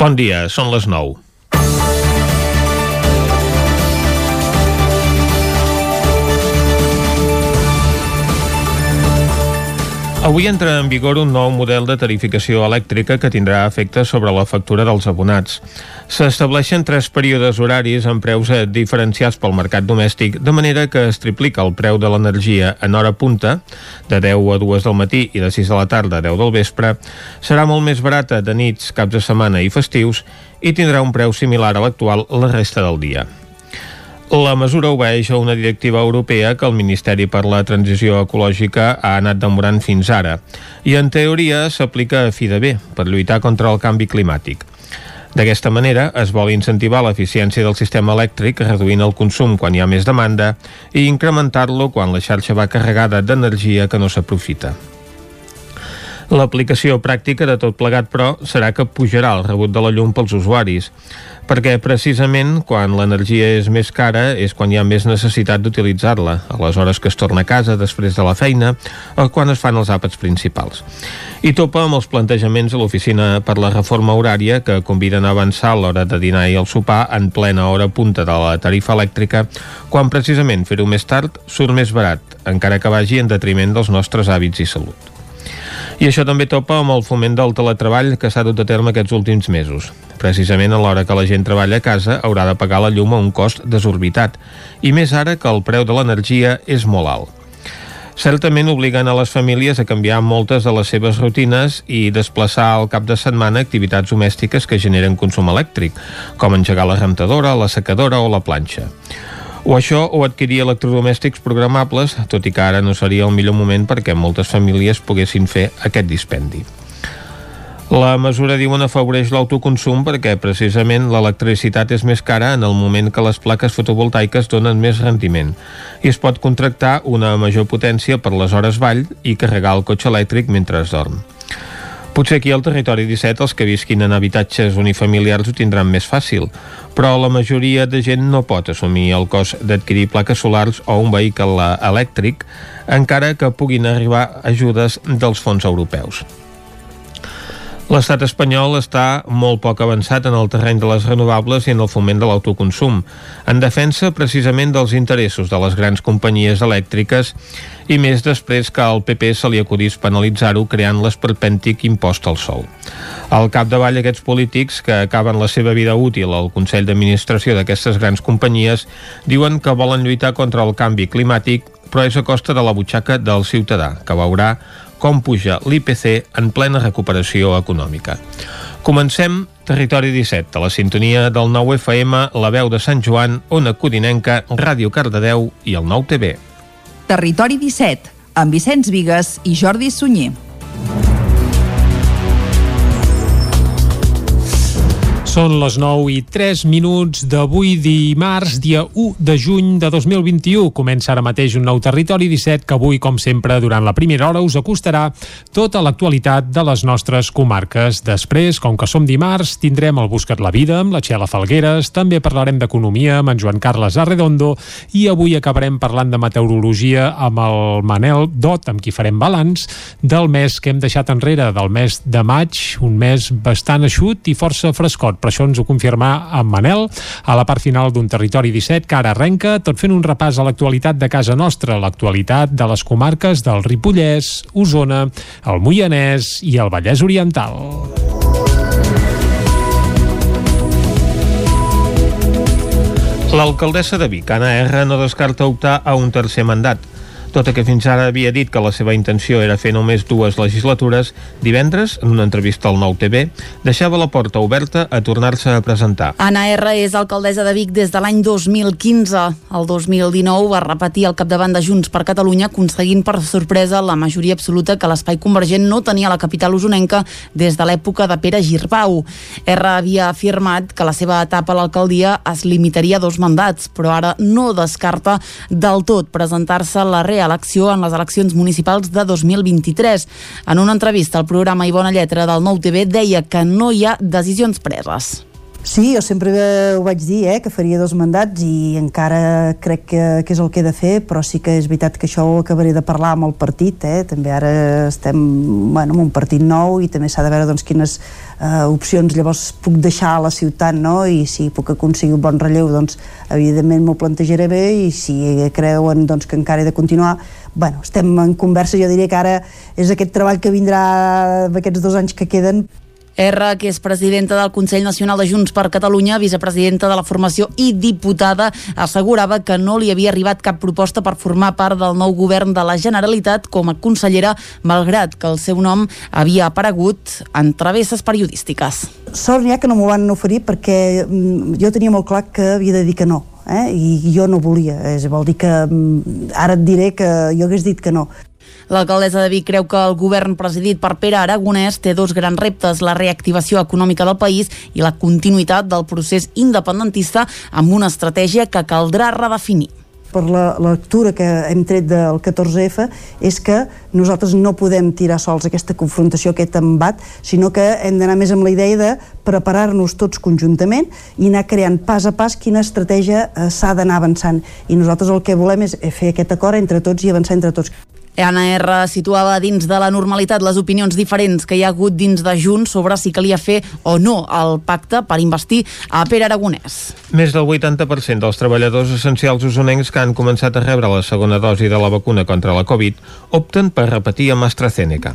Bon dia, són les 9. Avui entra en vigor un nou model de tarificació elèctrica que tindrà efecte sobre la factura dels abonats. S'estableixen tres períodes horaris amb preus diferenciats pel mercat domèstic, de manera que es triplica el preu de l'energia en hora punta, de 10 a 2 del matí i de 6 de la tarda a 10 del vespre, serà molt més barata de nits, caps de setmana i festius i tindrà un preu similar a l'actual la resta del dia. La mesura obeeix a una directiva europea que el Ministeri per la Transició Ecològica ha anat demorant fins ara i en teoria s'aplica a fi de bé per lluitar contra el canvi climàtic. D'aquesta manera es vol incentivar l'eficiència del sistema elèctric reduint el consum quan hi ha més demanda i incrementar-lo quan la xarxa va carregada d'energia que no s'aprofita. L'aplicació pràctica de tot plegat, però, serà que pujarà el rebut de la llum pels usuaris perquè precisament quan l'energia és més cara és quan hi ha més necessitat d'utilitzar-la, a les hores que es torna a casa després de la feina o quan es fan els àpats principals. I topa amb els plantejaments de l'Oficina per la Reforma Horària que conviden a avançar l'hora de dinar i el sopar en plena hora punta de la tarifa elèctrica quan precisament fer-ho més tard surt més barat, encara que vagi en detriment dels nostres hàbits i salut. I això també topa amb el foment del teletreball que s'ha dut a terme aquests últims mesos. Precisament a l'hora que la gent treballa a casa haurà de pagar la llum a un cost desorbitat, i més ara que el preu de l'energia és molt alt. Certament obliguen a les famílies a canviar moltes de les seves rutines i desplaçar al cap de setmana activitats domèstiques que generen consum elèctric, com engegar la rentadora, la secadora o la planxa. O això o adquirir electrodomèstics programables, tot i que ara no seria el millor moment perquè moltes famílies poguessin fer aquest dispendi. La mesura, diuen, afavoreix l'autoconsum perquè precisament l'electricitat és més cara en el moment que les plaques fotovoltaiques donen més rendiment i es pot contractar una major potència per les hores vall i carregar el cotxe elèctric mentre es dorm. Potser aquí al territori 17 els que visquin en habitatges unifamiliars ho tindran més fàcil, però la majoria de gent no pot assumir el cost d'adquirir plaques solars o un vehicle elèctric, encara que puguin arribar ajudes dels fons europeus. L'estat espanyol està molt poc avançat en el terreny de les renovables i en el foment de l'autoconsum, en defensa precisament dels interessos de les grans companyies elèctriques i més després que al PP se li acudís penalitzar-ho creant l'esperpèntic impost al sol. Al capdavall aquests polítics que acaben la seva vida útil al Consell d'Administració d'aquestes grans companyies diuen que volen lluitar contra el canvi climàtic però és a costa de la butxaca del ciutadà, que veurà com puja l'IPC en plena recuperació econòmica. Comencem Territori 17, a la sintonia del 9 FM, la veu de Sant Joan, Ona Codinenca, Ràdio Cardedeu i el 9 TV. Territori 17, amb Vicenç Vigues i Jordi Sunyer. Són les 9 i 3 minuts d'avui dimarts, dia 1 de juny de 2021. Comença ara mateix un nou Territori 17 que avui, com sempre, durant la primera hora us acostarà tota l'actualitat de les nostres comarques. Després, com que som dimarts, tindrem el Buscat la Vida amb la Txela Falgueres, també parlarem d'economia amb en Joan Carles Arredondo i avui acabarem parlant de meteorologia amb el Manel Dot, amb qui farem balanç del mes que hem deixat enrere, del mes de maig, un mes bastant eixut i força frescot això ens ho confirmà en Manel a la part final d'un Territori 17 que ara arrenca, tot fent un repàs a l'actualitat de casa nostra, l'actualitat de les comarques del Ripollès, Osona, el Moianès i el Vallès Oriental. L'alcaldessa de Vic, Anna R, no descarta optar a un tercer mandat. Tot i que fins ara havia dit que la seva intenció era fer només dues legislatures, divendres, en una entrevista al Nou TV, deixava la porta oberta a tornar-se a presentar. Anna R. és alcaldessa de Vic des de l'any 2015. El 2019 va repetir el capdavant de Junts per Catalunya, aconseguint per sorpresa la majoria absoluta que l'espai convergent no tenia a la capital usonenca des de l'època de Pere Girbau. R havia afirmat que la seva etapa a l'alcaldia es limitaria a dos mandats, però ara no descarta del tot presentar-se a la real reelecció en les eleccions municipals de 2023. En una entrevista al programa Ivona Lletra del Nou TV deia que no hi ha decisions preses Sí, jo sempre ho vaig dir, eh, que faria dos mandats i encara crec que, que és el que he de fer, però sí que és veritat que això ho acabaré de parlar amb el partit, eh? també ara estem bueno, en un partit nou i també s'ha de veure doncs, quines eh, opcions llavors puc deixar a la ciutat no? i si puc aconseguir un bon relleu doncs evidentment m'ho plantejaré bé i si creuen doncs, que encara he de continuar bueno, estem en conversa, jo diria que ara és aquest treball que vindrà d'aquests dos anys que queden R, que és presidenta del Consell Nacional de Junts per Catalunya, vicepresidenta de la formació i diputada, assegurava que no li havia arribat cap proposta per formar part del nou govern de la Generalitat com a consellera, malgrat que el seu nom havia aparegut en travesses periodístiques. Sort ha que no m'ho van oferir perquè mm, jo tenia molt clar que havia de dir que no. Eh? i jo no volia, és, vol dir que mm, ara et diré que jo hagués dit que no L'alcaldessa de Vic creu que el govern presidit per Pere Aragonès té dos grans reptes, la reactivació econòmica del país i la continuïtat del procés independentista amb una estratègia que caldrà redefinir per la lectura que hem tret del 14F és que nosaltres no podem tirar sols aquesta confrontació, aquest embat, sinó que hem d'anar més amb la idea de preparar-nos tots conjuntament i anar creant pas a pas quina estratègia eh, s'ha d'anar avançant. I nosaltres el que volem és fer aquest acord entre tots i avançar entre tots. Anna R situava dins de la normalitat les opinions diferents que hi ha hagut dins de Junts sobre si calia fer o no el pacte per investir a Pere Aragonès. Més del 80% dels treballadors essencials usonencs que han començat a rebre la segona dosi de la vacuna contra la Covid opten per repetir amb AstraZeneca.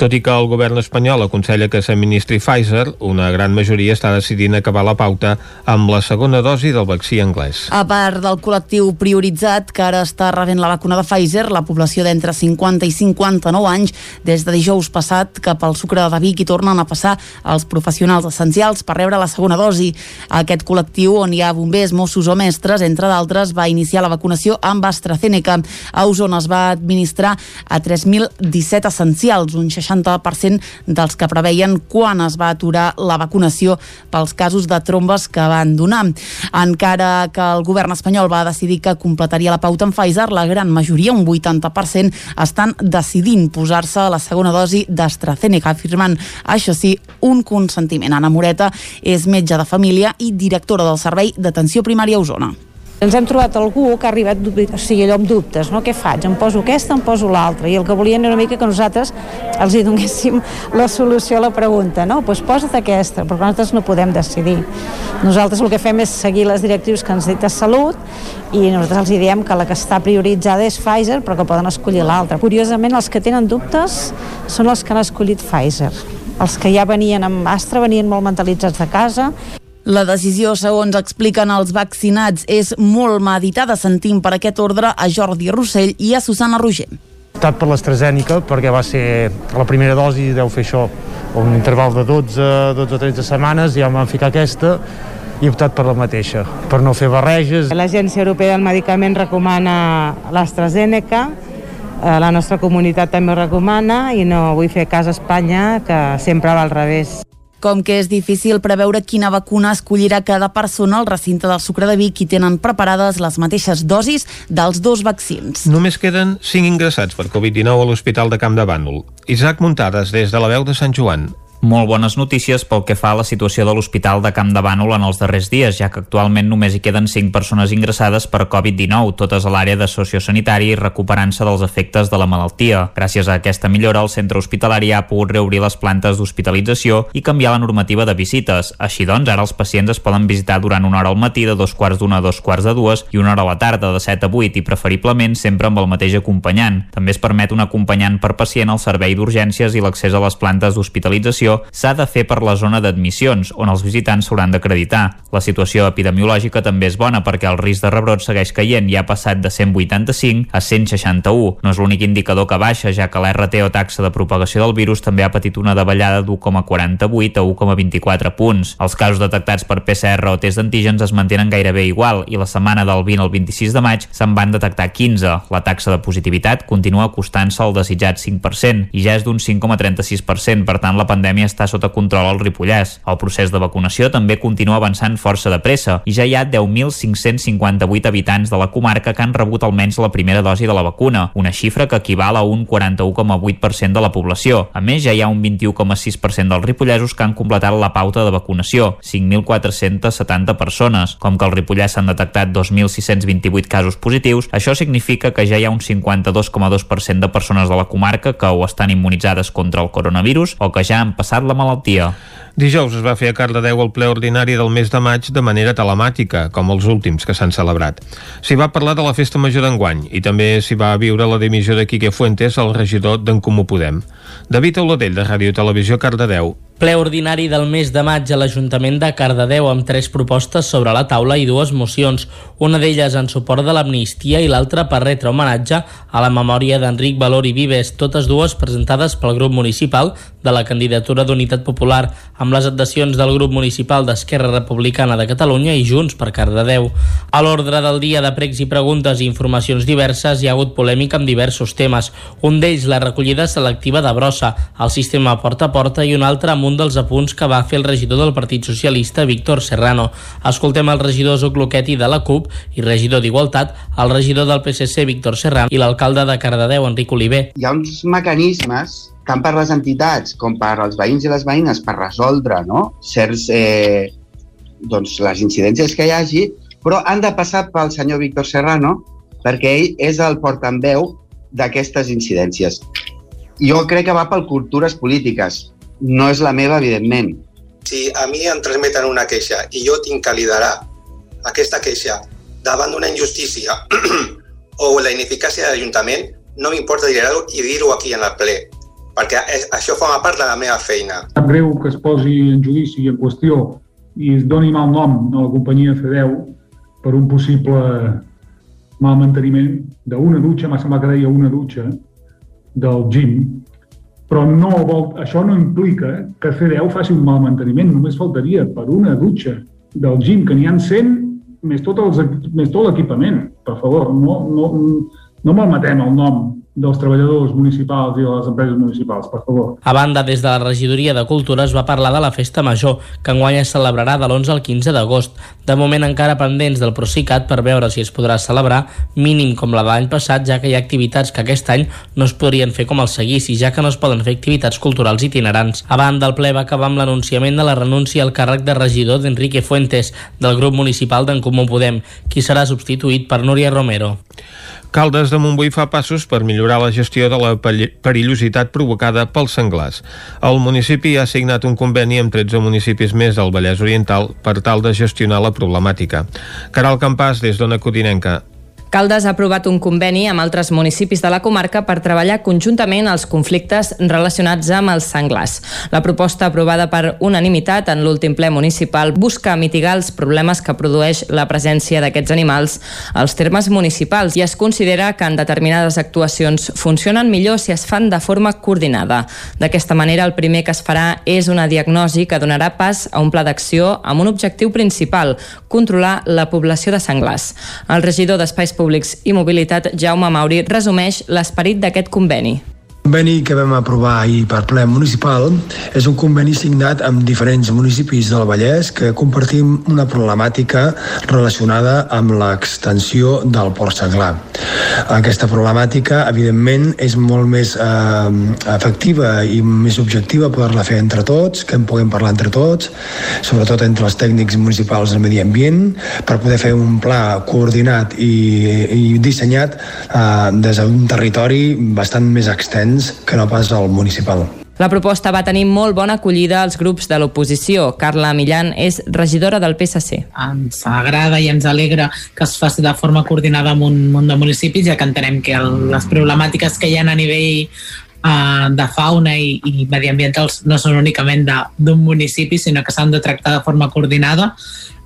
Tot i que el govern espanyol aconsella que s'administri Pfizer, una gran majoria està decidint acabar la pauta amb la segona dosi del vaccí anglès. A part del col·lectiu prioritzat que ara està rebent la vacuna de Pfizer, la població d'entre 50 i 59 anys des de dijous passat cap al Sucre de Vic i tornen a passar els professionals essencials per rebre la segona dosi. Aquest col·lectiu, on hi ha bombers, Mossos o mestres, entre d'altres, va iniciar la vacunació amb AstraZeneca. A Osona es va administrar a 3.017 essencials, un 60% dels que preveien quan es va aturar la vacunació pels casos de trombes que van donar. Encara que el govern espanyol va decidir que completaria la pauta amb Pfizer, la gran majoria, un 80%, estan decidint posar-se la segona dosi d'AstraZeneca, afirmant, això sí, un consentiment. Anna Moreta és metge de família i directora del Servei d'Atenció Primària a Osona. Ens hem trobat algú que ha arribat, o sigui, allò amb dubtes, no? Què faig? Em poso aquesta, em poso l'altra. I el que volien era una mica que nosaltres els hi donéssim la solució a la pregunta, no? Doncs posa't aquesta, perquè nosaltres no podem decidir. Nosaltres el que fem és seguir les directius que ens dita Salut i nosaltres els diem que la que està prioritzada és Pfizer, però que poden escollir l'altra. Curiosament, els que tenen dubtes són els que han escollit Pfizer. Els que ja venien amb Astra venien molt mentalitzats de casa la decisió, segons expliquen els vaccinats, és molt meditada. Sentim per aquest ordre a Jordi Rossell i a Susana Roger. Optat per l'AstraZeneca perquè va ser la primera dosi, deu fer això, un interval de 12, 12 o 13 setmanes, ja em van ficar aquesta i he optat per la mateixa, per no fer barreges. L'Agència Europea del Medicament recomana l'AstraZeneca, eh, la nostra comunitat també ho recomana i no vull fer cas a Espanya, que sempre va al revés. Com que és difícil preveure quina vacuna escollirà cada persona al recinte del Sucre de Vic i tenen preparades les mateixes dosis dels dos vaccins. Només queden 5 ingressats per Covid-19 a l'Hospital de Camp de Bànol. Isaac Muntades, des de la veu de Sant Joan. Molt bones notícies pel que fa a la situació de l'Hospital de Camp de Bànol en els darrers dies, ja que actualment només hi queden 5 persones ingressades per Covid-19, totes a l'àrea de sociosanitari i recuperant-se dels efectes de la malaltia. Gràcies a aquesta millora, el centre hospitalari ha pogut reobrir les plantes d'hospitalització i canviar la normativa de visites. Així doncs, ara els pacients es poden visitar durant una hora al matí de dos quarts d'una a dos quarts de dues i una hora a la tarda de 7 a 8 i preferiblement sempre amb el mateix acompanyant. També es permet un acompanyant per pacient al servei d'urgències i l'accés a les plantes d'hospitalització s'ha de fer per la zona d'admissions, on els visitants s'hauran d'acreditar. La situació epidemiològica també és bona perquè el risc de rebrot segueix caient i ha passat de 185 a 161. No és l'únic indicador que baixa, ja que l'RT o taxa de propagació del virus també ha patit una davallada d'1,48 a 1,24 punts. Els casos detectats per PCR o test d'antígens es mantenen gairebé igual i la setmana del 20 al 26 de maig se'n van detectar 15. La taxa de positivitat continua acostant-se al desitjat 5% i ja és d'un 5,36%, per tant la pandèmia l'epidèmia està sota control al Ripollès. El procés de vacunació també continua avançant força de pressa i ja hi ha 10.558 habitants de la comarca que han rebut almenys la primera dosi de la vacuna, una xifra que equival a un 41,8% de la població. A més, ja hi ha un 21,6% dels ripollesos que han completat la pauta de vacunació, 5.470 persones. Com que al Ripollès s'han detectat 2.628 casos positius, això significa que ja hi ha un 52,2% de persones de la comarca que o estan immunitzades contra el coronavirus o que ja han passat la malaltia. Dijous es va fer a Cardedeu el ple ordinari del mes de maig de manera telemàtica, com els últims que s'han celebrat. S'hi va parlar de la festa major d'enguany i també s'hi va viure la dimissió de Quique Fuentes, el regidor d'en Comú Podem. David Auladell, de Ràdio Televisió Cardedeu, Ple ordinari del mes de maig a l'Ajuntament de Cardedeu amb tres propostes sobre la taula i dues mocions, una d'elles en suport de l'amnistia i l'altra per retre homenatge a la memòria d'Enric Valor i Vives, totes dues presentades pel grup municipal de la candidatura d'Unitat Popular amb les adhesions del grup municipal d'Esquerra Republicana de Catalunya i Junts per Cardedeu. A l'ordre del dia de pregs i preguntes i informacions diverses hi ha hagut polèmica amb diversos temes, un d'ells la recollida selectiva de brossa, el sistema porta a porta i un altre amb un dels apunts que va fer el regidor del Partit Socialista, Víctor Serrano. Escoltem el regidor Zucloqueti de la CUP i regidor d'Igualtat, el regidor del PSC, Víctor Serrano, i l'alcalde de Cardedeu, Enric Oliver. Hi ha uns mecanismes tant per les entitats com per als veïns i les veïnes per resoldre no? certs, eh, doncs, les incidències que hi hagi, però han de passar pel senyor Víctor Serrano perquè ell és el portaveu d'aquestes incidències. Jo crec que va per cultures polítiques, no és la meva, evidentment. Si a mi em transmeten una queixa i jo tinc que liderar aquesta queixa davant d'una injustícia o la ineficàcia de l'Ajuntament, no m'importa liderar-ho i dir-ho aquí en el ple, perquè és, això forma part de la meva feina. Sap greu que es posi en judici i en qüestió i es doni mal nom a la companyia Fedeu per un possible mal manteniment d'una dutxa, m'ha semblat que deia una dutxa, del gym, però no vol, això no implica que Fedeu faci un mal manteniment, només faltaria per una dutxa del gym, que n'hi han 100, més tot, els, més tot l'equipament. Per favor, no, no, no malmetem el nom dels treballadors municipals i de les empreses municipals, per favor. A banda, des de la regidoria de Cultura es va parlar de la festa major, que enguany es celebrarà de l'11 al 15 d'agost. De moment encara pendents del Procicat per veure si es podrà celebrar mínim com la de l'any passat, ja que hi ha activitats que aquest any no es podrien fer com el seguici, ja que no es poden fer activitats culturals itinerants. A banda, el ple va acabar amb l'anunciament de la renúncia al càrrec de regidor d'Enrique Fuentes, del grup municipal d'en Comú Podem, qui serà substituït per Núria Romero. Caldes de Montbui fa passos per millorar la gestió de la perillositat provocada pels senglars. El municipi ha signat un conveni amb 13 municipis més del Vallès Oriental per tal de gestionar la problemàtica. Caral Campàs, des d'Ona Codinenca. Caldes ha aprovat un conveni amb altres municipis de la comarca per treballar conjuntament els conflictes relacionats amb els senglars. La proposta aprovada per unanimitat en l'últim ple municipal busca mitigar els problemes que produeix la presència d'aquests animals als termes municipals i es considera que en determinades actuacions funcionen millor si es fan de forma coordinada. D'aquesta manera, el primer que es farà és una diagnosi que donarà pas a un pla d'acció amb un objectiu principal, controlar la població de senglars. El regidor d'Espais Públics Públics. I Mobilitat, Jaume Mauri, resumeix l'esperit d'aquest conveni conveni que vam aprovar ahir per ple municipal és un conveni signat amb diferents municipis del Vallès que compartim una problemàtica relacionada amb l'extensió del port senglar. Aquesta problemàtica, evidentment, és molt més eh, efectiva i més objectiva poder-la fer entre tots, que en puguem parlar entre tots, sobretot entre els tècnics municipals del medi ambient, per poder fer un pla coordinat i, i dissenyat eh, des d'un territori bastant més extens anys que no pas al municipal. La proposta va tenir molt bona acollida als grups de l'oposició. Carla Millan és regidora del PSC. Ens agrada i ens alegra que es faci de forma coordinada amb un munt de municipis, ja que entenem que el, les problemàtiques que hi ha a nivell uh, de fauna i, i mediambientals no són únicament d'un municipi, sinó que s'han de tractar de forma coordinada.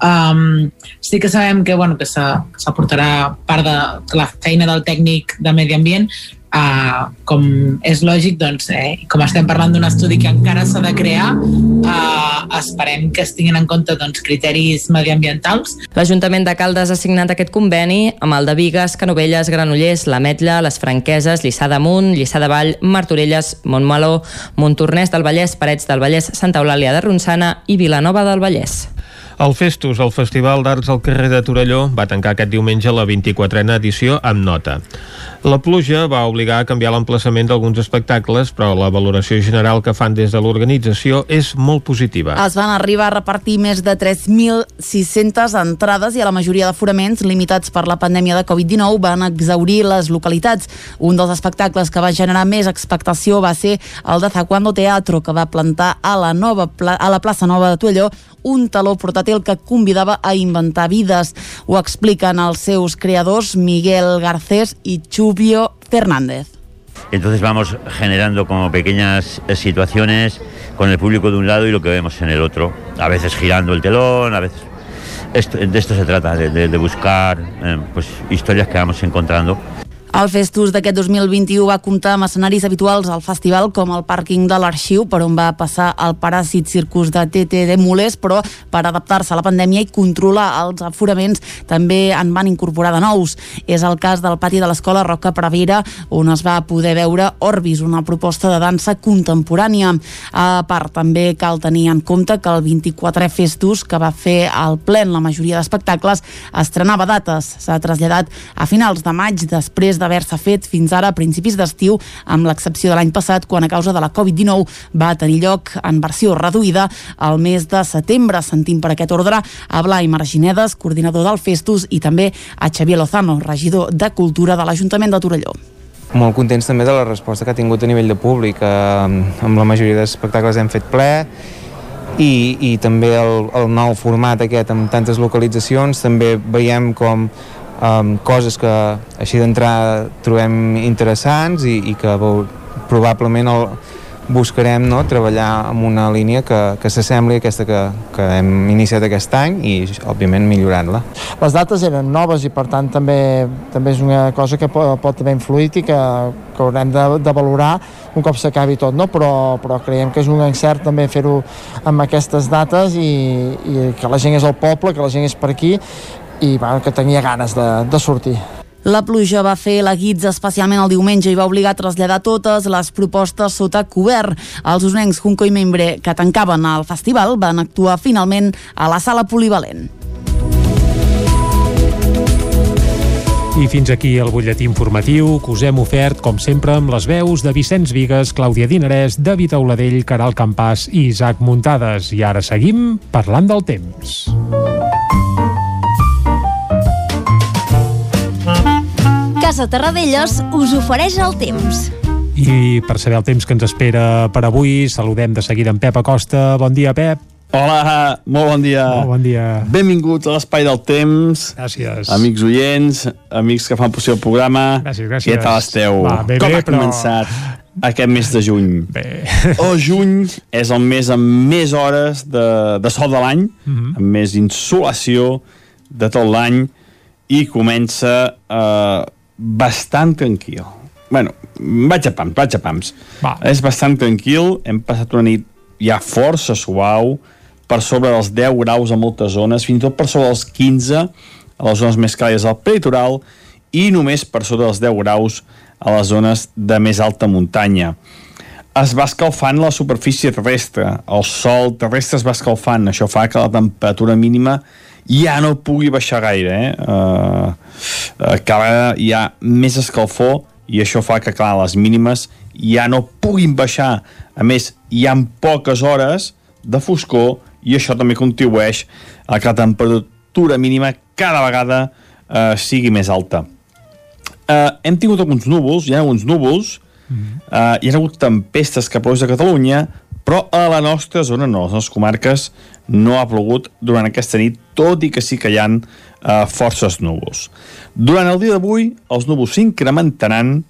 Um, sí que sabem que, bueno, que s'aportarà part de la feina del tècnic de medi ambient, Uh, com és lògic, doncs, eh, com estem parlant d'un estudi que encara s'ha de crear, uh, esperem que es tinguin en compte doncs, criteris mediambientals. L'Ajuntament de Caldes ha signat aquest conveni amb el de Vigues, Canovelles, Granollers, l'Ametlla, les Franqueses, Lliçà d'Amunt, Lliçà de Vall, Martorelles, Montmeló, Montornès del Vallès, Parets del Vallès, Santa Eulàlia de Ronçana i Vilanova del Vallès. El Festus, el Festival d'Arts al carrer de Torelló, va tancar aquest diumenge la 24a edició amb nota. La pluja va obligar a canviar l'emplaçament d'alguns espectacles, però la valoració general que fan des de l'organització és molt positiva. Es van arribar a repartir més de 3.600 entrades i a la majoria d'aforaments limitats per la pandèmia de Covid-19 van exaurir les localitats. Un dels espectacles que va generar més expectació va ser el de Zacuando Teatro, que va plantar a la, nova a la plaça Nova de Tuelló un taló portàtil que convidava a inventar vides. Ho expliquen els seus creadors Miguel Garcés i Chubio Fernández. Entonces vamos generando como pequeñas situaciones con el público de un lado y lo que vemos en el otro. A veces girando el telón, a veces... Esto, de esto se trata, de buscar eh, pues, historias que vamos encontrando. El Festus d'aquest 2021 va comptar amb escenaris habituals al festival com el pàrquing de l'Arxiu, per on va passar el paràsit circus de TT de Mules, però per adaptar-se a la pandèmia i controlar els aforaments també en van incorporar de nous. És el cas del pati de l'escola Roca Prevera, on es va poder veure Orbis, una proposta de dansa contemporània. A part, també cal tenir en compte que el 24è Festus, que va fer al plen la majoria d'espectacles, estrenava dates. S'ha traslladat a finals de maig, després d'haver-se fet fins ara a principis d'estiu, amb l'excepció de l'any passat, quan a causa de la Covid-19 va tenir lloc en versió reduïda al mes de setembre. Sentim per aquest ordre a Blai Marginedes, coordinador del Festus, i també a Xavier Lozano, regidor de Cultura de l'Ajuntament de Torelló molt contents també de la resposta que ha tingut a nivell de públic. Eh, amb la majoria d'espectacles hem fet ple i, i també el, el nou format aquest amb tantes localitzacions també veiem com um, coses que així d'entrar trobem interessants i, i que probablement el, buscarem no, treballar en una línia que, que s'assembli a aquesta que, que hem iniciat aquest any i, òbviament, millorant-la. Les dates eren noves i, per tant, també, també és una cosa que pot, pot haver influït i que, que haurem de, de valorar un cop s'acabi tot, no? però, però creiem que és un encert també fer-ho amb aquestes dates i, i que la gent és al poble, que la gent és per aquí i bueno, que tenia ganes de, de sortir. La pluja va fer la guitza especialment el diumenge i va obligar a traslladar totes les propostes sota cobert. Els usonencs Junco i Membre, que tancaven el festival, van actuar finalment a la sala polivalent. I fins aquí el butlletí informatiu que us hem ofert, com sempre, amb les veus de Vicenç Vigues, Clàudia Dinarès, David Auladell, Caral Campàs i Isaac Muntades. I ara seguim parlant del temps. Casa Terradellos us ofereix el temps. I per saber el temps que ens espera per avui, saludem de seguida en Pep Acosta. Bon dia, Pep. Hola, molt bon dia. Molt bon dia. Benvinguts a l'Espai del Temps. Gràcies. Amics oients, amics que fan possible el programa. Gràcies, gràcies. Què tal esteu? Va, bé, Com bé, ha però... començat aquest mes de juny? Bé. El juny és el mes amb més hores de, de sol de l'any, Mm -hmm. amb més insolació de tot l'any, i comença eh, bastant tranquil. bueno, vaig a pams, vaig a pams. Va. És bastant tranquil, hem passat una nit ja força suau, per sobre dels 10 graus a moltes zones, fins i tot per sobre dels 15 a les zones més càlides del peritoral i només per sobre dels 10 graus a les zones de més alta muntanya. Es va escalfant la superfície terrestre, el sol terrestre es va escalfant, això fa que la temperatura mínima ja no pugui baixar gaire, eh? Uh, uh, cada hi ha més escalfor i això fa que, clar, les mínimes ja no puguin baixar. A més, hi ha poques hores de foscor i això també contribueix a que la temperatura mínima cada vegada uh, sigui més alta. Uh, hem tingut alguns núvols, hi ha alguns núvols, uh, hi ha hagut tempestes plous a Catalunya, però a la nostra zona no, a les nostres comarques no ha plogut durant aquesta nit, tot i que sí que hi ha uh, forces núvols. Durant el dia d'avui, els núvols s'incrementaran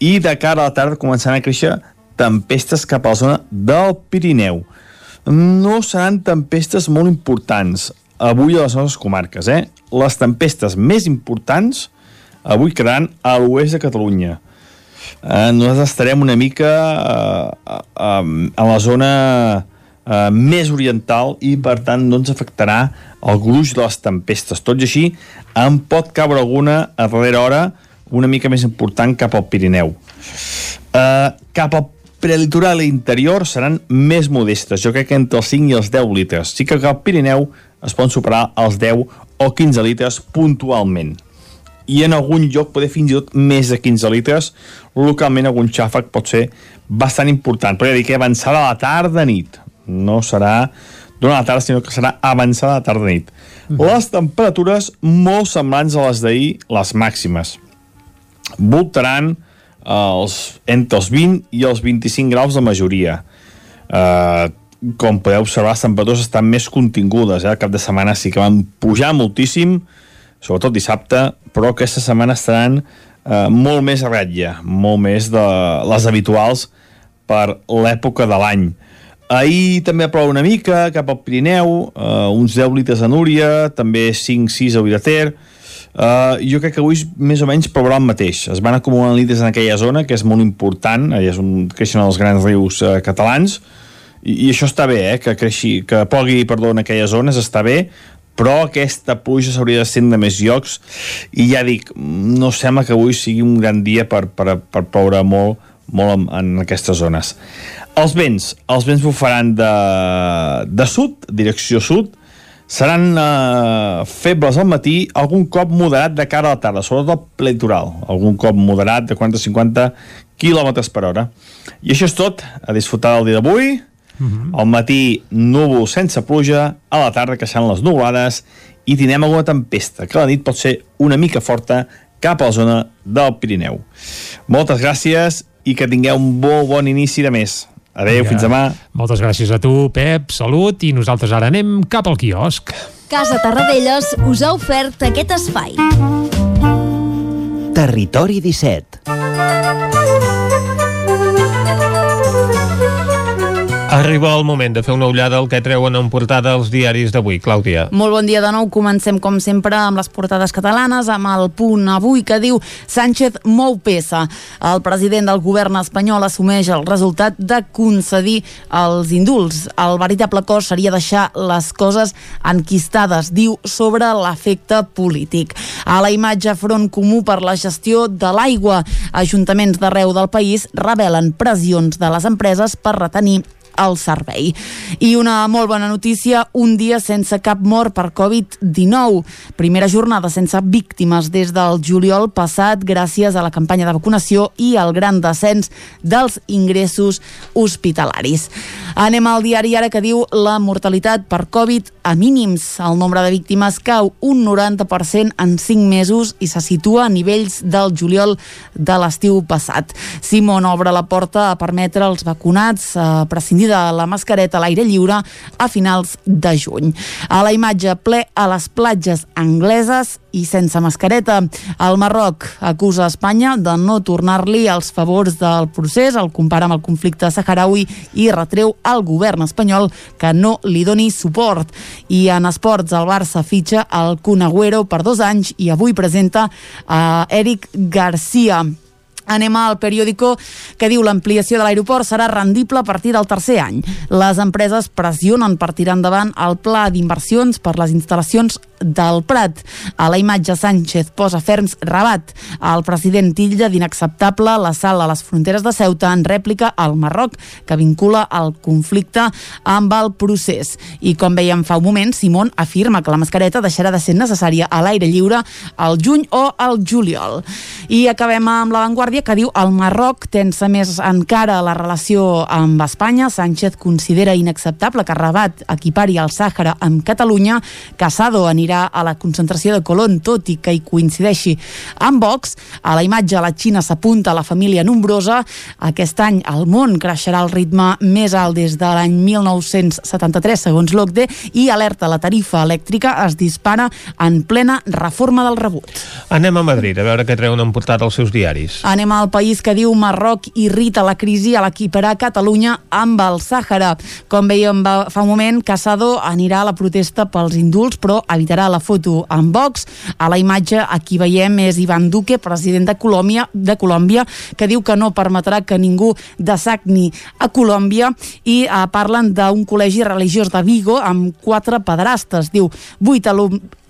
i de cara a la tarda començaran a créixer tempestes cap a la zona del Pirineu. No seran tempestes molt importants avui a les nostres comarques, eh? Les tempestes més importants avui quedaran a l'oest de Catalunya. Eh, nosaltres estarem una mica eh, eh, a la zona eh, més oriental i per tant no ens afectarà el gruix de les tempestes. Tot i així, en pot caure alguna a darrera hora una mica més important cap al Pirineu. Eh, cap al prelitoral interior seran més modestes, jo crec que entre els 5 i els 10 litres. Sí que cap al Pirineu es poden superar els 10 o 15 litres puntualment i en algun lloc poder fins i tot més de 15 litres localment algun xàfec pot ser bastant important però ja dic que avançada a la tarda nit no serà durant la tarda sinó que serà avançada a tarda nit mm. les temperatures molt semblants a les d'ahir les màximes voltaran els, entre els 20 i els 25 graus de majoria eh, com podeu observar, les temperatures estan més contingudes. Eh? El cap de setmana sí que van pujar moltíssim, sobretot dissabte, però aquesta setmana estaran eh, molt més a ratlla, molt més de les habituals per l'època de l'any. Ahir també plou una mica cap al Pirineu, eh, uns 10 litres a Núria, també 5-6 a Vilater. Uh, jo crec que avui més o menys plourà el mateix. Es van acumulant litres en aquella zona, que és molt important, allà és on creixen els grans rius uh, catalans, i, i això està bé, eh? que, creixi, que pogui perdó, en aquelles zones està bé, però aquesta pluja s'hauria de ser de més llocs. I ja dic, no sembla que avui sigui un gran dia per, per, per ploure molt, molt en, en aquestes zones. Els vents, els vents bufaran de, de sud, direcció sud, seran eh, febles al matí, algun cop moderat de cara a la tarda, sobretot el litoral, algun cop moderat de 40-50 km per hora. I això és tot, a disfrutar del dia d'avui, Uh -huh. Al matí, núvol sense pluja, a la tarda que seran les nuvolades i tindrem alguna tempesta, que la nit pot ser una mica forta cap a la zona del Pirineu. Moltes gràcies i que tingueu un bon, bon inici de mes. Adéu, ja. fins demà. Moltes gràcies a tu, Pep, salut, i nosaltres ara anem cap al quiosc. Casa Tarradellas us ha ofert aquest espai. Territori 17 Arriba el moment de fer una ullada al que treuen en portada els diaris d'avui. Clàudia. Molt bon dia de nou. Comencem, com sempre, amb les portades catalanes, amb el punt avui que diu Sánchez mou peça. El president del govern espanyol assumeix el resultat de concedir els indults. El veritable cos seria deixar les coses enquistades, diu, sobre l'efecte polític. A la imatge front comú per la gestió de l'aigua. Ajuntaments d'arreu del país revelen pressions de les empreses per retenir el servei. I una molt bona notícia, un dia sense cap mort per Covid-19. Primera jornada sense víctimes des del juliol passat gràcies a la campanya de vacunació i al gran descens dels ingressos hospitalaris. Anem al diari ara que diu la mortalitat per Covid a mínims. El nombre de víctimes cau un 90% en 5 mesos i se situa a nivells del juliol de l'estiu passat. Simon obre la porta a permetre als vacunats a prescindir de la mascareta a l'aire lliure a finals de juny. A la imatge ple a les platges angleses i sense mascareta. El Marroc acusa Espanya de no tornar-li els favors del procés, el compara amb el conflicte saharaui i retreu al govern espanyol que no li doni suport. I en esports, el Barça fitxa el Kun Agüero per dos anys i avui presenta a Eric Garcia. Anem al periòdico que diu l'ampliació de l'aeroport serà rendible a partir del tercer any. Les empreses pressionen per tirar endavant el pla d'inversions per les instal·lacions del Prat. A la imatge Sánchez posa ferms Rabat. El president tilla d'inacceptable la sal a les fronteres de Ceuta en rèplica al Marroc, que vincula el conflicte amb el procés. I com veiem fa un moment, Simón afirma que la mascareta deixarà de ser necessària a l'aire lliure al juny o al juliol. I acabem amb l'avantguàrdia que diu el Marroc tensa més encara la relació amb Espanya. Sánchez considera inacceptable que Rabat equipari el Sàhara amb Catalunya. Casado anirà anirà a la concentració de Colón, tot i que hi coincideixi amb Vox. A la imatge la Xina s'apunta a la família nombrosa. Aquest any el món creixerà al ritme més alt des de l'any 1973, segons l'OCDE, i alerta la tarifa elèctrica es dispara en plena reforma del rebut. Anem a Madrid a veure què treuen en portada els seus diaris. Anem Anem al país que diu Marroc irrita la crisi a l'equiparar Catalunya amb el Sàhara. Com veiem fa un moment, Casado anirà a la protesta pels indults, però evitarà la foto amb Vox. A la imatge aquí veiem és Ivan Duque, president de Colòmbia, de Colòmbia que diu que no permetrà que ningú desagni a Colòmbia i eh, parlen d'un col·legi religiós de Vigo amb quatre pedrastes. Diu, vuit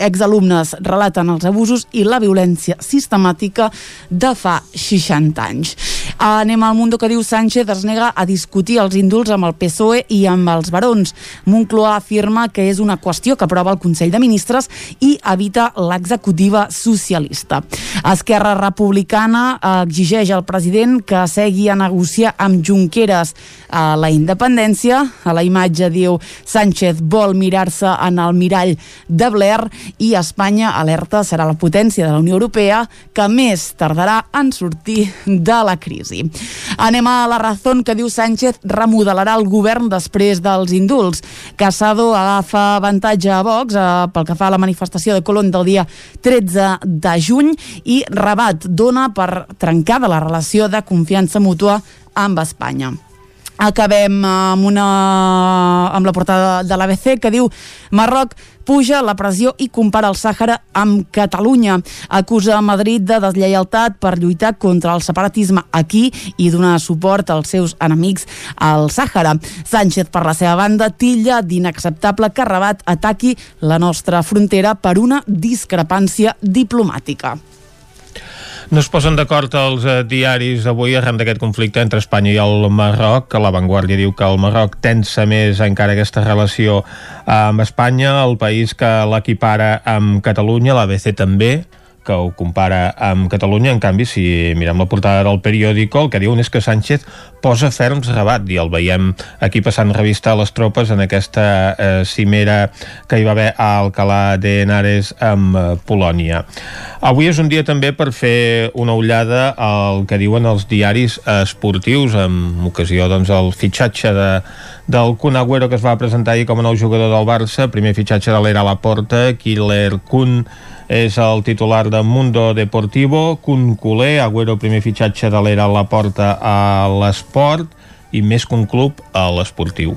exalumnes relaten els abusos i la violència sistemàtica de fa 60 anys. Anem al Mundo que diu Sánchez es nega a discutir els indults amb el PSOE i amb els barons. Moncloa afirma que és una qüestió que aprova el Consell de Ministres i evita l'executiva socialista. Esquerra Republicana exigeix al president que segui a negociar amb Junqueras a la independència. A la imatge diu Sánchez vol mirar-se en el mirall de Blair i Espanya alerta serà la potència de la Unió Europea que més tardarà en sortir de la crisi. Anem a la raó que diu Sánchez remodelarà el govern després dels indults. Casado agafa avantatge a Vox eh, pel que fa a la manifestació de Colón del dia 13 de juny i Rabat dona per trencada la relació de confiança mútua amb Espanya. Acabem amb, una, amb la portada de l'ABC que diu Marroc puja la pressió i compara el Sàhara amb Catalunya. Acusa Madrid de deslleialtat per lluitar contra el separatisme aquí i donar suport als seus enemics al Sàhara. Sánchez, per la seva banda, tilla d'inacceptable que Rabat ataqui la nostra frontera per una discrepància diplomàtica. No es posen d'acord els eh, diaris avui arran d'aquest conflicte entre Espanya i el Marroc. La Vanguardia diu que el Marroc tensa més encara aquesta relació amb Espanya, el país que l'equipara amb Catalunya, l'ABC també, que ho compara amb Catalunya. En canvi, si mirem la portada del periòdico, el que diuen és que Sánchez posa ferms Rabat i el veiem aquí passant revista a les tropes en aquesta eh, cimera que hi va haver a Alcalà de Henares amb eh, Polònia. Avui és un dia també per fer una ullada al que diuen els diaris esportius amb ocasió doncs, el fitxatge de, del Kun Agüero que es va presentar ahir com a nou jugador del Barça, primer fitxatge de l'era a la porta, Killer Kun és el titular de Mundo Deportivo, Kun Culé, Agüero primer fitxatge de l'era a la porta a l'esport i més que un club a l'esportiu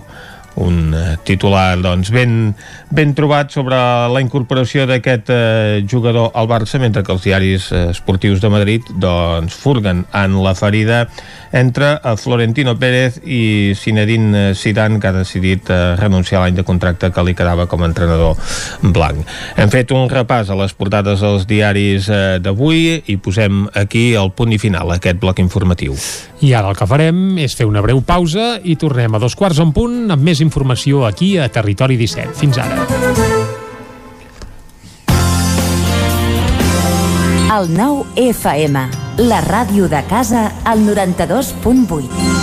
un eh, titular doncs, ben, ben trobat sobre la incorporació d'aquest eh, jugador al Barça mentre que els diaris eh, esportius de Madrid doncs, furguen en la ferida entre eh, Florentino Pérez i Zinedine Zidane que ha decidit eh, renunciar a l'any de contracte que li quedava com a entrenador blanc. Hem fet un repàs a les portades dels diaris eh, d'avui i posem aquí el punt i final a aquest bloc informatiu. I ara el que farem és fer una breu pausa i tornem a dos quarts en punt amb més informació aquí a Territori 17. Fins ara. El nou FM, la ràdio de casa, al 92.8.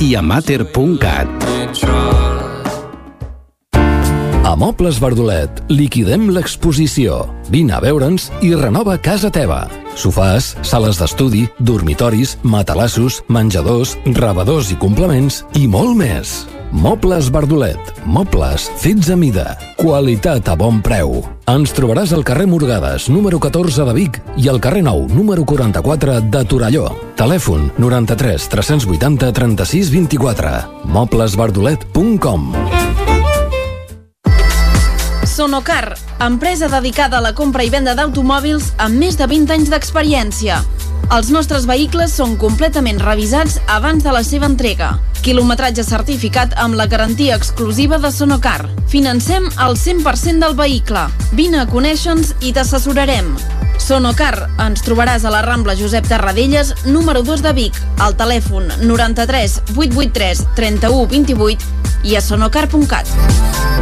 i a mater.cat. A Mobles Verdolet liquidem l'exposició. Vine a veure'ns i renova casa teva. Sofàs, sales d'estudi, dormitoris, matalassos, menjadors, rebedors i complements i molt més. Mobles Verdolet. Mobles fets a mida. Qualitat a bon preu. Ens trobaràs al carrer Morgades, número 14 de Vic i al carrer Nou, número 44 de Torelló. Telèfon 93 380 36 24. Moblesverdolet.com Sonocar, empresa dedicada a la compra i venda d'automòbils amb més de 20 anys d'experiència. Els nostres vehicles són completament revisats abans de la seva entrega. Quilometratge certificat amb la garantia exclusiva de Sonocar. Financem el 100% del vehicle. Vine a conèixer-nos i t'assessorarem. Sonocar, ens trobaràs a la Rambla Josep Tarradellas, número 2 de Vic, al telèfon 93 883 31 28 i a sonocar.cat.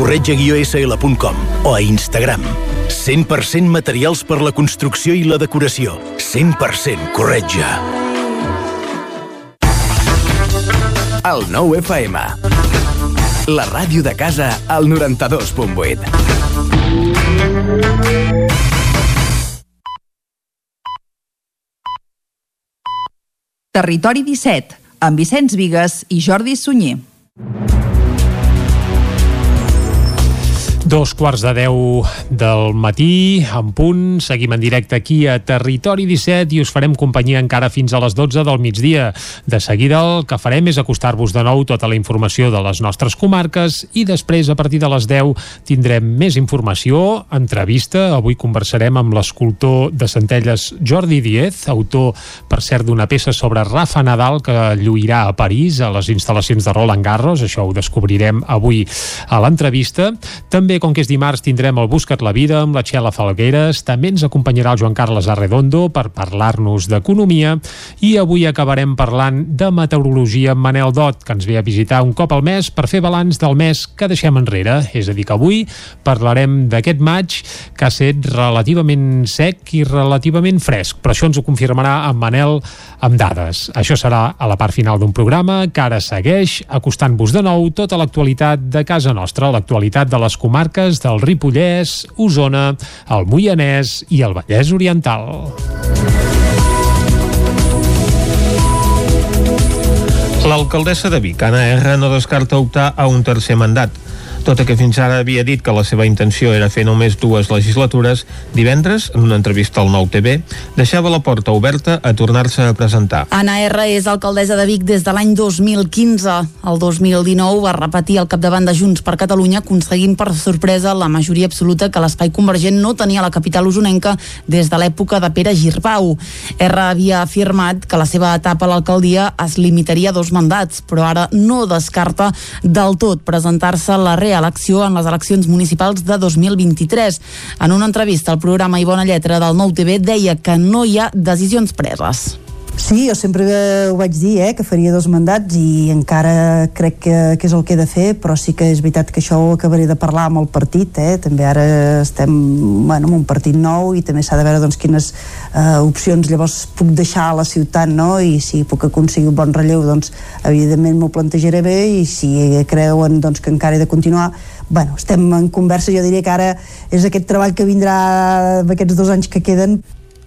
corretja-sl.com o a Instagram. 100% materials per la construcció i la decoració. 100% corretja. El nou FM. La ràdio de casa al 92.8. Territori 17, amb Vicenç Vigues i Jordi Sunyer. Dos quarts de deu del matí, en punt. Seguim en directe aquí a Territori 17 i us farem companyia encara fins a les 12 del migdia. De seguida el que farem és acostar-vos de nou tota la informació de les nostres comarques i després, a partir de les 10, tindrem més informació, entrevista. Avui conversarem amb l'escultor de Centelles Jordi Diez, autor, per cert, d'una peça sobre Rafa Nadal que lluirà a París, a les instal·lacions de Roland Garros. Això ho descobrirem avui a l'entrevista. També com que és dimarts, tindrem el Buscat la Vida amb la Txela Falgueres. També ens acompanyarà el Joan Carles Arredondo per parlar-nos d'economia. I avui acabarem parlant de meteorologia amb Manel Dot, que ens ve a visitar un cop al mes per fer balanç del mes que deixem enrere. És a dir, que avui parlarem d'aquest maig que ha estat relativament sec i relativament fresc. Però això ens ho confirmarà en Manel amb dades. Això serà a la part final d'un programa que ara segueix acostant-vos de nou tota l'actualitat de casa nostra, l'actualitat de les comarques del Ripollès, Osona, el Moianès i el Vallès Oriental. L'alcaldessa de Vic, Anna R, no descarta optar a un tercer mandat. Tot i que fins ara havia dit que la seva intenció era fer només dues legislatures, divendres, en una entrevista al Nou TV, deixava la porta oberta a tornar-se a presentar. Anna R és alcaldessa de Vic des de l'any 2015. El 2019 va repetir el capdavant de Junts per Catalunya, aconseguint per sorpresa la majoria absoluta que l'espai convergent no tenia a la capital usonenca des de l'època de Pere Girbau. R havia afirmat que la seva etapa a l'alcaldia es limitaria a dos mandats, però ara no descarta del tot presentar-se a la reelecció en les eleccions municipals de 2023. En una entrevista al programa I Bona Lletra del Nou TV deia que no hi ha decisions preses. Sí, jo sempre ho vaig dir, eh, que faria dos mandats i encara crec que, que és el que he de fer, però sí que és veritat que això ho acabaré de parlar amb el partit, eh? també ara estem bueno, en un partit nou i també s'ha de veure doncs, quines eh, opcions llavors puc deixar a la ciutat no? i si puc aconseguir un bon relleu doncs evidentment m'ho plantejaré bé i si creuen doncs, que encara he de continuar bueno, estem en conversa, jo diria que ara és aquest treball que vindrà d'aquests dos anys que queden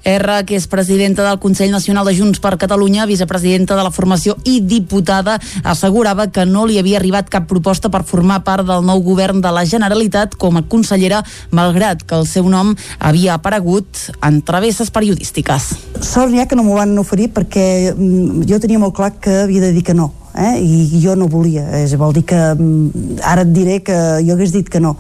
R, que és presidenta del Consell Nacional de Junts per Catalunya, vicepresidenta de la formació i diputada, assegurava que no li havia arribat cap proposta per formar part del nou govern de la Generalitat com a consellera, malgrat que el seu nom havia aparegut en travesses periodístiques. Sort n'hi ha que no m'ho van oferir perquè mm, jo tenia molt clar que havia de dir que no, eh? i jo no volia. És, vol dir que mm, ara et diré que jo hagués dit que no.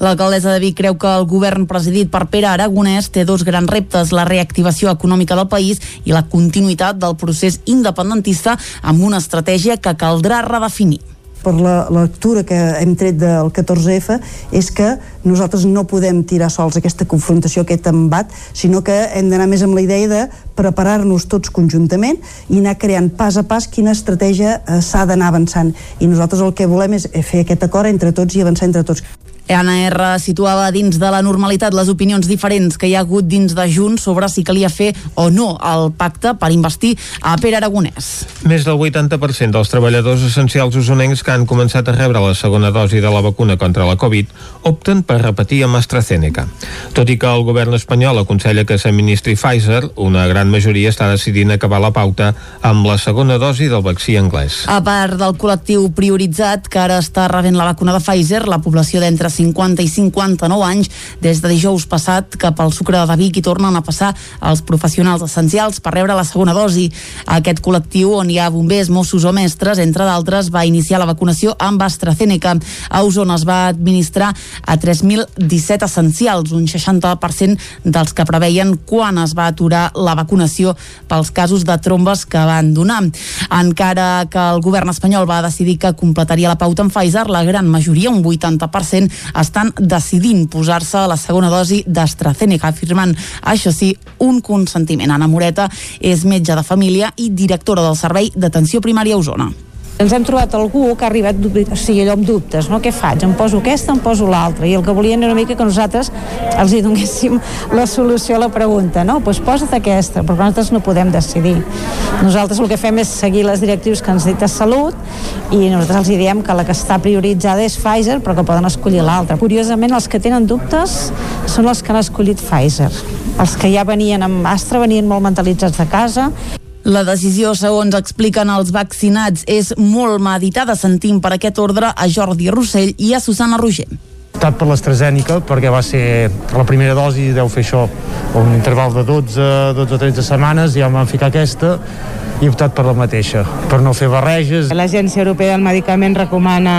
L'alcaldessa de Vic creu que el govern presidit per Pere Aragonès té dos grans reptes, la reactivació econòmica del país i la continuïtat del procés independentista amb una estratègia que caldrà redefinir per la lectura que hem tret del 14F és que nosaltres no podem tirar sols aquesta confrontació, aquest embat, sinó que hem d'anar més amb la idea de preparar-nos tots conjuntament i anar creant pas a pas quina estratègia eh, s'ha d'anar avançant. I nosaltres el que volem és fer aquest acord entre tots i avançar entre tots. Anna R situava dins de la normalitat les opinions diferents que hi ha hagut dins de Junts sobre si calia fer o no el pacte per investir a Pere Aragonès. Més del 80% dels treballadors essencials usonencs que han començat a rebre la segona dosi de la vacuna contra la Covid opten per repetir amb AstraZeneca. Tot i que el govern espanyol aconsella que s'administri Pfizer, una gran majoria està decidint acabar la pauta amb la segona dosi del vaccí anglès. A part del col·lectiu prioritzat que ara està rebent la vacuna de Pfizer, la població d'entre 50 i 59 anys, des de dijous passat cap al Sucre de Vic i tornen a passar els professionals essencials per rebre la segona dosi. Aquest col·lectiu, on hi ha bombers, Mossos o mestres, entre d'altres, va iniciar la vacunació amb AstraZeneca. A Osona es va administrar a 3.017 essencials, un 60% dels que preveien quan es va aturar la vacunació pels casos de trombes que van donar. Encara que el govern espanyol va decidir que completaria la pauta amb Pfizer, la gran majoria, un 80%, estan decidint posar-se la segona dosi d'AstraZeneca, afirmant, això sí, un consentiment. Anna Moreta és metge de família i directora del Servei d'Atenció Primària a Osona ens hem trobat algú que ha arribat o sigui, allò amb dubtes, no? què faig? Em poso aquesta, em poso l'altra i el que volien era una mica que nosaltres els hi donéssim la solució a la pregunta no? Doncs pues posa't aquesta, però nosaltres no podem decidir nosaltres el que fem és seguir les directius que ens dit a Salut i nosaltres els diem que la que està prioritzada és Pfizer però que poden escollir l'altra curiosament els que tenen dubtes són els que han escollit Pfizer els que ja venien amb Astra venien molt mentalitzats de casa la decisió, segons expliquen els vaccinats, és molt meditada. Sentim per aquest ordre a Jordi Rossell i a Susana Roger optat per l'AstraZeneca perquè va ser la primera dosi deu fer això un interval de 12, 12 o 13 setmanes i ja em van ficar aquesta i he optat per la mateixa, per no fer barreges. L'Agència Europea del Medicament recomana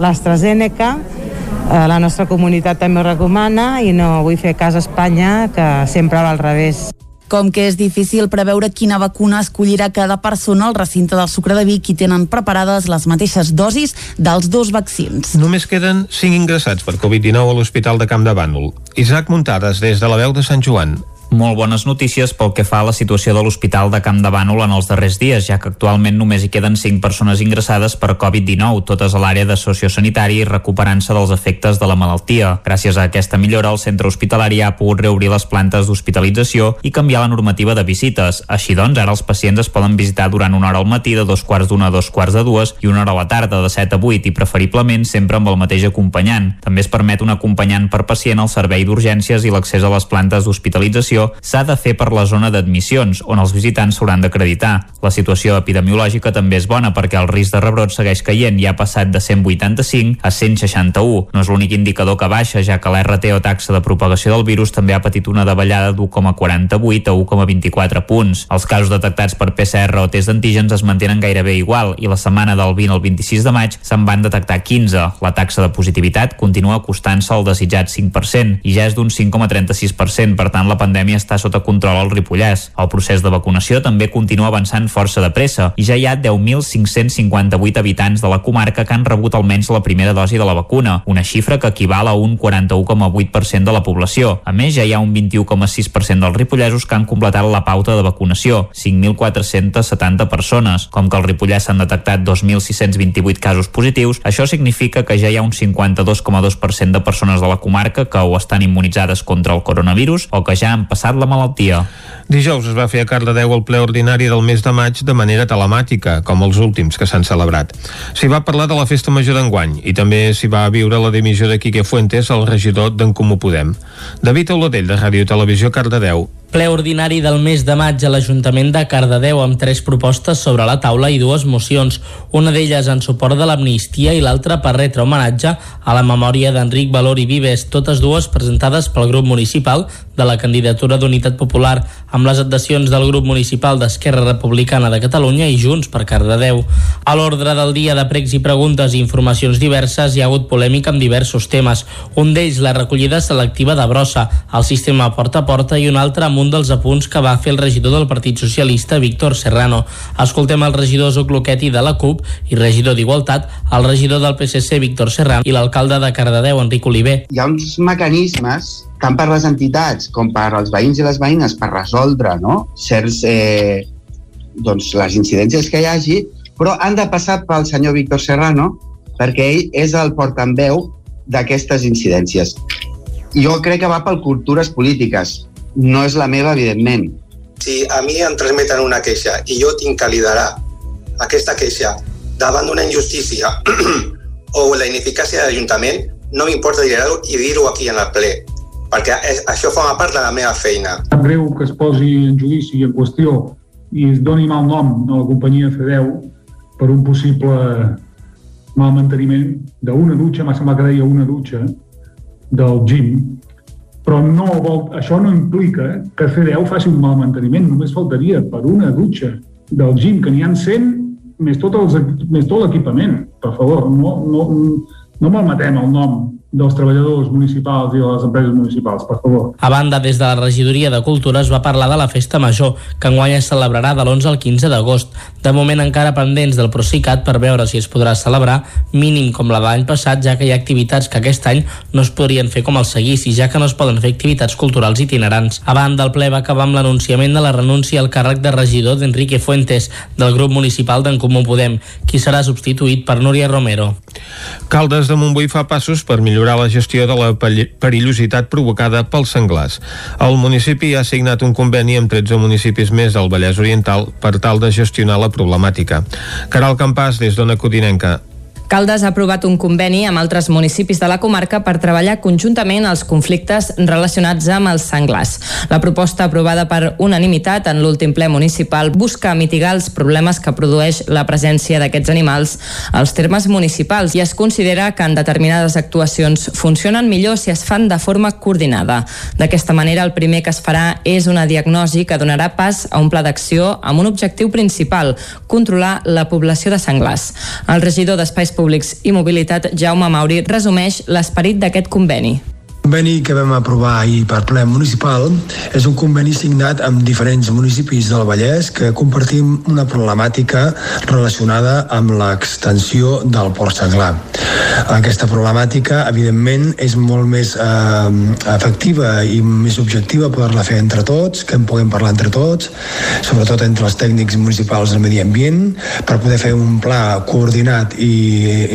l'AstraZeneca eh, la nostra comunitat també ho recomana i no vull fer cas a Espanya que sempre va al revés. Com que és difícil preveure quina vacuna escollirà cada persona al recinte del Sucre de Vic i tenen preparades les mateixes dosis dels dos vaccins. Només queden 5 ingressats per Covid-19 a l'Hospital de Camp de Bànol. Isaac Muntades, des de la veu de Sant Joan. Molt bones notícies pel que fa a la situació de l'Hospital de Camp de Bànol en els darrers dies, ja que actualment només hi queden 5 persones ingressades per Covid-19, totes a l'àrea de sociosanitari i recuperant-se dels efectes de la malaltia. Gràcies a aquesta millora, el centre hospitalari ha pogut reobrir les plantes d'hospitalització i canviar la normativa de visites. Així doncs, ara els pacients es poden visitar durant una hora al matí de dos quarts d'una a dos quarts de dues i una hora a la tarda de 7 a 8 i preferiblement sempre amb el mateix acompanyant. També es permet un acompanyant per pacient al servei d'urgències i l'accés a les plantes d'hospitalització s'ha de fer per la zona d'admissions, on els visitants s'hauran d'acreditar. La situació epidemiològica també és bona perquè el risc de rebrot segueix caient i ha passat de 185 a 161. No és l'únic indicador que baixa, ja que l'RT o taxa de propagació del virus també ha patit una davallada d'1,48 a 1,24 punts. Els casos detectats per PCR o test d'antígens es mantenen gairebé igual i la setmana del 20 al 26 de maig se'n van detectar 15. La taxa de positivitat continua acostant-se al desitjat 5% i ja és d'un 5,36%, per tant la pandèmia pandèmia està sota control al Ripollès. El procés de vacunació també continua avançant força de pressa i ja hi ha 10.558 habitants de la comarca que han rebut almenys la primera dosi de la vacuna, una xifra que equival a un 41,8% de la població. A més, ja hi ha un 21,6% dels ripollesos que han completat la pauta de vacunació, 5.470 persones. Com que al Ripollès s'han detectat 2.628 casos positius, això significa que ja hi ha un 52,2% de persones de la comarca que o estan immunitzades contra el coronavirus o que ja han passat passat la malaltia. Dijous es va fer a Cardedeu el ple ordinari del mes de maig de manera telemàtica, com els últims que s'han celebrat. S'hi va parlar de la festa major d'enguany i també s'hi va viure la dimissió de Quique Fuentes, el regidor d'en Comú Podem. David Oladell, de Ràdio Televisió Cardedeu, ple ordinari del mes de maig a l'Ajuntament de Cardedeu amb tres propostes sobre la taula i dues mocions, una d'elles en suport de l'amnistia i l'altra per retre homenatge a la memòria d'Enric Valor i Vives, totes dues presentades pel grup municipal de la candidatura d'Unitat Popular amb les adhesions del grup municipal d'Esquerra Republicana de Catalunya i Junts per Cardedeu. A l'ordre del dia de pregs i preguntes i informacions diverses hi ha hagut polèmica amb diversos temes, un d'ells la recollida selectiva de brossa, el sistema porta a porta i un altre amb un dels apunts que va fer el regidor del Partit Socialista, Víctor Serrano. Escoltem el regidor Zocloqueti de la CUP i regidor d'Igualtat, el regidor del PSC, Víctor Serrano, i l'alcalde de Cardedeu, Enric Oliver. Hi ha uns mecanismes tant per les entitats com per als veïns i les veïnes per resoldre no? certs, eh, doncs, les incidències que hi hagi, però han de passar pel senyor Víctor Serrano perquè ell és el portaveu d'aquestes incidències. Jo crec que va per cultures polítiques. No és la meva, evidentment. Si a mi em transmeten una queixa i jo tinc que liderar aquesta queixa davant d'una injustícia o la ineficàcia de l'Ajuntament, no m'importa liderar-ho i dir-ho aquí en el ple, perquè és, això forma part de la meva feina. Tan greu que es posi en judici i en qüestió i es doni mal nom a la companyia Fedeu per un possible mal manteniment d'una dutxa, m'ha semblat que deia una dutxa, del gym, però no vol, això no implica que Fedeu faci un mal manteniment, només faltaria per una dutxa del gym, que n'hi han 100 més tot, els, més tot l'equipament, per favor, no, no, no malmetem el nom dels treballadors municipals i de les empreses municipals, per favor. A banda, des de la regidoria de Cultura es va parlar de la festa major, que enguany es celebrarà de l'11 al 15 d'agost. De moment encara pendents del Procicat per veure si es podrà celebrar mínim com la de l'any passat, ja que hi ha activitats que aquest any no es podrien fer com el seguici, ja que no es poden fer activitats culturals itinerants. A banda, el ple va acabar amb l'anunciament de la renúncia al càrrec de regidor d'Enrique Fuentes, del grup municipal d'en Comú Podem, qui serà substituït per Núria Romero. Caldes de Montbui fa passos per millorar millorar la gestió de la perillositat provocada pels senglars. El municipi ha signat un conveni amb 13 municipis més del Vallès Oriental per tal de gestionar la problemàtica. Caral Campàs, des d'Ona Codinenca. Caldes ha aprovat un conveni amb altres municipis de la comarca per treballar conjuntament els conflictes relacionats amb els senglars. La proposta aprovada per unanimitat en l'últim ple municipal busca mitigar els problemes que produeix la presència d'aquests animals als termes municipals i es considera que en determinades actuacions funcionen millor si es fan de forma coordinada. D'aquesta manera, el primer que es farà és una diagnosi que donarà pas a un pla d'acció amb un objectiu principal, controlar la població de senglars. El regidor d'Espais Públics i Mobilitat, Jaume Mauri, resumeix l'esperit d'aquest conveni conveni que vam aprovar ahir per ple municipal és un conveni signat amb diferents municipis del Vallès que compartim una problemàtica relacionada amb l'extensió del Port Senglar. Aquesta problemàtica, evidentment, és molt més eh, efectiva i més objectiva poder-la fer entre tots, que en puguem parlar entre tots, sobretot entre els tècnics municipals del medi ambient, per poder fer un pla coordinat i,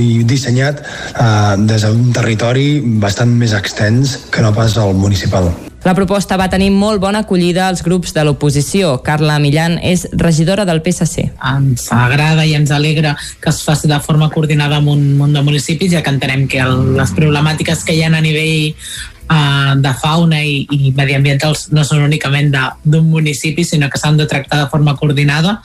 i dissenyat eh, des d'un territori bastant més extens anys que no pas al municipal. La proposta va tenir molt bona acollida als grups de l'oposició. Carla Millan és regidora del PSC. Ens agrada i ens alegra que es faci de forma coordinada amb un munt de municipis, ja que entenem que el, les problemàtiques que hi ha a nivell uh, de fauna i, i mediambientals no són únicament d'un municipi, sinó que s'han de tractar de forma coordinada.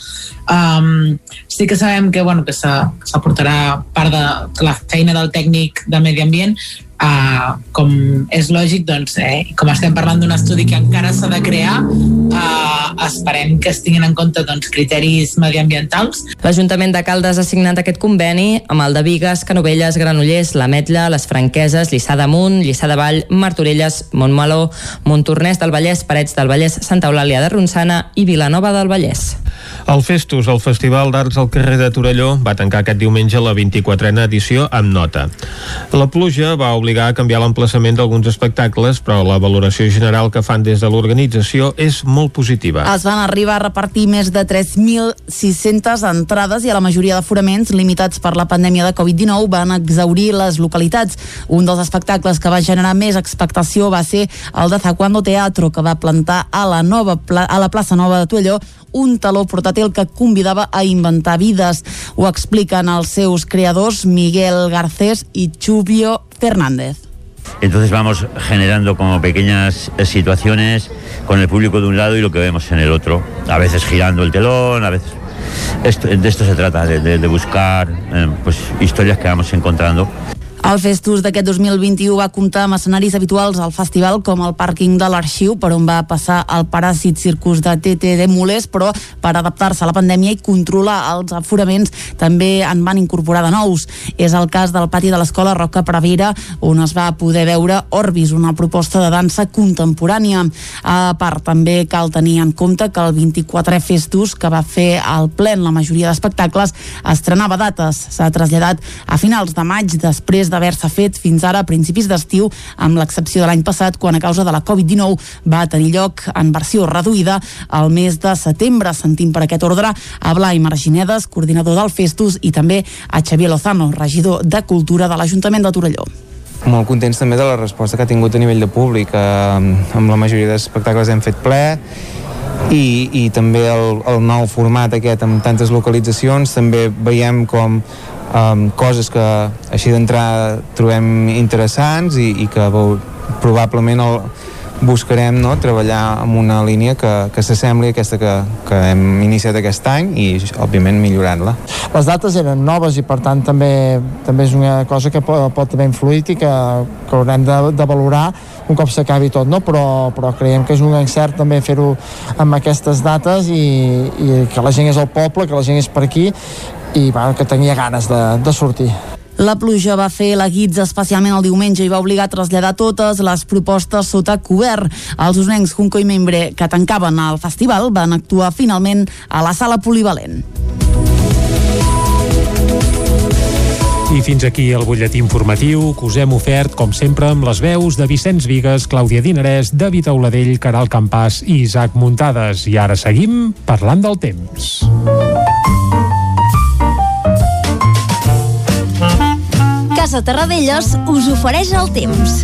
Um, sí que sabem que, bueno, que s'aportarà part de la feina del tècnic de medi ambient, Uh, com és lògic, doncs, eh, com estem parlant d'un estudi que encara s'ha de crear, uh, esperem que es tinguin en compte doncs, criteris mediambientals. L'Ajuntament de Caldes ha signat aquest conveni amb el de Vigues, Canovelles, Granollers, La Metla, Les Franqueses, Lliçà d'Amunt, Lliçà de Vall, Martorelles, Montmeló, Montornès del Vallès, Parets del Vallès, Santa Eulàlia de Ronçana i Vilanova del Vallès. El Festus, el Festival d'Arts al carrer de Torelló, va tancar aquest diumenge la 24a edició amb nota. La pluja va obligar a canviar l'emplaçament d'alguns espectacles, però la valoració general que fan des de l'organització és molt positiva. Es van arribar a repartir més de 3.600 entrades i a la majoria d'aforaments limitats per la pandèmia de Covid-19 van exaurir les localitats. Un dels espectacles que va generar més expectació va ser el de Zacuando Teatro, que va plantar a la, nova a la plaça Nova de Tuelló un taló portàtil que convidava a inventar vides. Ho expliquen els seus creadors Miguel Garcés i Chubio Fernández. Entonces vamos generando como pequeñas situaciones con el público de un lado y lo que vemos en el otro. A veces girando el telón, a veces... Esto, de esto se trata, de, de, de buscar eh, pues, historias que vamos encontrando. El Festus d'aquest 2021 va comptar amb escenaris habituals al festival com el pàrquing de l'Arxiu, per on va passar el Paràsit Circus de TT de Molers, però per adaptar-se a la pandèmia i controlar els aforaments també en van incorporar de nous. És el cas del pati de l'Escola Roca Prevera, on es va poder veure Orbis, una proposta de dansa contemporània. A part, també cal tenir en compte que el 24è Festus, que va fer al plen la majoria d'espectacles, estrenava dates. S'ha traslladat a finals de maig, després d'haver-se fet fins ara a principis d'estiu, amb l'excepció de l'any passat, quan a causa de la Covid-19 va tenir lloc en versió reduïda al mes de setembre. Sentim per aquest ordre a Blai Marginedes, coordinador del Festus, i també a Xavier Lozano, regidor de Cultura de l'Ajuntament de Torelló. Molt contents també de la resposta que ha tingut a nivell de públic. Amb la majoria d'espectacles hem fet ple i, i també el, el nou format aquest amb tantes localitzacions. També veiem com um, coses que així d'entrar trobem interessants i, i que veu, probablement el, buscarem no, treballar amb una línia que, que s'assembli a aquesta que, que hem iniciat aquest any i, òbviament, millorant-la. Les dates eren noves i, per tant, també, també és una cosa que pot, pot haver influït i que, que haurem de, de valorar un cop s'acabi tot, no? però, però creiem que és un encert també fer-ho amb aquestes dates i, i que la gent és al poble, que la gent és per aquí i bueno, que tenia ganes de, de sortir. La pluja va fer la guitza especialment el diumenge i va obligar a traslladar totes les propostes sota cobert. Els usnencs Junco i Membre, que tancaven el festival, van actuar finalment a la sala polivalent. I fins aquí el butlletí informatiu que us hem ofert, com sempre, amb les veus de Vicenç Vigues, Clàudia Dinarès, David Auladell, Caral Campàs i Isaac Muntades. I ara seguim parlant del temps. Casa Terradellos us ofereix el temps.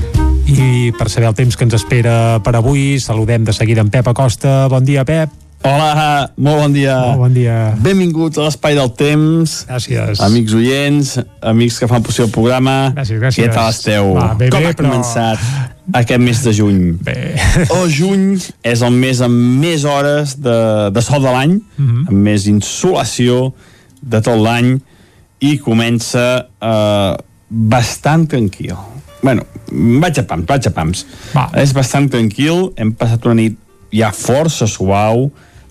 I per saber el temps que ens espera per avui, saludem de seguida en Pep Acosta. Bon dia, Pep. Hola, molt bon dia. Molt bon dia. Benvinguts a l'Espai del Temps. Gràcies. Amics oients, amics que fan possible el programa. Gràcies, gràcies. Què tal esteu? Va, bé, Com bé, ha però- començat aquest mes de juny? Bé. El juny és el mes amb més hores de, de sol de l'any, Mhm. amb més insolació de tot l'any, i comença eh, bastant tranquil. bueno, vaig a pams, vaig a pams. Va. És bastant tranquil, hem passat una nit ja força suau,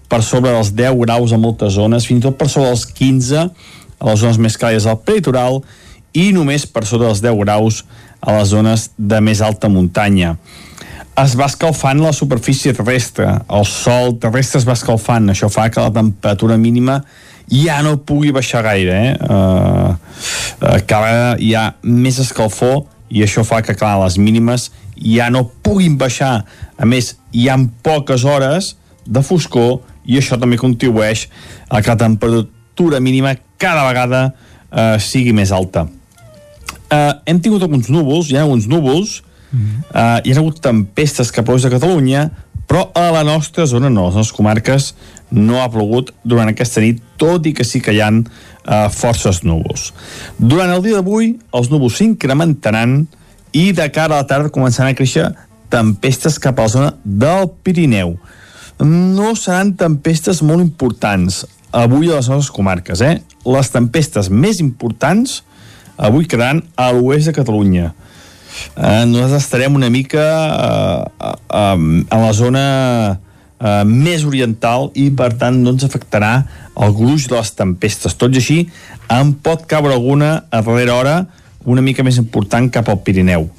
per sobre dels 10 graus a moltes zones, fins i tot per sobre dels 15 a les zones més càlides del peritoral i només per sobre dels 10 graus a les zones de més alta muntanya. Es va escalfant la superfície terrestre, el sol terrestre es va escalfant, això fa que la temperatura mínima ja no pugui baixar gaire, eh? Uh, uh, cada hi ha més escalfor i això fa que, clar, les mínimes ja no puguin baixar. A més, hi ha poques hores de foscor i això també contribueix a que la temperatura mínima cada vegada eh, sigui més alta. Eh, hem tingut alguns núvols, hi ha alguns núvols, eh, hi ha hagut tempestes que plous a Catalunya, però a la nostra zona no, a les nostres comarques no ha plogut durant aquesta nit, tot i que sí que hi ha eh, forces núvols. Durant el dia d'avui, els núvols s'incrementaran i de cara a la tarda començaran a créixer tempestes cap a la zona del Pirineu. No seran tempestes molt importants avui a les nostres comarques, eh? Les tempestes més importants avui quedaran a l'oest de Catalunya. Eh, nosaltres estarem una mica eh, eh, a la zona eh, més oriental i per tant no ens afectarà el gruix de les tempestes. Tot i així, en pot caure alguna a darrera hora una mica més important cap al Pirineu.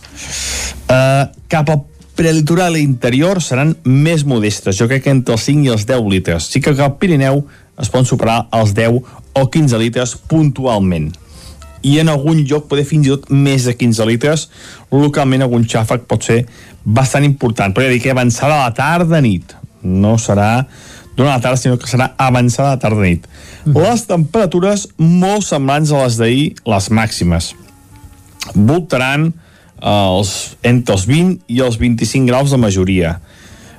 Eh, cap al prelitoral interior seran més modestes, jo crec que entre els 5 i els 10 litres. Sí que al Pirineu es poden superar els 10 o 15 litres puntualment i en algun lloc poder fins i tot més de 15 litres localment algun xàfec pot ser bastant important. Però ja dic que avançada a la tarda nit no serà durant la tarda sinó que serà avançada a la tarda nit. Les temperatures molt semblants a les d'ahir les màximes voltaran eh, els, entre els 20 i els 25 graus de majoria.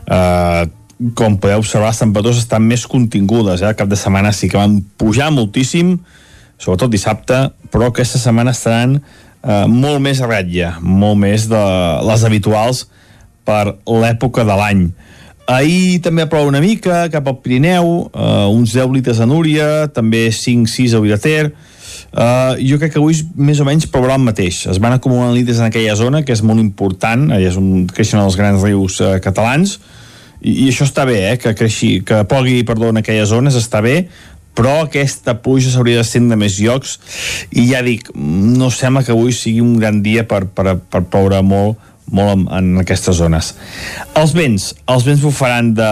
Eh, com podeu observar les temperatures estan més contingudes eh? el cap de setmana sí que van pujar moltíssim sobretot dissabte, però aquesta setmana estaran eh, molt més a ratlla, molt més de les habituals per l'època de l'any. Ahir també plou una mica cap al Pirineu, eh, uns 10 litres a Núria, també 5-6 a Vilater, Uh, jo crec que avui més o menys plourà el mateix. Es van acumulant litres en aquella zona, que és molt important, allà és on creixen els grans rius uh, catalans, i, i això està bé, eh, que, creixi, que plogui perdó, en aquelles zones, està bé, però aquesta pluja s'hauria de estendre a més llocs. I ja dic, no sembla que avui sigui un gran dia per, per, per ploure molt molt en, en aquestes zones. Els vents, els vents bufaran de,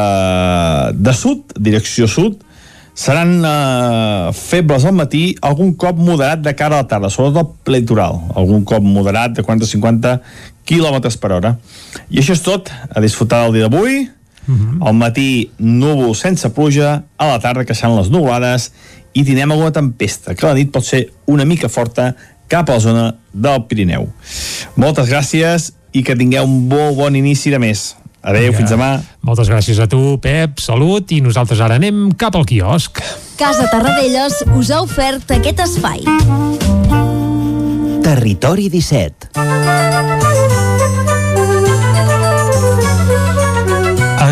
de sud, direcció sud, seran eh, febles al matí, algun cop moderat de cara a la tarda, sobretot el litoral, algun cop moderat de 40-50 km per hora. I això és tot, a disfrutar del dia d'avui, -hmm. Al matí, núvol sense pluja, a la tarda que seran les nuvolades i tindrem alguna tempesta, que a la nit pot ser una mica forta cap a la zona del Pirineu. Moltes gràcies i que tingueu un molt bon inici de mes. Adéu, fins demà. Moltes gràcies a tu, Pep, salut, i nosaltres ara anem cap al quiosc. Casa Tarradellas us ha ofert aquest espai. Territori 17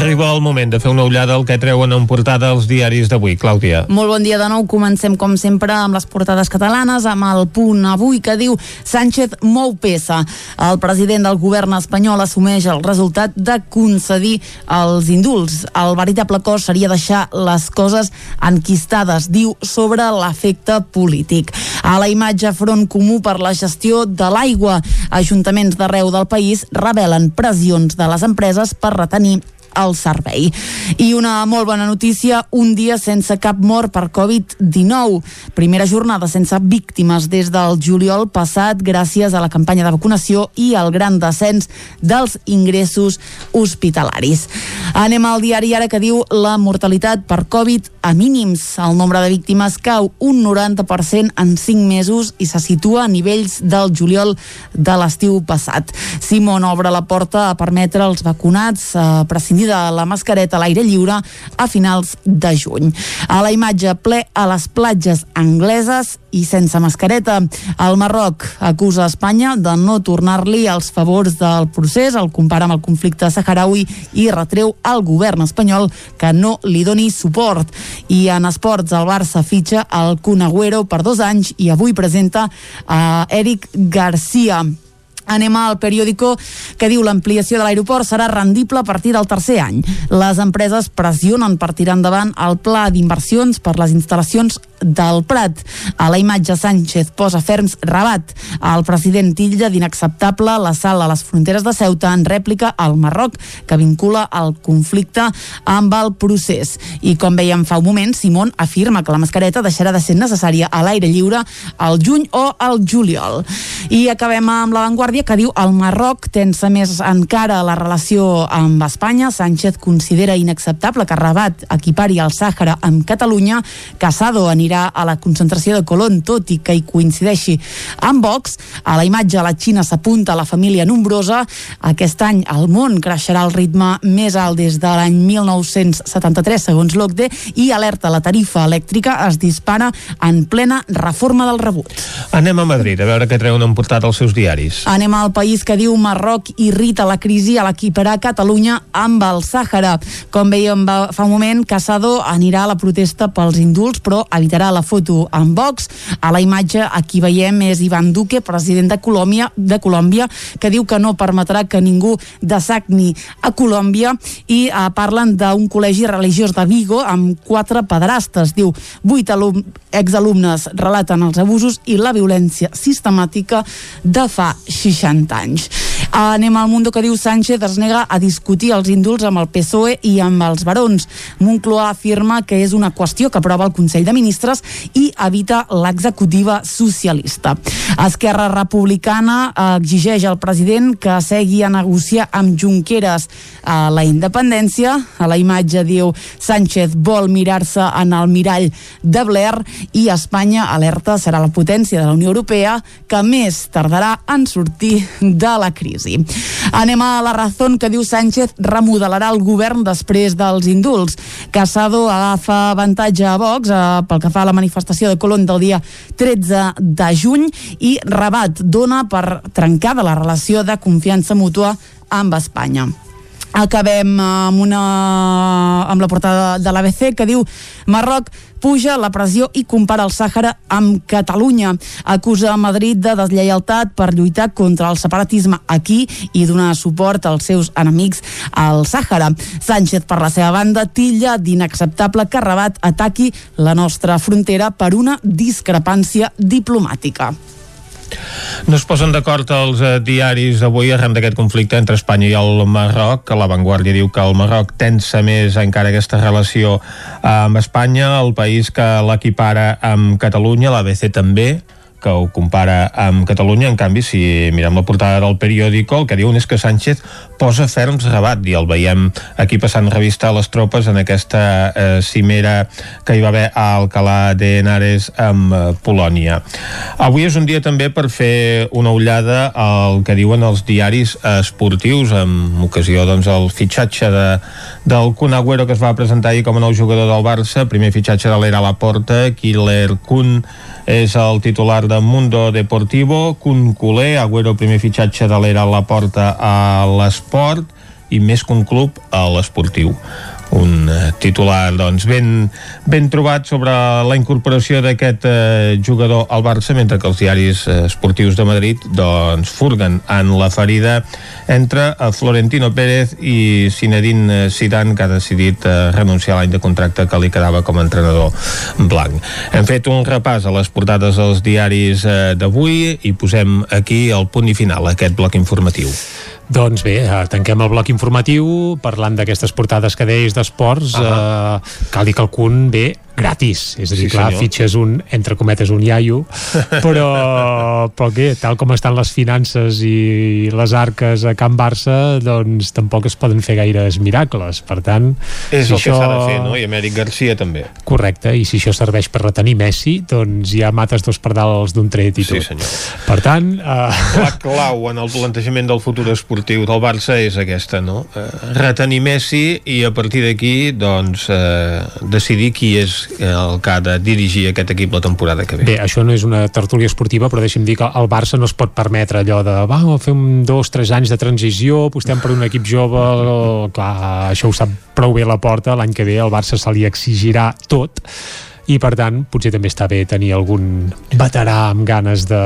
Arriba el moment de fer una ullada al que treuen en portada els diaris d'avui. Clàudia. Molt bon dia de nou. Comencem, com sempre, amb les portades catalanes, amb el punt avui que diu Sánchez mou peça. El president del govern espanyol assumeix el resultat de concedir els indults. El veritable cos seria deixar les coses enquistades, diu, sobre l'efecte polític. A la imatge front comú per la gestió de l'aigua. Ajuntaments d'arreu del país revelen pressions de les empreses per retenir el servei. I una molt bona notícia, un dia sense cap mort per Covid-19. Primera jornada sense víctimes des del juliol passat gràcies a la campanya de vacunació i al gran descens dels ingressos hospitalaris. Anem al diari ara que diu la mortalitat per Covid a mínims. El nombre de víctimes cau un 90% en 5 mesos i se situa a nivells del juliol de l'estiu passat. Simon obre la porta a permetre als vacunats a prescindir de la mascareta a l'aire lliure a finals de juny. A la imatge ple a les platges angleses i sense mascareta. El Marroc acusa Espanya de no tornar-li els favors del procés, el compara amb el conflicte saharaui i retreu al govern espanyol que no li doni suport. I en esports el Barça fitxa el Kun Agüero per dos anys i avui presenta a Eric Garcia. Anem al periòdico que diu l'ampliació de l'aeroport serà rendible a partir del tercer any. Les empreses pressionen per tirar endavant el pla d'inversions per les instal·lacions del Prat. A la imatge Sánchez posa ferms rabat. El president tilla d'inacceptable la sal a les fronteres de Ceuta en rèplica al Marroc, que vincula el conflicte amb el procés. I com veiem fa un moment, Simón afirma que la mascareta deixarà de ser necessària a l'aire lliure al juny o al juliol. I acabem amb l'avantguàrdia que diu el Marroc tensa més encara la relació amb Espanya. Sánchez considera inacceptable que Rabat equipari el Sàhara amb Catalunya. Casado anirà a la concentració de Colón, tot i que hi coincideixi amb Vox. A la imatge la Xina s'apunta a la família nombrosa. Aquest any el món creixerà al ritme més alt des de l'any 1973, segons l'OCDE, i alerta la tarifa elèctrica es dispara en plena reforma del rebut. Anem a Madrid, a veure què treuen en portada els seus diaris. Anem al país que diu Marroc irrita la crisi a l'equiparar Catalunya amb el Sàhara. Com veiem fa un moment, Casado anirà a la protesta pels indults, però evitarà la foto amb Vox. A la imatge aquí veiem és Ivan Duque, president de Colòmbia, de Colòmbia que diu que no permetrà que ningú desagni a Colòmbia i eh, parlen d'un col·legi religiós de Vigo amb quatre pedrastes. Diu, vuit alum exalumnes relaten els abusos i la violència sistemàtica de fa 60 anys. Anem al Mundo que diu Sánchez es nega a discutir els indults amb el PSOE i amb els barons. Moncloa afirma que és una qüestió que aprova el Consell de Ministres i evita l'executiva socialista. Esquerra Republicana exigeix al president que segui a negociar amb Junqueras a la independència. A la imatge diu Sánchez vol mirar-se en el mirall de Blair i Espanya alerta serà la potència de la Unió Europea que més tardarà en sortir de la crisi. Anem a la raó que diu Sánchez remodelarà el govern després dels indults. Casado agafa avantatge a Vox eh, pel que fa a la manifestació de Colón del dia 13 de juny i Rabat dona per trencada la relació de confiança mútua amb Espanya. Acabem amb, una, amb la portada de l'ABC que diu Marroc puja la pressió i compara el Sàhara amb Catalunya. Acusa Madrid de deslleialtat per lluitar contra el separatisme aquí i donar suport als seus enemics al Sàhara. Sánchez, per la seva banda, tilla d'inacceptable que Rabat ataqui la nostra frontera per una discrepància diplomàtica. No es posen d'acord els eh, diaris avui arran d'aquest conflicte entre Espanya i el Marroc, la Vanguardia diu que el Marroc tensa més encara aquesta relació amb Espanya, el país que l'equipara amb Catalunya, l'ABC també, que ho compara amb Catalunya. En canvi, si mirem la portada del periòdico, el que diuen és que Sánchez posa ferms rabat i el veiem aquí passant revista a les tropes en aquesta eh, cimera que hi va haver a Alcalà de Henares amb eh, Polònia. Avui és un dia també per fer una ullada al que diuen els diaris esportius amb ocasió doncs, el fitxatge de, del Kun Agüero que es va presentar ahir com a nou jugador del Barça, primer fitxatge de l'era a la porta, Killer Kun és el titular de Mundo Deportivo, Kun Culé, Agüero primer fitxatge de l'era a la porta a l'esport i més que un club a l'esportiu un eh, titular doncs, ben, ben trobat sobre la incorporació d'aquest eh, jugador al Barça mentre que els diaris eh, esportius de Madrid doncs, furguen en la ferida entre eh, Florentino Pérez i Zinedine Zidane que ha decidit eh, renunciar l'any de contracte que li quedava com a entrenador blanc. Hem fet un repàs a les portades dels diaris eh, d'avui i posem aquí el punt i final a aquest bloc informatiu. Doncs bé, eh, tanquem el bloc informatiu parlant d'aquestes portades que deies d'esports. Uh -huh. eh, cal dir que el ve gratis, és a dir, sí, clar, senyor. fitxes un, entre cometes, un iaio, però, però què, tal com estan les finances i les arques a Can Barça, doncs tampoc es poden fer gaires miracles, per tant... És si el això... que s'ha de fer, no? I Amèric Garcia també. Correcte, i si això serveix per retenir Messi, doncs ja mates dos pardals d'un tret i tot. Sí, senyor. Per tant... Uh... La clau en el plantejament del futur esportiu del Barça és aquesta, no? Uh, retenir Messi i a partir d'aquí, doncs, uh, decidir qui és el que ha de dirigir aquest equip la temporada que ve. Bé, això no és una tertúlia esportiva, però deixi'm dir que el Barça no es pot permetre allò de va, fem dos, tres anys de transició, apostem per un equip jove, clar, això ho sap prou bé la porta, l'any que ve el Barça se li exigirà tot, i per tant potser també està bé tenir algun veterà amb ganes de,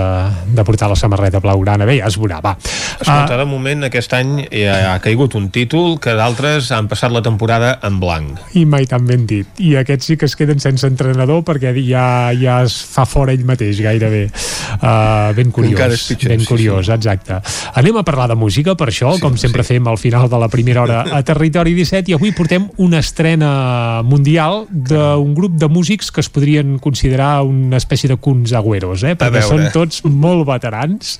de portar la samarreta blaugrana. Bé, ja es veurà, va. Escolta, uh, de moment aquest any ja ha caigut un títol que d'altres han passat la temporada en blanc. I mai tan ben dit. I aquests sí que es queden sense entrenador perquè ja, ja es fa fora ell mateix gairebé. Uh, ben curiós pitjor, ben curiós, sí, sí. exacte. Anem a parlar de música per això, sí, com sempre sí. fem al final de la primera hora a Territori 17 i avui portem una estrena mundial d'un grup de músics que es podrien considerar una espècie de cuns agüeros, eh? perquè són tots molt veterans.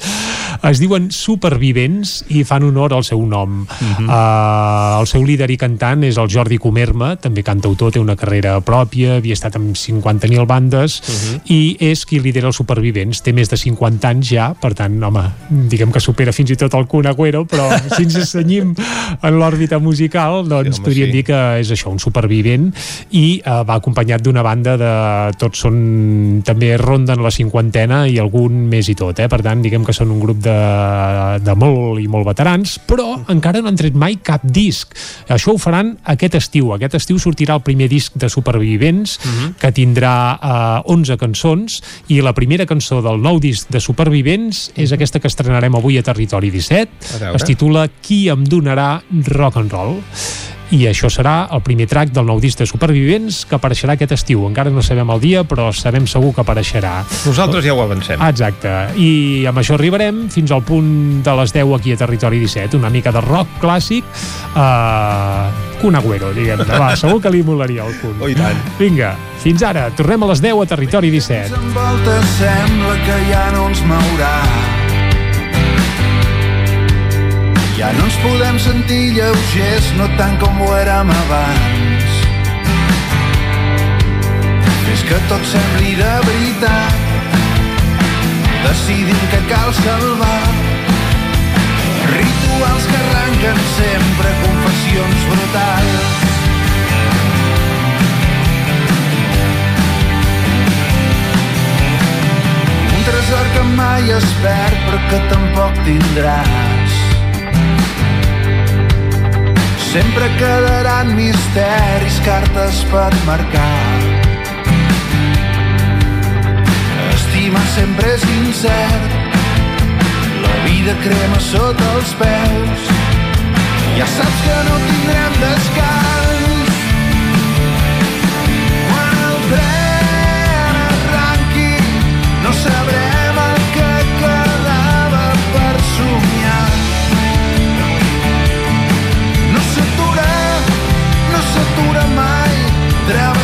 Es diuen supervivents i fan honor al seu nom. Uh -huh. uh, el seu líder i cantant és el Jordi Comerma, també cantautor, té una carrera pròpia, havia estat amb 50.000 bandes uh -huh. i és qui lidera els supervivents. Té més de 50 anys ja, per tant, home, diguem que supera fins i tot el Kun Agüero, però si ens assenyim en l'òrbita musical, doncs sí, podríem sí. dir que és això, un supervivent i uh, va acompanyat d'una banda de tots són també ronden la cinquantena i algun més i tot, eh? per tant diguem que són un grup de, de molt i molt veterans, però encara no han tret mai cap disc. Això ho faran aquest estiu. Aquest estiu sortirà el primer disc de Supervivents, uh mhm. -huh. que tindrà eh, 11 cançons, i la primera cançó del nou disc de Supervivents és aquesta que estrenarem avui a Territori 17. Es titula Qui em donarà rock and roll i això serà el primer track del nou disc de Supervivents que apareixerà aquest estiu. Encara no sabem el dia, però sabem segur que apareixerà. Nosaltres ja ho avancem. Exacte. I amb això arribarem fins al punt de les 10 aquí a Territori 17. Una mica de rock clàssic. Uh, Kun Agüero, diguem-ne. Va, segur que li molaria el Kun. Oh, tant. Vinga, fins ara. Tornem a les 10 a Territori 17. Envolta, sembla que ja no ens mourà ja no ens podem sentir lleugers, no tant com ho érem abans. Fes que tot sembli de veritat, decidim que cal salvar. Rituals que arranquen sempre confessions brutals. Un tresor que mai es perd però que tampoc tindràs Sempre quedaran misteris, cartes per marcar. Estimar sempre és incert, la vida crema sota els peus. Ja saps que no tindrem descans. Quan el tren arranqui, no sabrem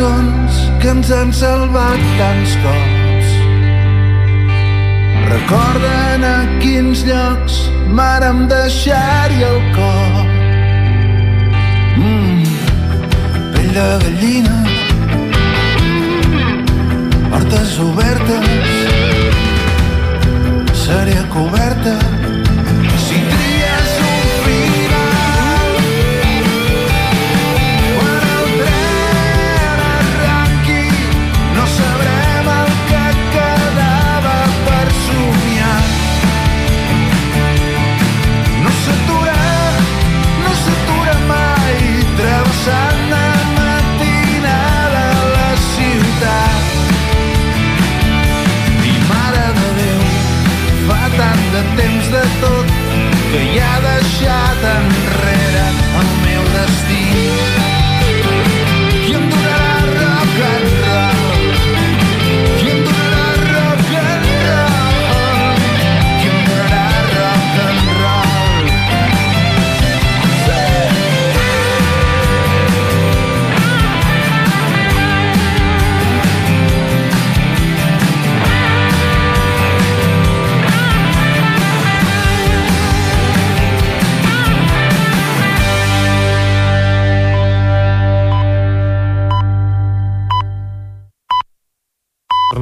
han salvat tants cops. Recorden a quins llocs vàrem deixar-hi el cor. Mm, pell de gallina, portes obertes, sèrie coberta, si de temps de tot que ja ha deixat enrere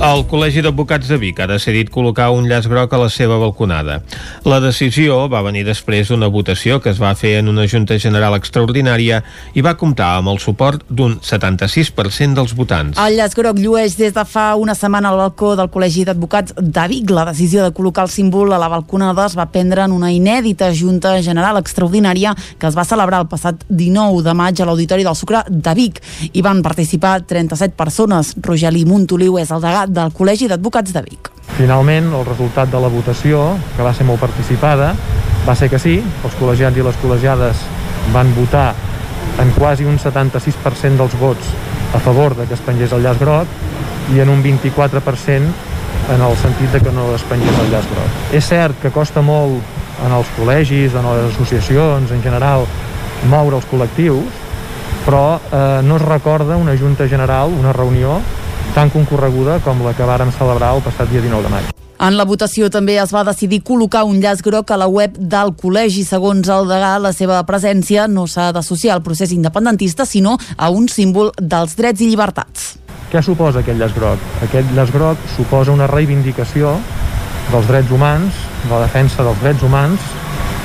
El Col·legi d'Advocats de Vic ha decidit col·locar un llaç groc a la seva balconada. La decisió va venir després d'una votació que es va fer en una Junta General Extraordinària i va comptar amb el suport d'un 76% dels votants. El llaç groc llueix des de fa una setmana al balcó del Col·legi d'Advocats de Vic. La decisió de col·locar el símbol a la balconada es va prendre en una inèdita Junta General Extraordinària que es va celebrar el passat 19 de maig a l'Auditori del Sucre de Vic. Hi van participar 37 persones. Rogeli Montoliu és el degat del Col·legi d'Advocats de Vic. Finalment, el resultat de la votació, que va ser molt participada, va ser que sí, els col·legiats i les col·legiades van votar en quasi un 76% dels vots a favor de que es pengés el llaç groc i en un 24% en el sentit de que no es pengés el llaç groc. És cert que costa molt en els col·legis, en les associacions, en general, moure els col·lectius, però eh, no es recorda una junta general, una reunió tan concorreguda com la que vàrem celebrar el passat dia 19 de maig. En la votació també es va decidir col·locar un llaç groc a la web del col·legi. Segons el degà, la seva presència no s'ha d'associar al procés independentista, sinó a un símbol dels drets i llibertats. Què suposa aquest llaç groc? Aquest llaç groc suposa una reivindicació dels drets humans, de la defensa dels drets humans,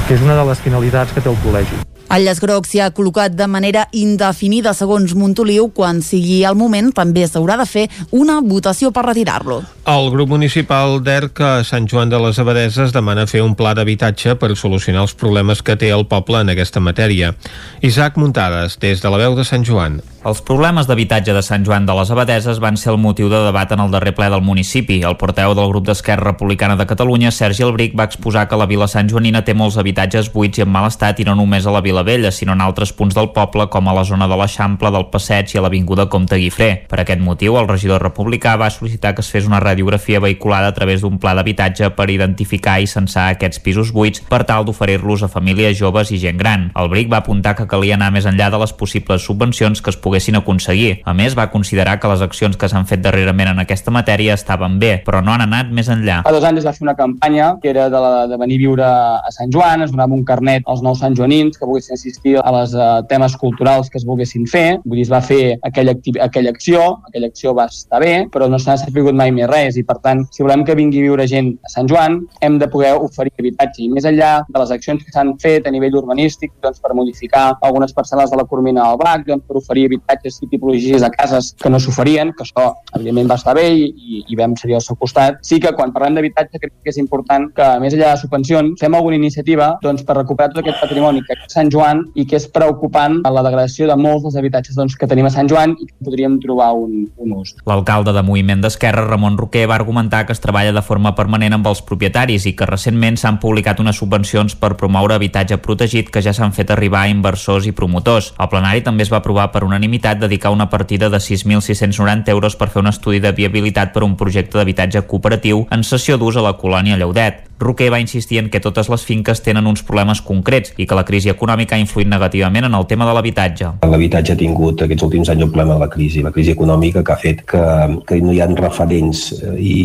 que és una de les finalitats que té el col·legi. El llaç groc s'hi ha col·locat de manera indefinida segons Montoliu. Quan sigui el moment també s'haurà de fer una votació per retirar-lo. El grup municipal d'ERC a Sant Joan de les Abadeses demana fer un pla d'habitatge per solucionar els problemes que té el poble en aquesta matèria. Isaac Muntades, des de la veu de Sant Joan. Els problemes d'habitatge de Sant Joan de les Abadeses van ser el motiu de debat en el darrer ple del municipi. El porteu del grup d'Esquerra Republicana de Catalunya, Sergi Albric, va exposar que la vila Sant Joanina té molts habitatges buits i en mal estat i no només a la Vila Vella, sinó en altres punts del poble, com a la zona de l'Eixample, del Passeig i a l'Avinguda Comte Guifré. Per aquest motiu, el regidor republicà va sol·licitar que es fes una radiografia vehiculada a través d'un pla d'habitatge per identificar i censar aquests pisos buits per tal d'oferir-los a famílies joves i gent gran. El Bric va apuntar que calia anar més enllà de les possibles subvencions que es poguessin aconseguir. A més, va considerar que les accions que s'han fet darrerament en aquesta matèria estaven bé, però no han anat més enllà. Fa dos anys es va fer una campanya que era de, la, de venir a viure a Sant Joan, es donava un carnet als nous santjoanins que volguessin assistir a les uh, temes culturals que es volguessin fer. Vull dir, es va fer aquella, aquella acció, aquella acció va estar bé, però no s'ha sabut mai més res i per tant, si volem que vingui a viure gent a Sant Joan, hem de poder oferir habitatge i més enllà de les accions que s'han fet a nivell urbanístic doncs, per modificar algunes parcel·les de la Cormina del Bac, doncs, per oferir habitatges i tipologies de cases que no s'oferien, que això evidentment va estar bé i, i, vam ser al seu costat. Sí que quan parlem d'habitatge crec que és important que més enllà de subvencions fem alguna iniciativa doncs, per recuperar tot aquest patrimoni que és Sant Joan i que és preocupant la degradació de molts dels habitatges doncs, que tenim a Sant Joan i que podríem trobar un, un ús. L'alcalde de Moviment d'Esquerra, Ramon Roquer, va argumentar que es treballa de forma permanent amb els propietaris i que recentment s'han publicat unes subvencions per promoure habitatge protegit que ja s'han fet arribar a inversors i promotors. Al plenari també es va aprovar per unanimitat unanimitat dedicar una partida de 6.690 euros per fer un estudi de viabilitat per un projecte d'habitatge cooperatiu en sessió d'ús a la colònia Lleudet. Roquer va insistir en que totes les finques tenen uns problemes concrets i que la crisi econòmica ha influït negativament en el tema de l'habitatge. L'habitatge ha tingut aquests últims anys un problema de la crisi, la crisi econòmica que ha fet que, que no hi ha referents eh, i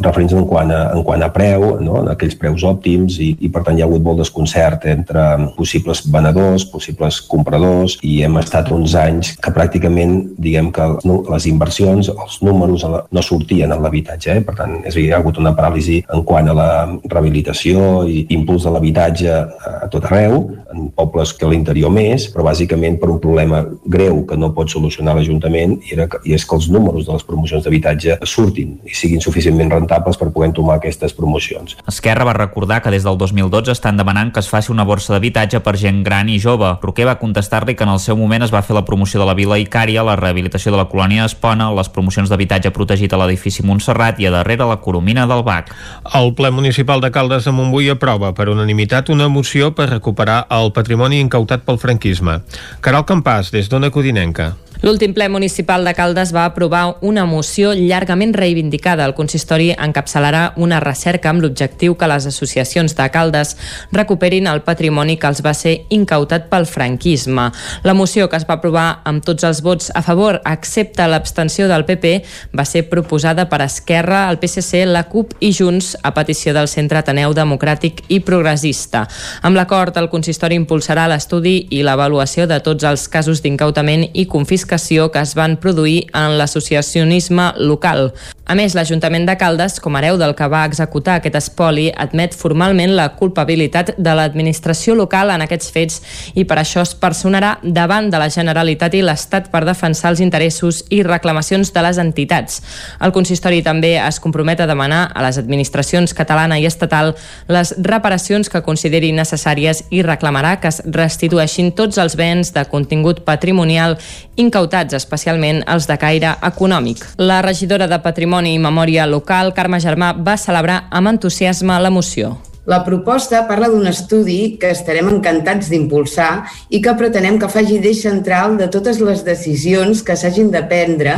referents en quant a, en quant a preu, no? en aquells preus òptims i, i per tant hi ha hagut molt desconcert entre possibles venedors, possibles compradors i hem estat uns anys que pràcticament diguem que les inversions, els números no sortien en l'habitatge, eh? per tant és a dir, hi ha hagut una paràlisi en quant a la rehabilitació i impuls de l'habitatge a tot arreu, en pobles que a l'interior més, però bàsicament per un problema greu que no pot solucionar l'Ajuntament era, que- i és que els números de les promocions d'habitatge surtin i siguin suficientment rentables per poder entomar aquestes promocions. Esquerra va recordar que des del 2012 estan demanant que es faci una borsa d'habitatge per gent gran i jove. Roquer va contestar-li que en el seu moment es va fer la promoció de la Vila Icària, la rehabilitació de la colònia Espona, les promocions d'habitatge protegit a l'edifici Montserrat i a darrere la Coromina del Bac. El ple municipal de Caldes de Montbui aprova per unanimitat una moció per recuperar el patrimoni incautat pel franquisme. Caral Campàs, des d'Ona Codinenca. L'últim ple municipal de Caldes va aprovar una moció llargament reivindicada. El consistori encapçalarà una recerca amb l'objectiu que les associacions de Caldes recuperin el patrimoni que els va ser incautat pel franquisme. La moció que es va aprovar amb tots els vots a favor, excepte l'abstenció del PP, va ser proposada per Esquerra, el PSC, la CUP i Junts a petició del Centre Ateneu Democràtic i Progressista. Amb l'acord, el consistori impulsarà l'estudi i l'avaluació de tots els casos d'incautament i confiscació que es van produir en l'associacionisme local. A més, l'Ajuntament de Caldes, com hereu del que va executar aquest espoli, admet formalment la culpabilitat de l'administració local en aquests fets i per això es personarà davant de la Generalitat i l'Estat per defensar els interessos i reclamacions de les entitats. El consistori també es compromet a demanar a les administracions catalana i estatal les reparacions que consideri necessàries i reclamarà que es restitueixin tots els béns de contingut patrimonial incautats, especialment els de caire econòmic. La regidora de Patrimoni i Memòria Local, Carme Germà, va celebrar amb entusiasme la moció. La proposta parla d'un estudi que estarem encantats d'impulsar i que pretenem que faci d'eix central de totes les decisions que s'hagin de prendre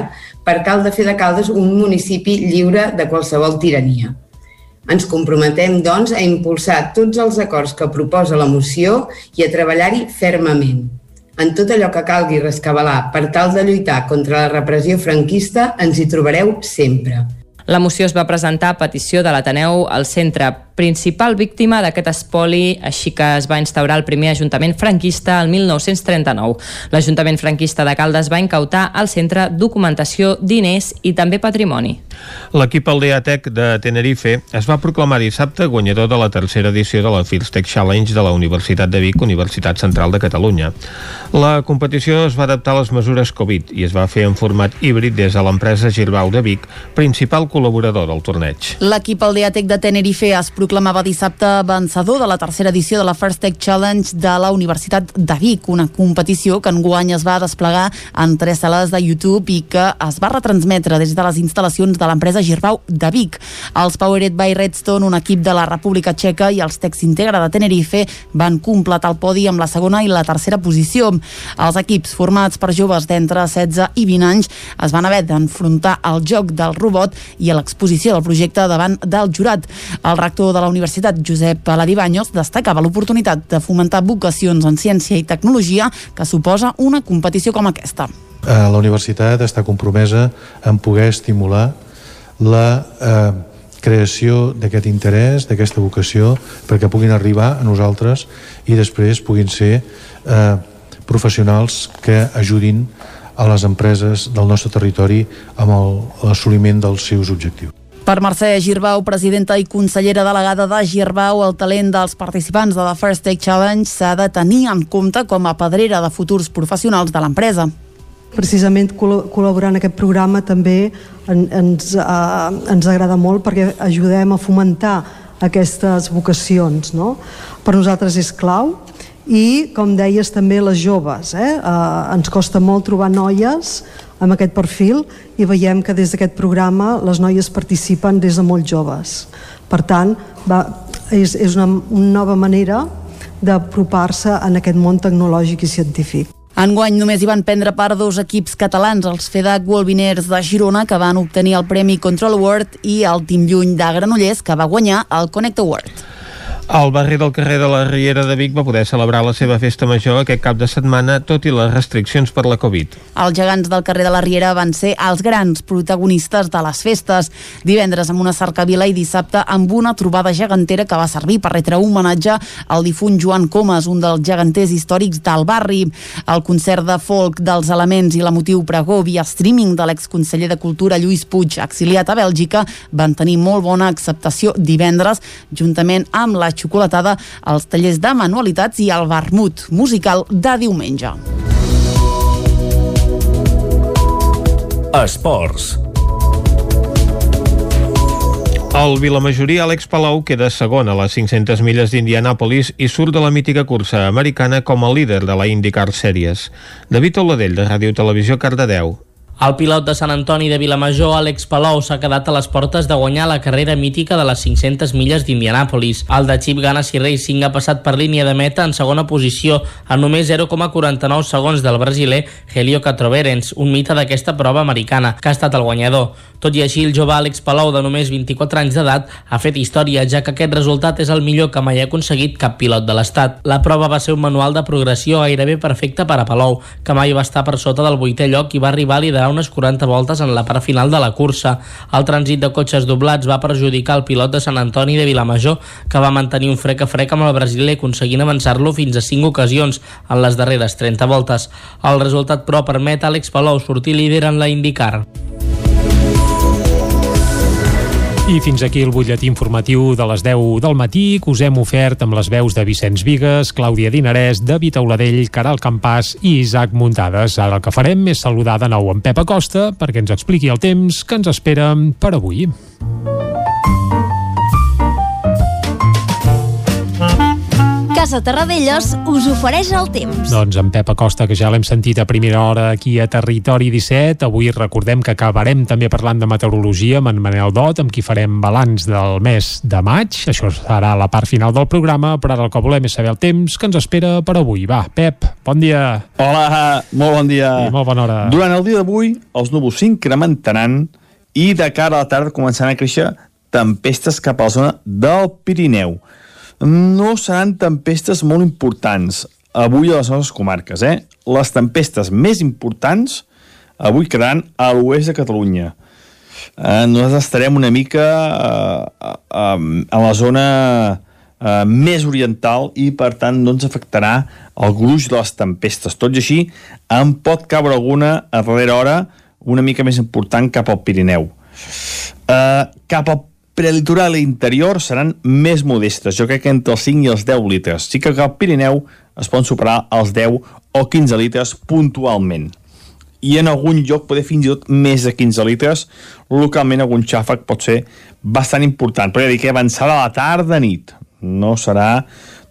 per cal de fer de Caldes un municipi lliure de qualsevol tirania. Ens comprometem, doncs, a impulsar tots els acords que proposa la moció i a treballar-hi fermament. En tot allò que calgui rescabalar per tal de lluitar contra la repressió franquista ens hi trobareu sempre. La moció es va presentar a petició de l'Ateneu al centre principal víctima d'aquest espoli, així que es va instaurar el primer Ajuntament franquista el 1939. L'Ajuntament franquista de Caldes va incautar al centre documentació, diners i també patrimoni. L'equip Aldeatec de Tenerife es va proclamar dissabte guanyador de la tercera edició de la First Tech Challenge de la Universitat de Vic, Universitat Central de Catalunya. La competició es va adaptar a les mesures Covid i es va fer en format híbrid des de l'empresa Girbau de Vic, principal col·laborador del torneig. L'equip Aldeatec de Tenerife es proclamava dissabte vencedor de la tercera edició de la First Tech Challenge de la Universitat de Vic, una competició que enguany es va desplegar en tres sales de YouTube i que es va retransmetre des de les instal·lacions de l'empresa Girbau de Vic. Els Powered by Redstone, un equip de la República Txeca i els Tex Integra de Tenerife van completar el podi amb la segona i la tercera posició. Els equips formats per joves d'entre 16 i 20 anys es van haver d'enfrontar al joc del robot i a l'exposició del projecte davant del jurat. El rector de la Universitat, Josep Aladibaños, destacava l'oportunitat de fomentar vocacions en ciència i tecnologia que suposa una competició com aquesta. Eh, La universitat està compromesa en poder estimular la eh, creació d'aquest interès, d'aquesta vocació, perquè puguin arribar a nosaltres i després puguin ser eh, professionals que ajudin a les empreses del nostre territori amb l'assoliment dels seus objectius. Per Mercè Girbau, presidenta i consellera delegada de Girbau, el talent dels participants de la First Take Challenge s'ha de tenir en compte com a pedrera de futurs professionals de l'empresa. Precisament col- col·laborar en aquest programa també en, ens, eh, ens agrada molt perquè ajudem a fomentar aquestes vocacions. No? Per nosaltres és clau i, com deies, també les joves. Eh? Eh, ens costa molt trobar noies amb aquest perfil i veiem que des d'aquest programa les noies participen des de molt joves. Per tant, va, és, és una, una nova manera d'apropar-se en aquest món tecnològic i científic. Enguany només hi van prendre part dos equips catalans, els FEDAC Wolviners de Girona, que van obtenir el Premi Control Award, i el Team Lluny de Granollers, que va guanyar el Connect Award. El barri del carrer de la Riera de Vic va poder celebrar la seva festa major aquest cap de setmana, tot i les restriccions per la Covid. Els gegants del carrer de la Riera van ser els grans protagonistes de les festes. Divendres amb una cercavila i dissabte amb una trobada gegantera que va servir per retre homenatge al difunt Joan Comas, un dels geganters històrics del barri. El concert de folk dels elements i l'emotiu pregó via streaming de l'exconseller de Cultura Lluís Puig, exiliat a Bèlgica, van tenir molt bona acceptació divendres, juntament amb la xocolatada, els tallers de manualitats i el vermut musical de diumenge. Esports. El Vilamajorí Àlex Palau queda segon a les 500 milles d'Indianàpolis i surt de la mítica cursa americana com a líder de la IndyCar Series. David Oladell, de Ràdio Televisió, Cardedeu. El pilot de Sant Antoni de Vilamajor, Àlex Palou, s'ha quedat a les portes de guanyar la carrera mítica de les 500 milles d'Indianàpolis. El de Chip Ganassi Racing ha passat per línia de meta en segona posició, a només 0,49 segons del brasiler Helio Catroverens, un mite d'aquesta prova americana, que ha estat el guanyador. Tot i així, el jove Àlex Palou, de només 24 anys d'edat, ha fet història, ja que aquest resultat és el millor que mai ha aconseguit cap pilot de l'Estat. La prova va ser un manual de progressió gairebé perfecte per a Palou, que mai va estar per sota del vuitè lloc i va arribar a liderar unes 40 voltes en la part final de la cursa. El trànsit de cotxes doblats va perjudicar el pilot de Sant Antoni de Vilamajor, que va mantenir un frec a frec amb el brasiler, aconseguint avançar-lo fins a 5 ocasions en les darreres 30 voltes. El resultat, però, permet a Àlex Palou sortir líder en la IndyCar. I fins aquí el butlletí informatiu de les 10 del matí que us hem ofert amb les veus de Vicenç Vigues, Clàudia Dinarès, David Auladell, Caral Campàs i Isaac Muntades. Ara el que farem és saludar de nou en Pep Acosta perquè ens expliqui el temps que ens espera per avui. Casa Terradellos us ofereix el temps. Doncs en Pep Acosta, que ja l'hem sentit a primera hora aquí a Territori 17. Avui recordem que acabarem també parlant de meteorologia amb en Manel Dot, amb qui farem balanç del mes de maig. Això serà la part final del programa, però ara el que volem és saber el temps que ens espera per avui. Va, Pep, bon dia. Hola, molt bon dia. I molt bona hora. Durant el dia d'avui, els núvols s'incrementaran i de cara a la tarda començaran a créixer tempestes cap a la zona del Pirineu. No seran tempestes molt importants avui a les nostres comarques. Eh? Les tempestes més importants avui quedaran a l'oest de Catalunya. Eh, nosaltres estarem una mica eh, eh, a la zona eh, més oriental i per tant no ens afectarà el gruix de les tempestes. Tot i així, en pot caure alguna a darrera hora una mica més important cap al Pirineu. Eh, cap al prelitoral i interior seran més modestes, jo crec que entre els 5 i els 10 litres. Sí que al Pirineu es poden superar els 10 o 15 litres puntualment. I en algun lloc poder fins i tot més de 15 litres, localment algun xàfec pot ser bastant important, però ja dic que avançada la tarda nit. No serà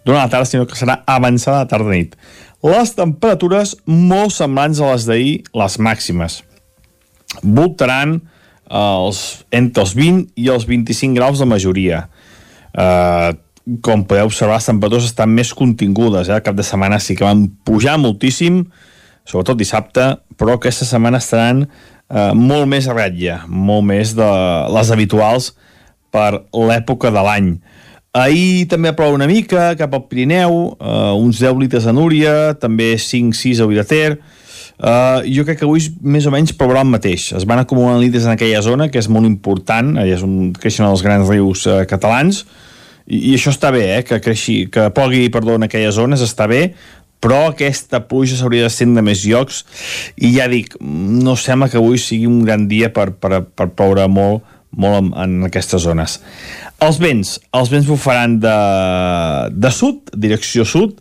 durant la tarda, sinó que serà avançada la tarda nit. Les temperatures molt semblants a les d'ahir, les màximes. Voltaran els, entre els 20 i els 25 graus de majoria. Uh, com podeu observar, les temperatures estan més contingudes. Eh? El cap de setmana sí que van pujar moltíssim, sobretot dissabte, però aquesta setmana estaran uh, molt més a ratlla, molt més de les habituals per l'època de l'any. Ahir també plou una mica cap al Pirineu, uh, uns 10 litres a Núria, també 5-6 a Vidater, Uh, jo crec que avui més o menys plourà el mateix. Es van acumulant litres en aquella zona, que és molt important, allà és on creixen els grans rius uh, catalans, i, i això està bé, eh, que, creixi, que plogui perdó, en aquelles zones, està bé, però aquesta pluja s'hauria de estendre més llocs, i ja dic, no sembla que avui sigui un gran dia per, per, per ploure molt, molt en, en aquestes zones. Els vents, els vents bufaran de, de sud, direcció sud,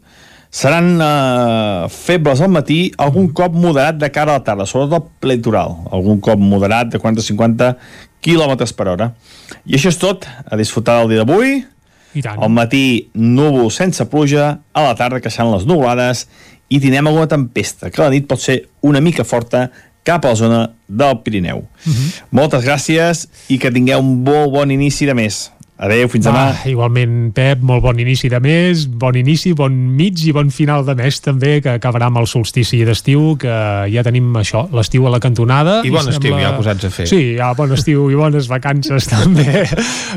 seran eh, febles al matí, algun cop moderat de cara a la tarda, sobretot el litoral, algun cop moderat de 40-50 km per hora. I això és tot, a disfrutar del dia d'avui. Al matí, núvol sense pluja, a la tarda que seran les nuvolades i tindrem alguna tempesta, que la nit pot ser una mica forta cap a la zona del Pirineu. Uh -huh. Moltes gràcies i que tingueu un molt bon inici de mes. Adéu, fins demà. Va, igualment, Pep, molt bon inici de mes, bon inici, bon mig i bon final de mes també, que acabarà amb el solstici d'estiu, que ja tenim això, l'estiu a la cantonada. I bon estiu, ja posats a fer. Sí, ja bon estiu i bones vacances també.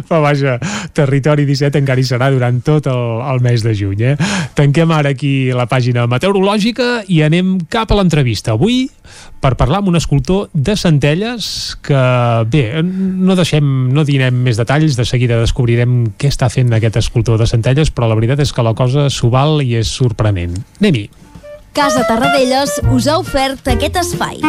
Però vaja, Territori 17 encara hi serà durant tot el, el mes de juny. Eh? Tanquem ara aquí la pàgina meteorològica i anem cap a l'entrevista. Avui per parlar amb un escultor de Centelles que, bé, no deixem, no dinem més detalls, de seguida descobrirem què està fent aquest escultor de Centelles, però la veritat és que la cosa s'ho val i és sorprenent. Anem-hi. Casa Tarradellas us ha ofert aquest espai.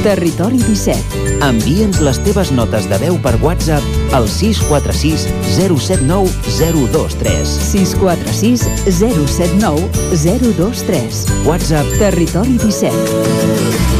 Territori 17. Envia'ns les teves notes de veu per WhatsApp al 646 079 023. 646 079 023. WhatsApp Territori 17.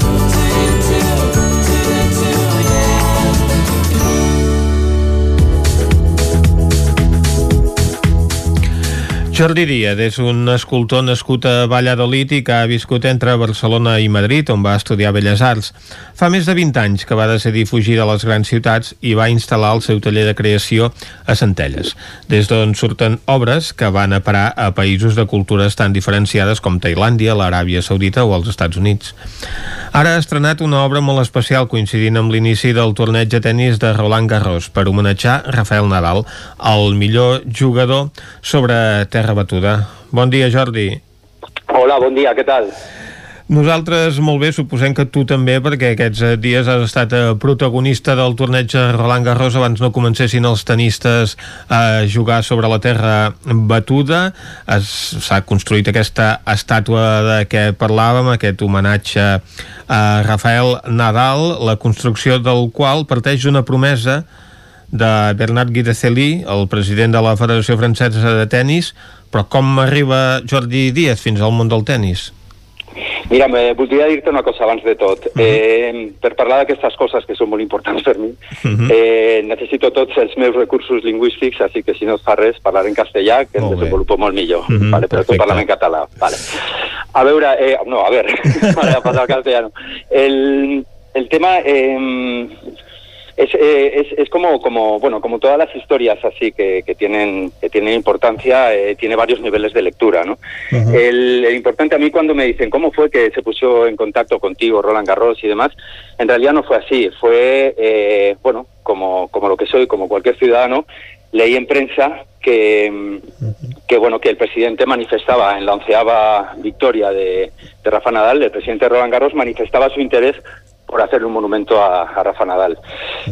Jordi Díaz és un escultor nascut a Valladolid i que ha viscut entre Barcelona i Madrid, on va estudiar Belles Arts. Fa més de 20 anys que va decidir fugir de les grans ciutats i va instal·lar el seu taller de creació a Centelles, des d'on surten obres que van a parar a països de cultures tan diferenciades com Tailàndia, l'Aràbia Saudita o els Estats Units. Ara ha estrenat una obra molt especial coincidint amb l'inici del torneig de tennis de Roland Garros per homenatjar Rafael Nadal, el millor jugador sobre terra batuda. Bon dia, Jordi. Hola, bon dia, què tal? Nosaltres molt bé, suposem que tu també, perquè aquests eh, dies has estat eh, protagonista del torneig de Roland Garros abans no comencessin els tenistes a jugar sobre la terra batuda. S'ha construït aquesta estàtua de què parlàvem, aquest homenatge a Rafael Nadal, la construcció del qual parteix d'una promesa de Bernard Guideceli, el president de la Federació Francesa de Tenis, però com arriba Jordi Díaz fins al món del tennis? Mira, me, voldria dir-te una cosa abans de tot. eh, per parlar d'aquestes coses que són molt importants per mi, eh, necessito tots els meus recursos lingüístics, així que si no et fa res, parlar en castellà, que em Molt bé. desenvolupo molt millor. Mhm, vale, però tu perfecte. parla en català. Vale. A veure, eh, no, a ver, vale, a pasar al castellano. El, el tema... Eh, es, eh, es, es como, como, bueno, como todas las historias así que, que tienen, que tienen importancia, eh, tiene varios niveles de lectura, ¿no? el, el importante a mí cuando me dicen cómo fue que se puso en contacto contigo Roland Garros y demás, en realidad no fue así, fue, eh, bueno, como, como lo que soy, como cualquier ciudadano, leí en prensa que, que bueno que el presidente manifestaba en la onceava victoria de, de Rafa Nadal, el presidente Roland Garros manifestaba su interés por hacerle un monumento a, a Rafa Nadal.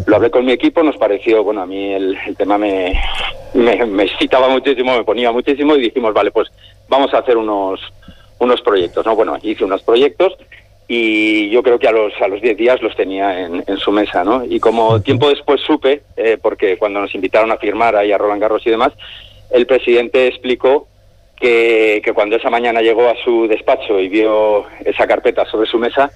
Lo hablé con mi equipo, nos pareció, bueno, a mí el, el tema me, me, me excitaba muchísimo, me ponía muchísimo y dijimos, vale, pues vamos a hacer unos, unos proyectos, ¿no? Bueno, hice unos proyectos y yo creo que a los a los 10 días los tenía en, en su mesa, ¿no? Y como tiempo después supe, eh, porque cuando nos invitaron a firmar ahí a Roland Garros y demás, el presidente explicó que, que cuando esa mañana llegó a su despacho y vio esa carpeta sobre su mesa,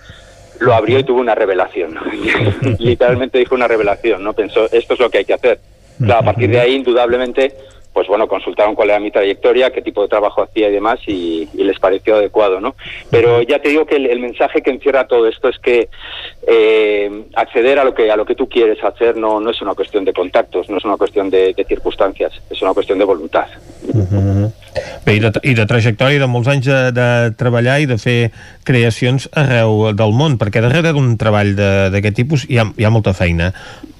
lo abrió y tuvo una revelación. Literalmente dijo una revelación, ¿no? Pensó, esto es lo que hay que hacer. Claro, a partir de ahí, indudablemente, pues bueno, consultaron cuál era mi trayectoria, qué tipo de trabajo hacía y demás, y, les pareció adecuado, ¿no? Pero ya te digo que el, mensaje que encierra todo esto es que eh, acceder a lo que a lo que tú quieres hacer no, no es una cuestión de contactos, no es una cuestión de circunstancias, es una cuestión de voluntad. Bé, i de, i de trajectòria de molts anys de, de treballar i de fer creacions arreu del món, perquè darrere d'un treball d'aquest tipus hi ha, hi ha molta feina.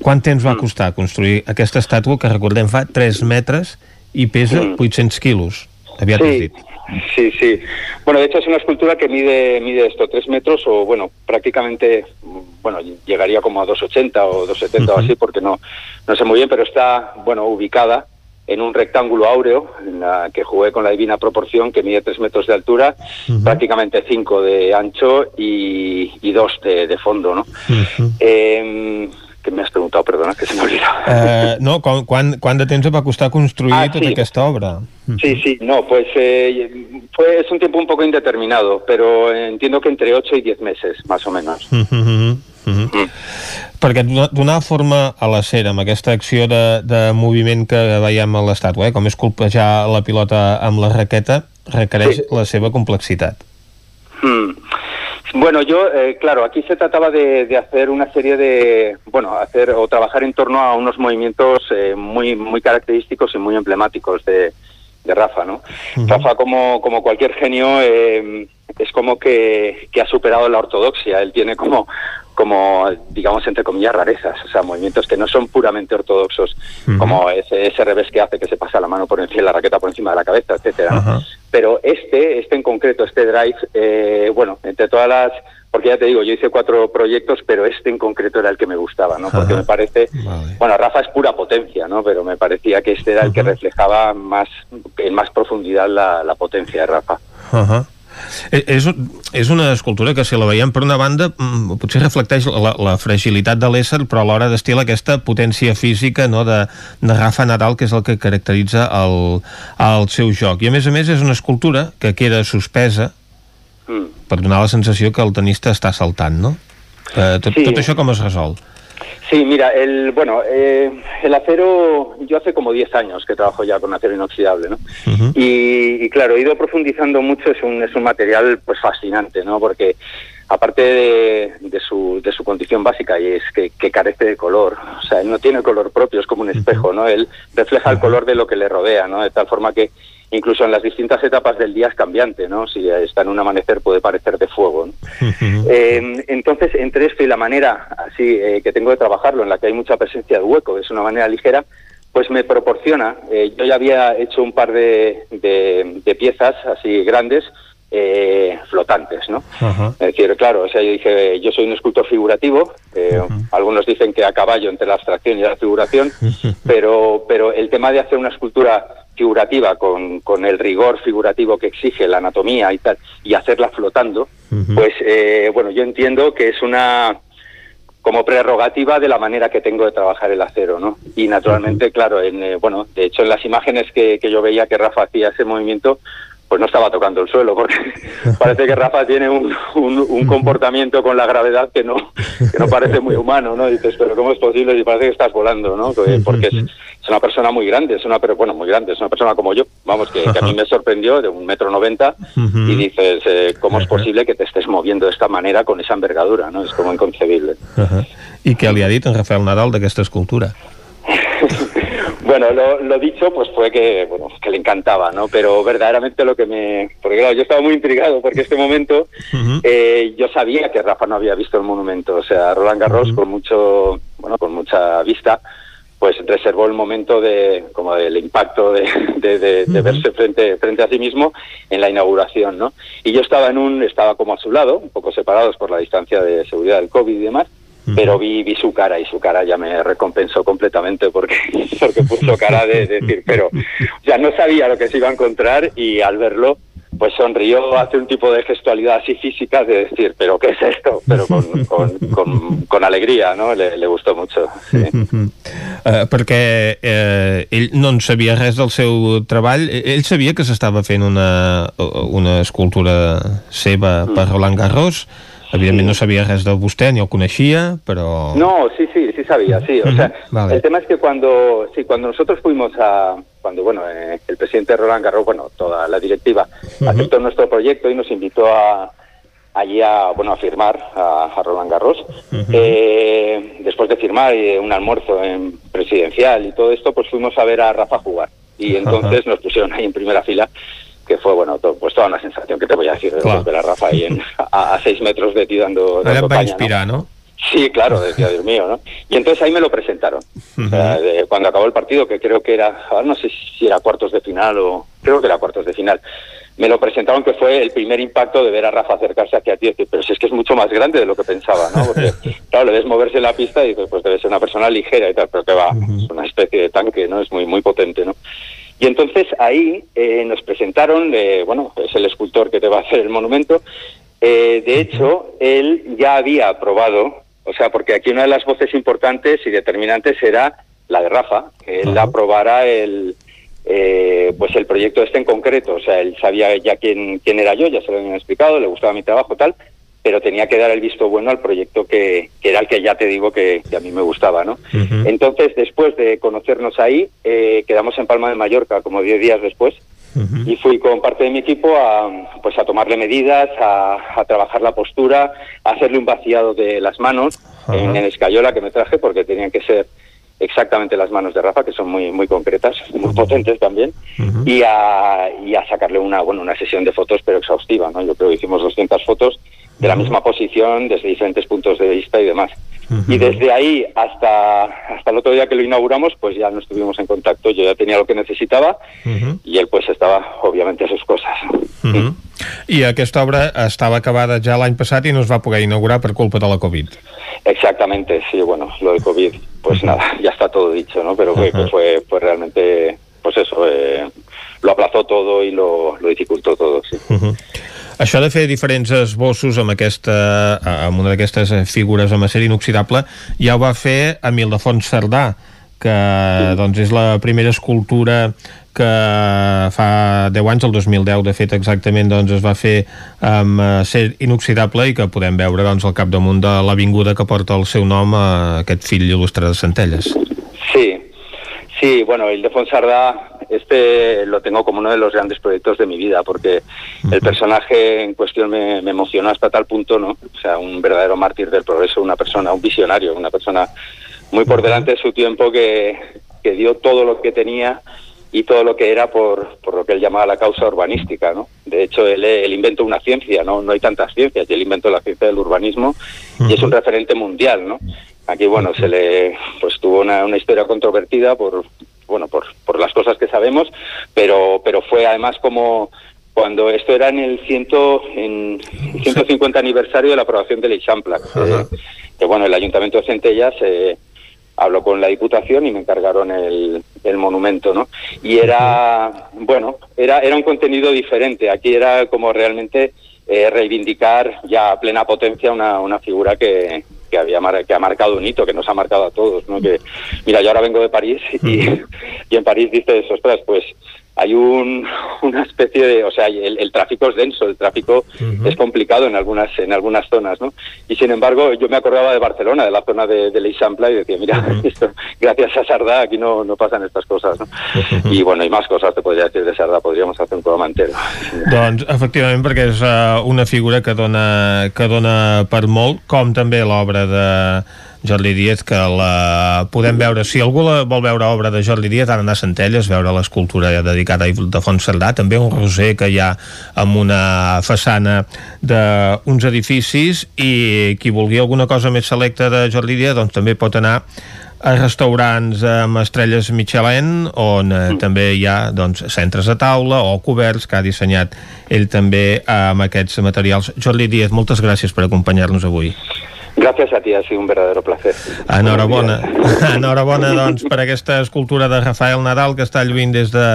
Quant temps va costar construir aquesta estàtua que recordem fa 3 metres i pesa 800 quilos? Aviat Sí, dit. sí, sí. Bueno, de hecho es una escultura que mide, mide esto, tres metros o, bueno, prácticamente, bueno, llegaría como a 2,80 o 2,70 o así, porque no, no sé muy bien, pero está, bueno, ubicada en un rectángulo áureo en la que jugué con la divina proporción que mide tres metros de altura, prácticamente cinco de ancho y, y dos de, de fondo, ¿no? Eh, que m'has preguntat, perdona, que se m'ha oblidat. Eh, no, quan, quan, quan de temps va costar construir Ah, tota sí. aquesta obra? Sí, sí, no, pues eh, fue, es un tiempo un poco indeterminado, pero entiendo que entre 8 y 10 meses, más o menos. Mm -hmm, mm -hmm. Perquè donar, forma a la cera amb aquesta acció de, de moviment que veiem a l'estàtua, eh, com és colpejar la pilota amb la raqueta, requereix Sí. la seva complexitat. Hmm. Bueno, yo, eh, claro, aquí se trataba de, de hacer una serie de, bueno, hacer o trabajar en torno a unos movimientos eh, muy, muy característicos y muy emblemáticos de, de Rafa, ¿no? Rafa, como, como cualquier genio, eh, es como que, que ha superado la ortodoxia. Él tiene como, como, digamos, entre comillas, rarezas, o sea, movimientos que no son puramente ortodoxos, como ese, ese revés que hace que se pasa la mano por encima, la raqueta por encima de la cabeza, etcétera. Pero este, este en concreto, este drive, eh, bueno, entre todas las, porque ya te digo, yo hice cuatro proyectos, pero este en concreto era el que me gustaba, ¿no? Porque me parece, bueno, Rafa es pura potencia, ¿no? Pero me parecía que este era el que reflejaba más, en más profundidad la, la potencia de Rafa. -huh. És, és una escultura que si la veiem per una banda mm, potser reflecteix la, la fragilitat de l'ésser però alhora destila aquesta potència física no, de, de Rafa Nadal que és el que caracteritza el, el seu joc i a més a més és una escultura que queda suspesa Mm. per donar la sensació que el tenista està saltant no? Eh, tot, Sí. tot això com es resol? Sí, mira, el, bueno, eh, el acero, yo hace como 10 años que trabajo ya con acero inoxidable, ¿no? Y, y claro, he ido profundizando mucho, es un, es un material pues fascinante, ¿no? Porque aparte de, de su, de su condición básica y es que, que carece de color, o sea, él no tiene color propio, es como un espejo, ¿no? Él refleja el color de lo que le rodea, ¿no? De tal forma que incluso en las distintas etapas del día es cambiante, ¿no? Si está en un amanecer puede parecer de fuego, ¿no? Eh, entonces, entre esto y la manera así eh, que tengo de trabajarlo, en la que hay mucha presencia de hueco, es una manera ligera, pues me proporciona. eh, yo ya había hecho un par de, de- de piezas así grandes, eh, flotantes, ¿no? Es decir, claro, o sea, yo dije, yo soy un escultor figurativo, eh, algunos dicen que a caballo entre la abstracción y la figuración, pero, pero el tema de hacer una escultura figurativa con, con el rigor figurativo que exige la anatomía y tal, y hacerla flotando, pues eh, bueno, yo entiendo que es una como prerrogativa de la manera que tengo de trabajar el acero, ¿no? Y naturalmente, claro, en, eh, bueno, de hecho en las imágenes que, que yo veía que Rafa hacía ese movimiento, pues no estaba tocando el suelo, porque parece que Rafa tiene un, un, un comportamiento con la gravedad que no, que no parece muy humano, ¿no? Dices, pero ¿cómo es posible? Y parece que estás volando, ¿no? Porque es, es una persona muy grande, es una, pero bueno, muy grande, es una persona como yo, vamos, que, que a mí me sorprendió, de un metro noventa, y dices, eh, ¿cómo es posible que te estés moviendo de esta manera con esa envergadura, no? Es como inconcebible. -huh. I què li ha dit en Rafael Nadal d'aquesta escultura? Bueno, lo, lo dicho pues fue que, bueno, que le encantaba, ¿no? Pero verdaderamente lo que me... Porque claro, yo estaba muy intrigado porque este momento eh, yo sabía que Rafa no había visto el monumento. O sea, Roland Garros con mucho, bueno, con mucha vista, pues reservó el momento de, como del impacto de, de, de- de verse frente, frente a sí mismo en la inauguración, ¿no? Y yo estaba en un, estaba como a su lado, un poco separados por la distancia de seguridad del COVID y demás, pero vi, vi su cara y su cara ya me recompensó completamente porque, porque puso cara de, de decir, pero ya no sabía lo que se iba a encontrar y al verlo pues sonrió, hace un tipo de gestualidad así física de decir, pero ¿qué es esto? Pero con, con, con, con alegría, ¿no? Le, le gustó mucho. Sí. Uh, perquè eh, ell no en sabia res del seu treball Eh, ell sabia que s'estava fent una, una escultura seva per Roland Garros evidentment no sabia res de vostè ni el coneixia però... No, sí, sí, sí sabía, sí. O sea, Vale. el tema es que cuando, sí, cuando nosotros fuimos a, cuando, bueno, eh, el presidente Roland Garros, bueno, toda la directiva aceptó nuestro proyecto y nos invitó a, allí a, bueno, a firmar a, a Roland Garros. Eh, después de firmar eh, un almuerzo en presidencial y todo esto, pues fuimos a ver a Rafa jugar. Y entonces nos pusieron ahí en primera fila que fue, bueno, to- pues toda una sensación, que te voy a decir, de Claro. ver a Rafa ahí en- a, a seis metros de ti dando, dando caña, ¿no? inspirar, no? Sí, claro, decía, Dios mío, ¿no? Y entonces ahí me lo presentaron. O sea, de- cuando acabó el partido, que creo que era, ahora no sé si era cuartos de final o, creo que era cuartos de final, me lo presentaron que fue el primer impacto de ver a Rafa acercarse hacia ti decir, pero si es que es mucho más grande de lo que pensaba, ¿no? Porque, claro, le ves moverse en la pista y dices, pues debe ser una persona ligera y tal, pero que va, es una especie de tanque, ¿no? Es muy, muy potente, ¿no? Y entonces ahí eh, nos presentaron, eh, bueno, es el escultor que te va a hacer el monumento. Eh, de hecho, él ya había probado O sea, porque aquí una de las voces importantes y determinantes era la de Rafa, que él aprobara el, eh, pues el proyecto este en concreto. O sea, él sabía ya quién, quién era yo, ya se lo habían explicado, le gustaba mi trabajo, tal, pero tenía que dar el visto bueno al proyecto que, que era el que ya te digo que, que a mí me gustaba, ¿no? Entonces, después de conocernos ahí, eh, quedamos en Palma de Mallorca como 10 días después y fui con parte de mi equipo a, pues a tomarle medidas, a, a trabajar la postura, a hacerle un vaciado de las manos en, en escayola que me traje porque tenían que ser exactamente las manos de Rafa, que son muy muy concretas, muy potentes también, y, a, y a sacarle una bueno una sesión de fotos pero exhaustiva, ¿no? Yo creo que hicimos 200 fotos de la misma posición, desde diferentes puntos de vista y demás. Y desde ahí hasta, hasta el otro día que lo inauguramos, pues ya no estuvimos en contacto. Yo ya tenía lo que necesitaba y él pues estaba obviamente a sus cosas. Mhm. I aquesta obra estava acabada ja l'any passat i no es va poder inaugurar per culpa de la Covid. Exactamente, sí, bueno, lo del COVID, pues nada, ya está todo dicho, ¿no? Pero fue, Ajá. fue, fue realmente, pues eso, eh, lo aplazó todo y lo, lo dificultó todo, sí. Mhm. Això de fer diferents esbossos amb, aquesta, amb una d'aquestes eh, figures amb acer inoxidable ja ho va fer amb Ildefons Cerdà que doncs és la primera escultura que fa 10 anys, el 2010 de fet exactament doncs es va fer amb acer inoxidable i que podem veure doncs al capdamunt de l'avinguda que porta el seu nom a aquest fill il·lustre de Centelles. Sí, sí, bueno, Ildefons Sardá, este lo tengo como uno de los grandes proyectos de mi vida, porque el personaje en cuestión me, me emocionó hasta tal punto, ¿no? O sea, un verdadero mártir del progreso, una persona, un visionario, una persona muy por delante de su tiempo que, que dio todo lo que tenía y todo lo que era por, por lo que él llamaba la causa urbanística, ¿no? De hecho, él, él inventó una ciencia, ¿no? No hay tantas ciencias, y él inventó la ciencia del urbanismo y es un referente mundial, ¿no? Aquí, bueno, se le, pues tuvo una, una historia controvertida por, bueno, por, por las cosas que sabemos, pero, pero fue además como cuando esto era en el ciento, en el 150 aniversario de la aprobación del Eixample, que, que, bueno, el Ayuntamiento de Centellas eh, habló con la Diputación y me encargaron el, el monumento, ¿no? Y era, bueno, era, era un contenido diferente. Aquí era como realmente eh, reivindicar ya a plena potencia una, una figura que, que había mar- que ha marcado un hito, que nos ha marcado a todos, ¿no? Que, mira, yo ahora vengo de París y, y en París dices, ostras, pues hay un, una especie de, o sea, el, el tráfico es denso, el tráfico es complicado en algunas en algunas zonas, ¿no? Y sin embargo, yo me acordaba de Barcelona, de la zona de, de l'Eixample, y decía, mira, esto, gracias a Sardá aquí no, no pasan estas cosas, ¿no? Y bueno, y más cosas te podría decir de Sardá, podríamos hacer un programa entero. Doncs, efectivament, perquè és uh, una figura que dona, que dona per molt, com també l'obra de Jordi Díaz, que la podem veure, si algú la vol veure obra de Jordi Díaz, ha d'anar a Centelles, veure l'escultura dedicada a Ildefons Cerdà, també un roser que hi ha amb una façana d'uns edificis i qui vulgui alguna cosa més selecta de Jordi Díaz, doncs també pot anar a restaurants amb estrelles Michelin on eh, també hi ha doncs, centres de taula o coberts que ha dissenyat ell també amb aquests materials. Jordi Díaz, moltes gràcies per acompanyar-nos avui. Gracias a ti, ha sido un verdadero placer. Enhorabona. Enhorabona doncs, per aquesta escultura de Rafael Nadal que està lluint des de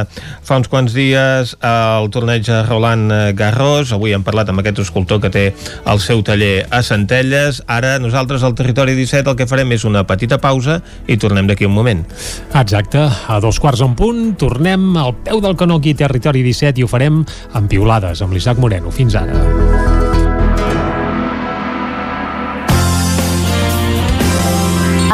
fa uns quants dies al torneig de Roland Garros. Avui hem parlat amb aquest escultor que té el seu taller a Centelles. Ara nosaltres al Territori 17 el que farem és una petita pausa i tornem d'aquí un moment. Exacte, a dos quarts en punt tornem al peu del canó aquí Territori 17 i ho farem amb piulades, amb l'Isaac Moreno. Fins ara.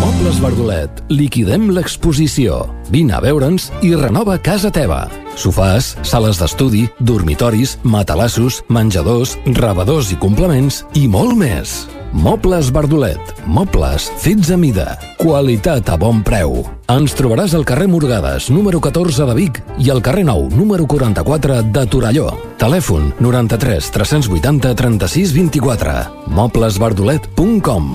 Mobles Verdolet liquidem l'exposició. Vine a veure'ns i renova casa teva. Sofàs, sales d'estudi, dormitoris, matalassos, menjadors, rebedors i complements i molt més. Mobles Verdolet. Mobles fets a mida. Qualitat a bon preu. Ens trobaràs al carrer Morgades, número 14 de Vic i al carrer Nou, número 44 de Torelló. Telèfon 93 380 36 24. Moblesverdolet.com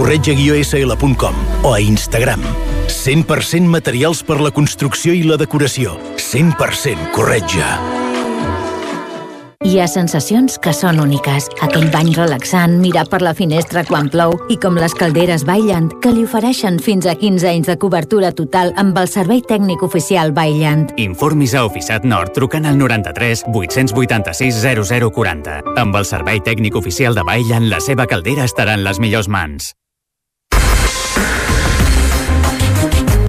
corretja-sl.com o a Instagram. 100% materials per la construcció i la decoració. 100% corretja. Hi ha sensacions que són úniques. Aquell bany relaxant, mirar per la finestra quan plou i com les calderes Bailand, que li ofereixen fins a 15 anys de cobertura total amb el servei tècnic oficial Bailand. Informis a Oficiat Nord trucant al 93 886 0040. Amb el servei tècnic oficial de Bailand, la seva caldera estarà en les millors mans.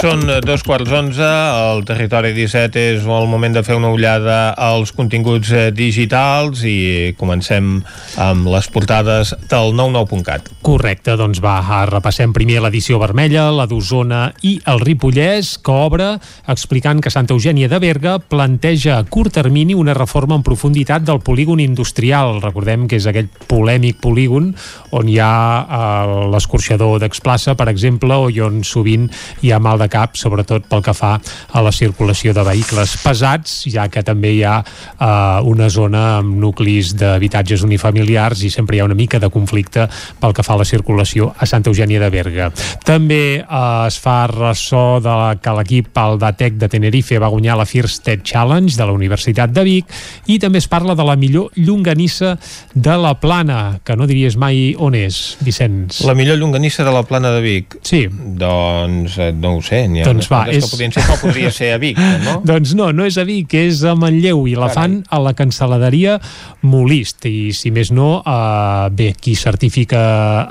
Són dos quarts onze, el territori 17 és el moment de fer una ullada als continguts eh, digitals i comencem amb les portades del 99.cat. Correcte, doncs va, repassem primer l'edició vermella, la d'Osona i el Ripollès, que obre explicant que Santa Eugènia de Berga planteja a curt termini una reforma en profunditat del polígon industrial. Recordem que és aquell polèmic polígon on hi ha eh, l'escorxador d'Explaça, per exemple, o on sovint hi ha mal de cap, sobretot pel que fa a la circulació de vehicles pesats, ja que també hi ha eh, una zona amb nuclis d'habitatges unifamiliars i sempre hi ha una mica de conflicte pel que fa a la circulació a Santa Eugènia de Berga. També eh, es fa ressò de la, que l'equip el Datec de Tenerife va guanyar la First Tech Challenge de la Universitat de Vic i també es parla de la millor llonganissa de la Plana, que no diries mai on és, Vicenç. La millor llonganissa de la plana de Vic? Sí. Doncs eh, no ho sé, n'hi ha Doncs va, és- que podrien ser, però podria ser a Vic, no? Doncs no, no és a Vic, és a Manlleu i la fan a la cancel·laderia Molist i si més no, eh, bé, qui certifica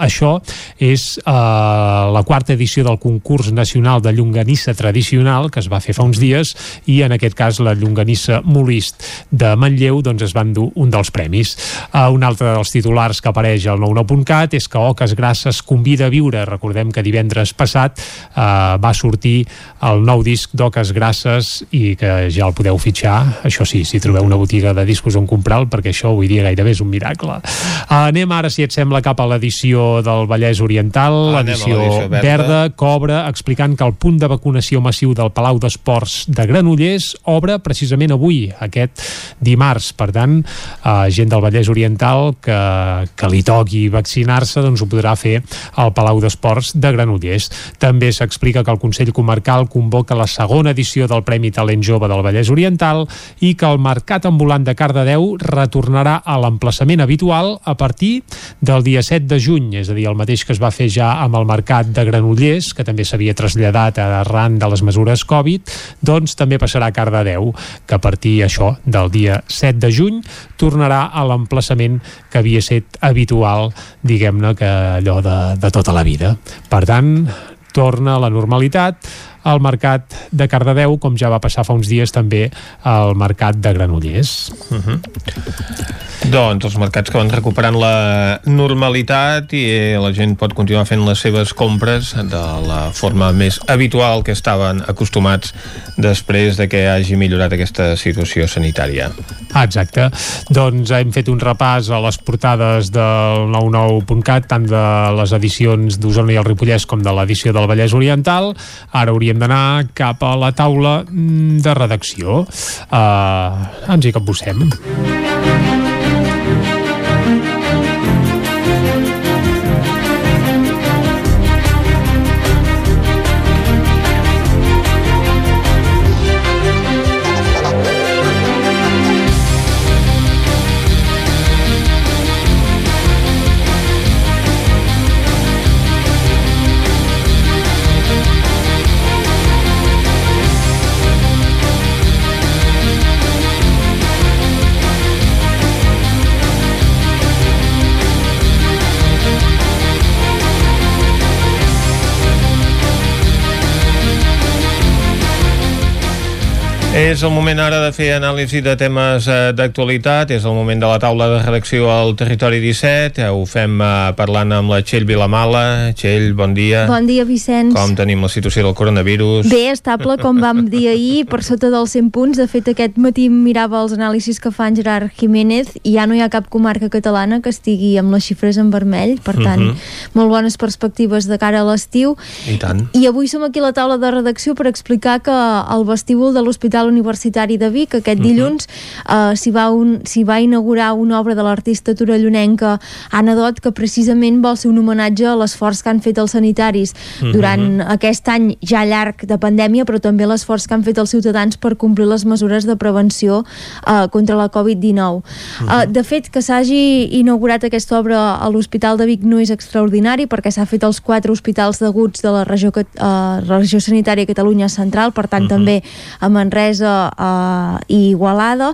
això és eh, la quarta edició del concurs nacional de llonganissa tradicional que es va fer fa uns dies i en aquest cas la llonganissa Molist de Manlleu doncs es van dur un dels premis. Eh, un altre dels titulars que apareix al 99.cat és que Oques Grasses convida a viure. Recordem que divendres passat eh, va sortir el nou disc d'Oques Grasses i que ja el podeu fitxar. Això sí, si trobeu una botiga de discos on comprar-lo, perquè això avui dia gairebé és un miracle. Anem ara, si et sembla, cap a l'edició del Vallès Oriental, l'edició verda. verda, cobra, explicant que el punt de vacunació massiu del Palau d'Esports de Granollers obre precisament avui, aquest dimarts. Per tant, uh, gent del Vallès Oriental que, que li toqui vaccinar-se, doncs ho podrà fer al Palau d'Esports de Granollers. També s'explica que el Consell Comarcal convoca la segona edició del Premi Talent Jove del Vallès Oriental i que el Mercat Ambulant de Cardedeu retornarà a l'emplaçament habitual a partir del dia 7 de juny, és a dir, el mateix que es va fer ja amb el Mercat de Granollers, que també s'havia traslladat arran de les mesures Covid, doncs també passarà a Cardedeu, que a partir això del dia 7 de juny tornarà a l'emplaçament que havia set habitual, diguem-ne que allò de, de tota la vida. Per tant, torna a la normalitat al Mercat de Cardedeu, com ja va passar fa uns dies també al Mercat de Granollers. Uh -huh. Doncs els mercats que van recuperant la normalitat i eh, la gent pot continuar fent les seves compres de la forma més habitual que estaven acostumats després de que hagi millorat aquesta situació sanitària. Ah, exacte. Doncs hem fet un repàs a les portades del 99.cat, tant de les edicions d'Osona i el Ripollès com de l'edició del Vallès Oriental. Ara hauríem d'anar cap a la taula mm, de redacció. Uh, ens hi capbussem. És el moment ara de fer anàlisi de temes eh, d'actualitat, és el moment de la taula de redacció al Territori 17, ho fem eh, parlant amb la Txell Vilamala. Txell, bon dia. Bon dia, Vicenç. Com tenim la situació del coronavirus? Bé, estable, com vam dir ahir, per sota dels 100 punts. De fet, aquest matí mirava els anàlisis que fa en Gerard Jiménez i ja no hi ha cap comarca catalana que estigui amb les xifres en vermell, per tant, uh -huh. molt bones perspectives de cara a l'estiu. I tant. I avui som aquí a la taula de redacció per explicar que el vestíbul de l'Hospital Universitari de Vic aquest dilluns uh -huh. uh, s'hi va, un, va inaugurar una obra de l'artista torellonenca Anna Dot que precisament vol ser un homenatge a l'esforç que han fet els sanitaris uh -huh. durant aquest any ja llarg de pandèmia però també l'esforç que han fet els ciutadans per complir les mesures de prevenció uh, contra la Covid-19 uh -huh. uh, de fet que s'hagi inaugurat aquesta obra a l'Hospital de Vic no és extraordinari perquè s'ha fet als quatre hospitals deguts de la regió, uh, regió sanitària Catalunya Central per tant uh -huh. també a Manresa Manresa eh, i Igualada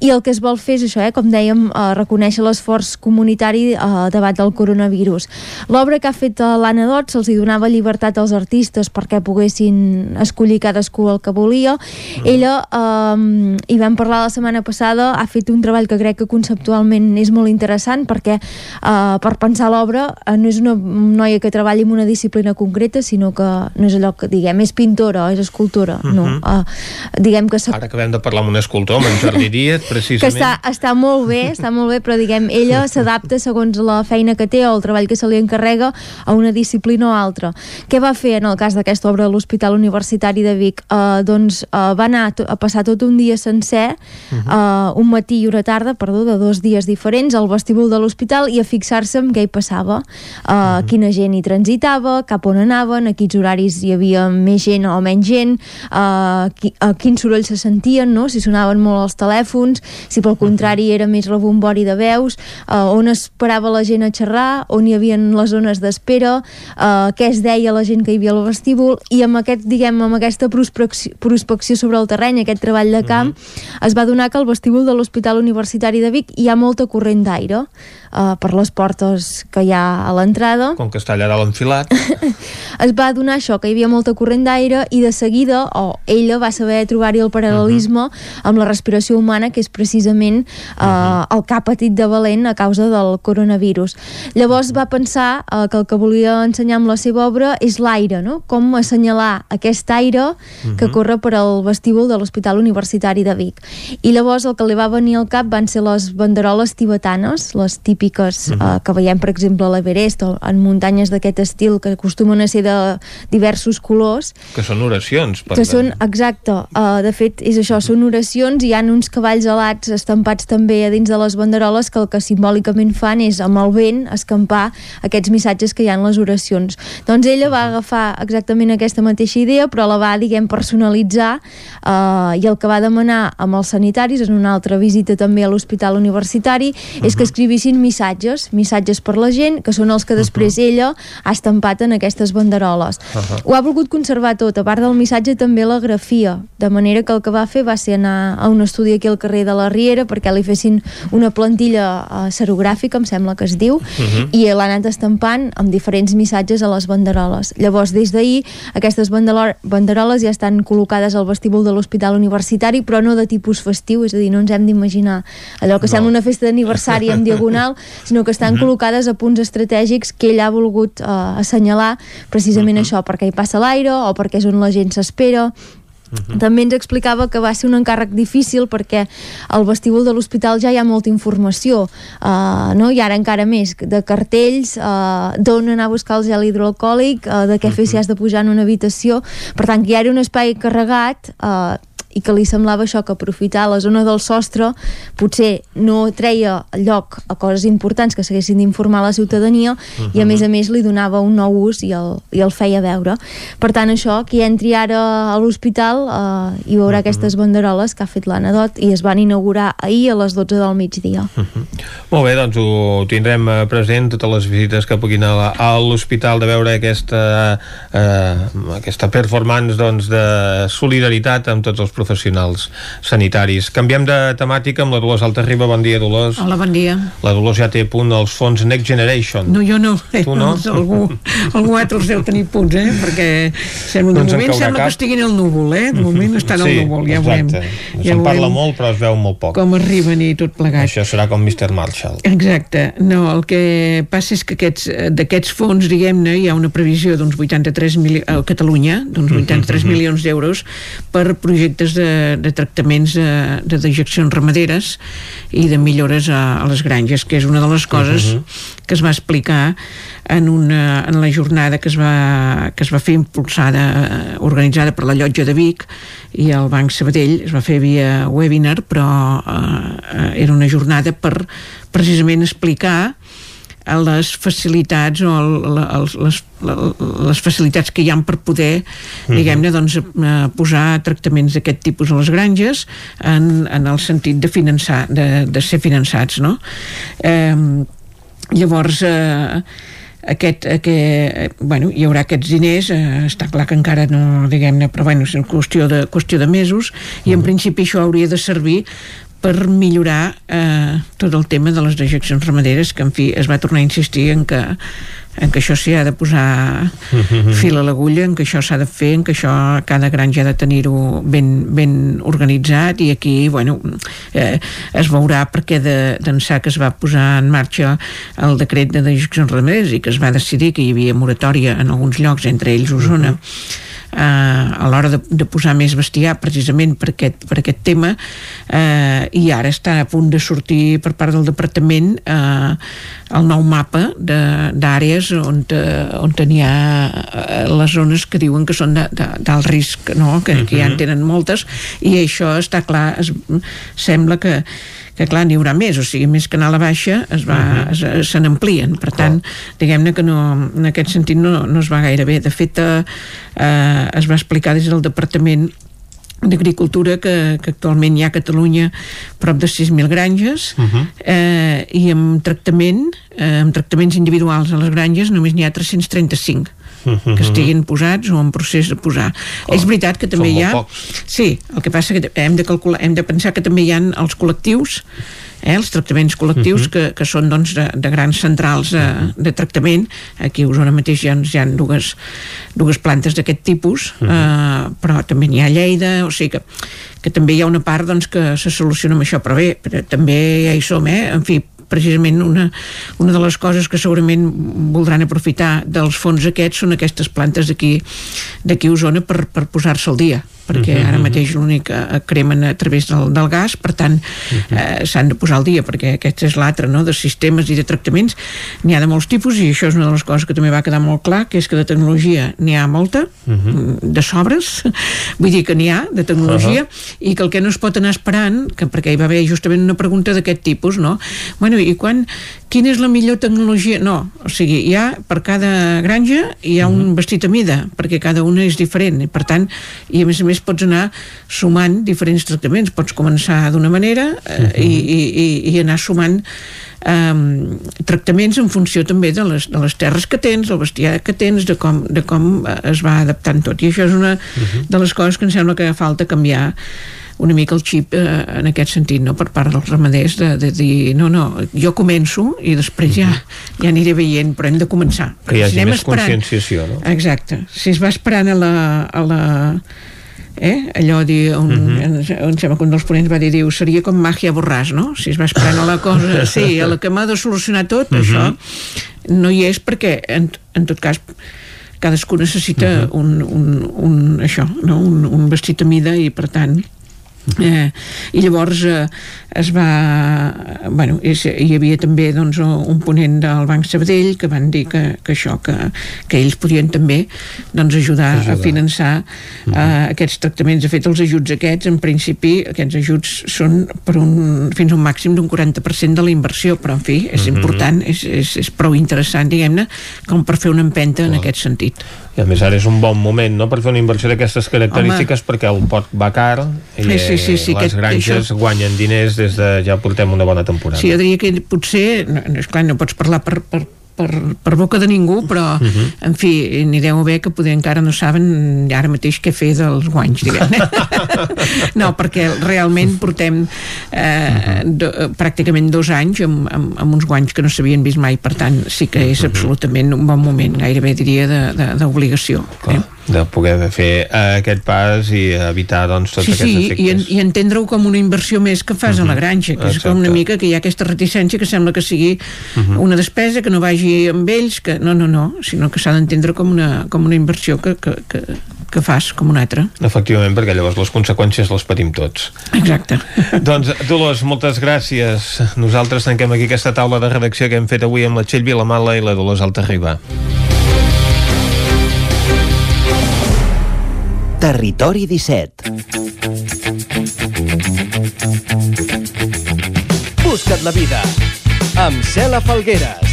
i el que es vol fer és això, eh, com dèiem eh, reconèixer l'esforç comunitari eh, davant del coronavirus. L'obra que ha fet eh, l'Anna Dot se'ls hi donava llibertat als artistes perquè poguessin escollir cadascú el que volia. Mm. Ella, eh, hi vam parlar la setmana passada, ha fet un treball que crec que conceptualment és molt interessant perquè eh, per pensar l'obra eh, no és una noia que treballi en una disciplina concreta, sinó que no és allò que diguem, és pintora, és escultora, mm -hmm. no. Eh, diguem que... Ara acabem de parlar amb un escultor, amb en Jordi Díaz, precisament. Que està, està molt bé, està molt bé, però diguem, ella s'adapta segons la feina que té o el treball que se li encarrega a una disciplina o altra. Què va fer en el cas d'aquesta obra a l'Hospital Universitari de Vic? Uh, doncs uh, va anar a passar tot un dia sencer, uh -huh. uh, un matí i una tarda, perdó, de dos dies diferents, al vestíbul de l'hospital i a fixar-se en què hi passava, uh, uh -huh. quina gent hi transitava, cap on anaven, a quins horaris hi havia més gent o menys gent, uh, qui, a quins sorolls se sentien, no? si sonaven molt els telèfons, si pel contrari era més rebombori de veus, uh, on esperava la gent a xerrar, on hi havia les zones d'espera, uh, què es deia la gent que hi havia al vestíbul, i amb, aquest, diguem, amb aquesta prospecció, prospecció sobre el terreny, aquest treball de camp, uh -huh. es va donar que al vestíbul de l'Hospital Universitari de Vic hi ha molta corrent d'aire uh, per les portes que hi ha a l'entrada. Com que està allà dalt enfilat. es va donar això, que hi havia molta corrent d'aire i de seguida, o ella va saber trobar-hi el paral·lelisme uh -huh. amb la respiració humana, que és precisament uh, uh -huh. el que ha patit de valent a causa del coronavirus. Llavors va pensar uh, que el que volia ensenyar amb la seva obra és l'aire, no? com assenyalar aquest aire uh -huh. que corre per al vestíbul de l'Hospital Universitari de Vic. I llavors el que li va venir al cap van ser les banderoles tibetanes, les típiques uh -huh. uh, que veiem, per exemple, a l'Everest o en muntanyes d'aquest estil que acostumen a ser de diversos colors. Que són oracions. Per que són, exacte, uh, de fet és això, són oracions, hi han uns cavalls alats estampats també a dins de les banderoles que el que simbòlicament fan és amb el vent escampar aquests missatges que hi ha en les oracions. Doncs ella va agafar exactament aquesta mateixa idea però la va, diguem, personalitzar uh, i el que va demanar amb els sanitaris en una altra visita també a l'Hospital Universitari uh -huh. és que escrivissin missatges, missatges per la gent, que són els que després uh -huh. ella ha estampat en aquestes banderoles. Uh -huh. Ho ha volgut conservar tot, a part del missatge també la grafia, de manera crec que el que va fer va ser anar a un estudi aquí al carrer de la Riera perquè li fessin una plantilla uh, serogràfica, em sembla que es diu, uh -huh. i l'ha anat estampant amb diferents missatges a les banderoles. Llavors, des d'ahir, aquestes banderoles ja estan col·locades al vestíbul de l'Hospital Universitari, però no de tipus festiu, és a dir, no ens hem d'imaginar allò que no. sembla una festa d'aniversari en diagonal, sinó que estan uh -huh. col·locades a punts estratègics que ell ha volgut uh, assenyalar precisament uh -huh. això, perquè hi passa l'aire o perquè és on la gent s'espera Uh -huh. També ens explicava que va ser un encàrrec difícil perquè al vestíbul de l'hospital ja hi ha molta informació uh, no? i ara encara més de cartells uh, d'on anar a buscar el gel hidroalcohòlic uh, de què uh -huh. fer si has de pujar en una habitació per tant que hi ha un espai carregat uh, i que li semblava això que aprofitar la zona del sostre potser no treia lloc a coses importants que s'haguessin d'informar la ciutadania uh -huh. i a més a més li donava un nou ús i el, i el feia veure per tant això, qui entri ara a l'hospital eh, hi veurà uh -huh. aquestes banderoles que ha fet l'anedot i es van inaugurar ahir a les 12 del migdia uh -huh. Molt bé, doncs ho tindrem eh, present totes les visites que puguin a l'hospital de veure aquesta eh, aquesta performance doncs, de solidaritat amb tots els professionals sanitaris. Canviem de temàtica amb la Dolors Altarriba. Bon dia, Dolors. Hola, bon dia. La Dolors ja té punt als fons Next Generation. No, jo no. Tu no? Doncs algú, algú altre els deu tenir punts, eh? Perquè sembla, de doncs moment sembla cap. que estiguin al núvol, eh? De moment estan sí, al núvol, ja exacte. veurem. Ja Se'n parla molt, però es veu molt poc. Com arriben i tot plegat. Això serà com Mr. Marshall. Exacte. No, el que passa és que aquests d'aquests fons, diguem-ne, hi ha una previsió d'uns 83 milions, a Catalunya, d'uns 83 milions d'euros per projectes de, de tractament tractaments de, de dejeccions ramaderes i de millores a, a les granges, que és una de les coses uh -huh. que es va explicar en, una, en la jornada que es va, que es va fer impulsada, organitzada per la Llotja de Vic i el Banc Sabadell, es va fer via webinar, però eh, era una jornada per precisament explicar les facilitats o el, les, les facilitats que hi han per poder mhm. diguem-ne doncs, eh, posar tractaments d'aquest tipus a les granges en, en el sentit de finançar de, de ser finançats no? eh, llavors eh, aquest, aquest, bueno, hi haurà aquests diners eh, està clar que encara no diguem-ne però bueno, és qüestió de, qüestió de mesos i en mhm. principi això hauria de servir per millorar eh, tot el tema de les dejeccions ramaderes que en fi es va tornar a insistir en que en que això s'hi ha de posar fil a l'agulla, en que això s'ha de fer, en que això cada granja ha de tenir-ho ben, ben organitzat i aquí, bueno, eh, es veurà perquè d'ençà de, que es va posar en marxa el decret de dejeccions ramaderes i que es va decidir que hi havia moratòria en alguns llocs, entre ells Osona, uh -huh eh, a l'hora de, de posar més bestiar precisament per aquest, per aquest tema eh, i ara està a punt de sortir per part del departament eh, el nou mapa d'àrees on, on n'hi ha eh, les zones que diuen que són d'alt risc no? que, uh -huh. que ja en tenen moltes i això està clar es, sembla que que clar, n'hi haurà més, o sigui, més que anar a la baixa es va, uh -huh. se n'amplien, per tant diguem-ne que no, en aquest sentit no, no es va gaire bé, de fet eh, eh, es va explicar des del Departament d'Agricultura que, que actualment hi ha a Catalunya prop de 6.000 granges uh -huh. eh, i amb tractament eh, amb tractaments individuals a les granges només n'hi ha 335 que estiguin posats o en procés de posar. Oh, és veritat que també hi ha... Pocs. Sí, el que passa que hem de, calcular, hem de pensar que també hi ha els col·lectius eh, els tractaments col·lectius uh -huh. que, que són doncs, de, de grans centrals de, de tractament aquí a Osona mateix hi ha, hi ha dues, dues plantes d'aquest tipus uh -huh. eh, però també n'hi ha a Lleida o sigui que, que també hi ha una part doncs, que se soluciona amb això però bé, però també ja hi som eh? en fi, precisament una, una de les coses que segurament voldran aprofitar dels fons aquests són aquestes plantes d'aquí a Osona per, per posar-se al dia perquè -huh. ara mateix l'únic que cremen a través del, del gas, per tant -huh. eh, s'han de posar al dia, perquè aquest és l'altre no? de sistemes i de tractaments n'hi ha de molts tipus i això és una de les coses que també va quedar molt clar, que és que de tecnologia n'hi ha molta, -huh. de sobres vull dir que n'hi ha de tecnologia uh -huh. i que el que no es pot anar esperant que perquè hi va haver justament una pregunta d'aquest tipus no? bueno, i quan quina és la millor tecnologia? No, o sigui, hi ha per cada granja hi ha uh -huh. un vestit a mida, perquè cada una és diferent i per tant, i a més a més més pots anar sumant diferents tractaments. Pots començar d'una manera eh, uh -huh. i, i, i anar sumant um, tractaments en funció també de les, de les terres que tens, el bestiar que tens, de com, de com eh, es va adaptant tot. I això és una uh -huh. de les coses que em sembla que falta canviar una mica el xip eh, en aquest sentit, no? per part dels ramaders de, de dir, no, no, jo començo i després ja, ja aniré veient però hem de començar. Que hi hagi anem més esperant- conscienciació, no? Exacte. Si es va esperant a la, a la eh? allò dir, un, Mhm. mm -hmm. em sembla que un dels ponents va dir, diu, seria com màgia borràs, no? Si es va esperant a la cosa, sí, a la que m'ha de solucionar tot, mm Mhm. -hmm. això no hi és perquè, en, en tot cas, cadascú necessita Mhm. un, un, un, això, no? un, un vestit a mida i per tant Eh, i llavors eh, es va bueno, és, hi havia també doncs, un ponent del Banc Sabadell que van dir que, que això que, que ells podien també doncs, ajudar, Ajudar. a finançar eh, aquests tractaments. De fet els ajuts aquests en principi aquests ajuts són per un, fins a un màxim d'un 40% de la inversió però en fi és Mhm. important és, és, és prou interessant diguem-ne com per fer una empenta en aquest sentit. I a més ara és un bon moment no, per fer una inversió d'aquestes característiques perquè el pot va car i Sí, sí, sí, sí, les aquest- granges això- guanyen diners des de ja portem una bona temporada. Sí, jo diria que potser, no, no, esclar, no pots parlar per, per, per, per boca de ningú, però, uh -huh. en fi, n'hi deu haver que poder encara no saben ara mateix què fer dels guanys, diguem No, perquè realment portem eh, do, eh, pràcticament dos anys amb, amb, amb uns guanys que no s'havien vist mai, per tant, sí que és absolutament un bon moment, gairebé diria d'obligació. Eh? De poder fer eh, aquest pas i evitar doncs, tots sí, aquests sí, efectes. i, en, i entendre-ho com una inversió més que fas uh -huh. a la granja, que és com una Exacte. mica que hi ha aquesta reticència que sembla que sigui uh Mhm. -huh. una despesa que no vagi amb ells, que no, no, no, sinó que s'ha d'entendre com, una, com una inversió que, que, que, que fas com una altra. Efectivament, perquè llavors les conseqüències les patim tots. Exacte. doncs, Dolors, moltes gràcies. Nosaltres tanquem aquí aquesta taula de redacció que hem fet avui amb la Txell Vilamala i la Dolors Altarriba. Territori 17. Busca't la vida amb Cela Falgueres.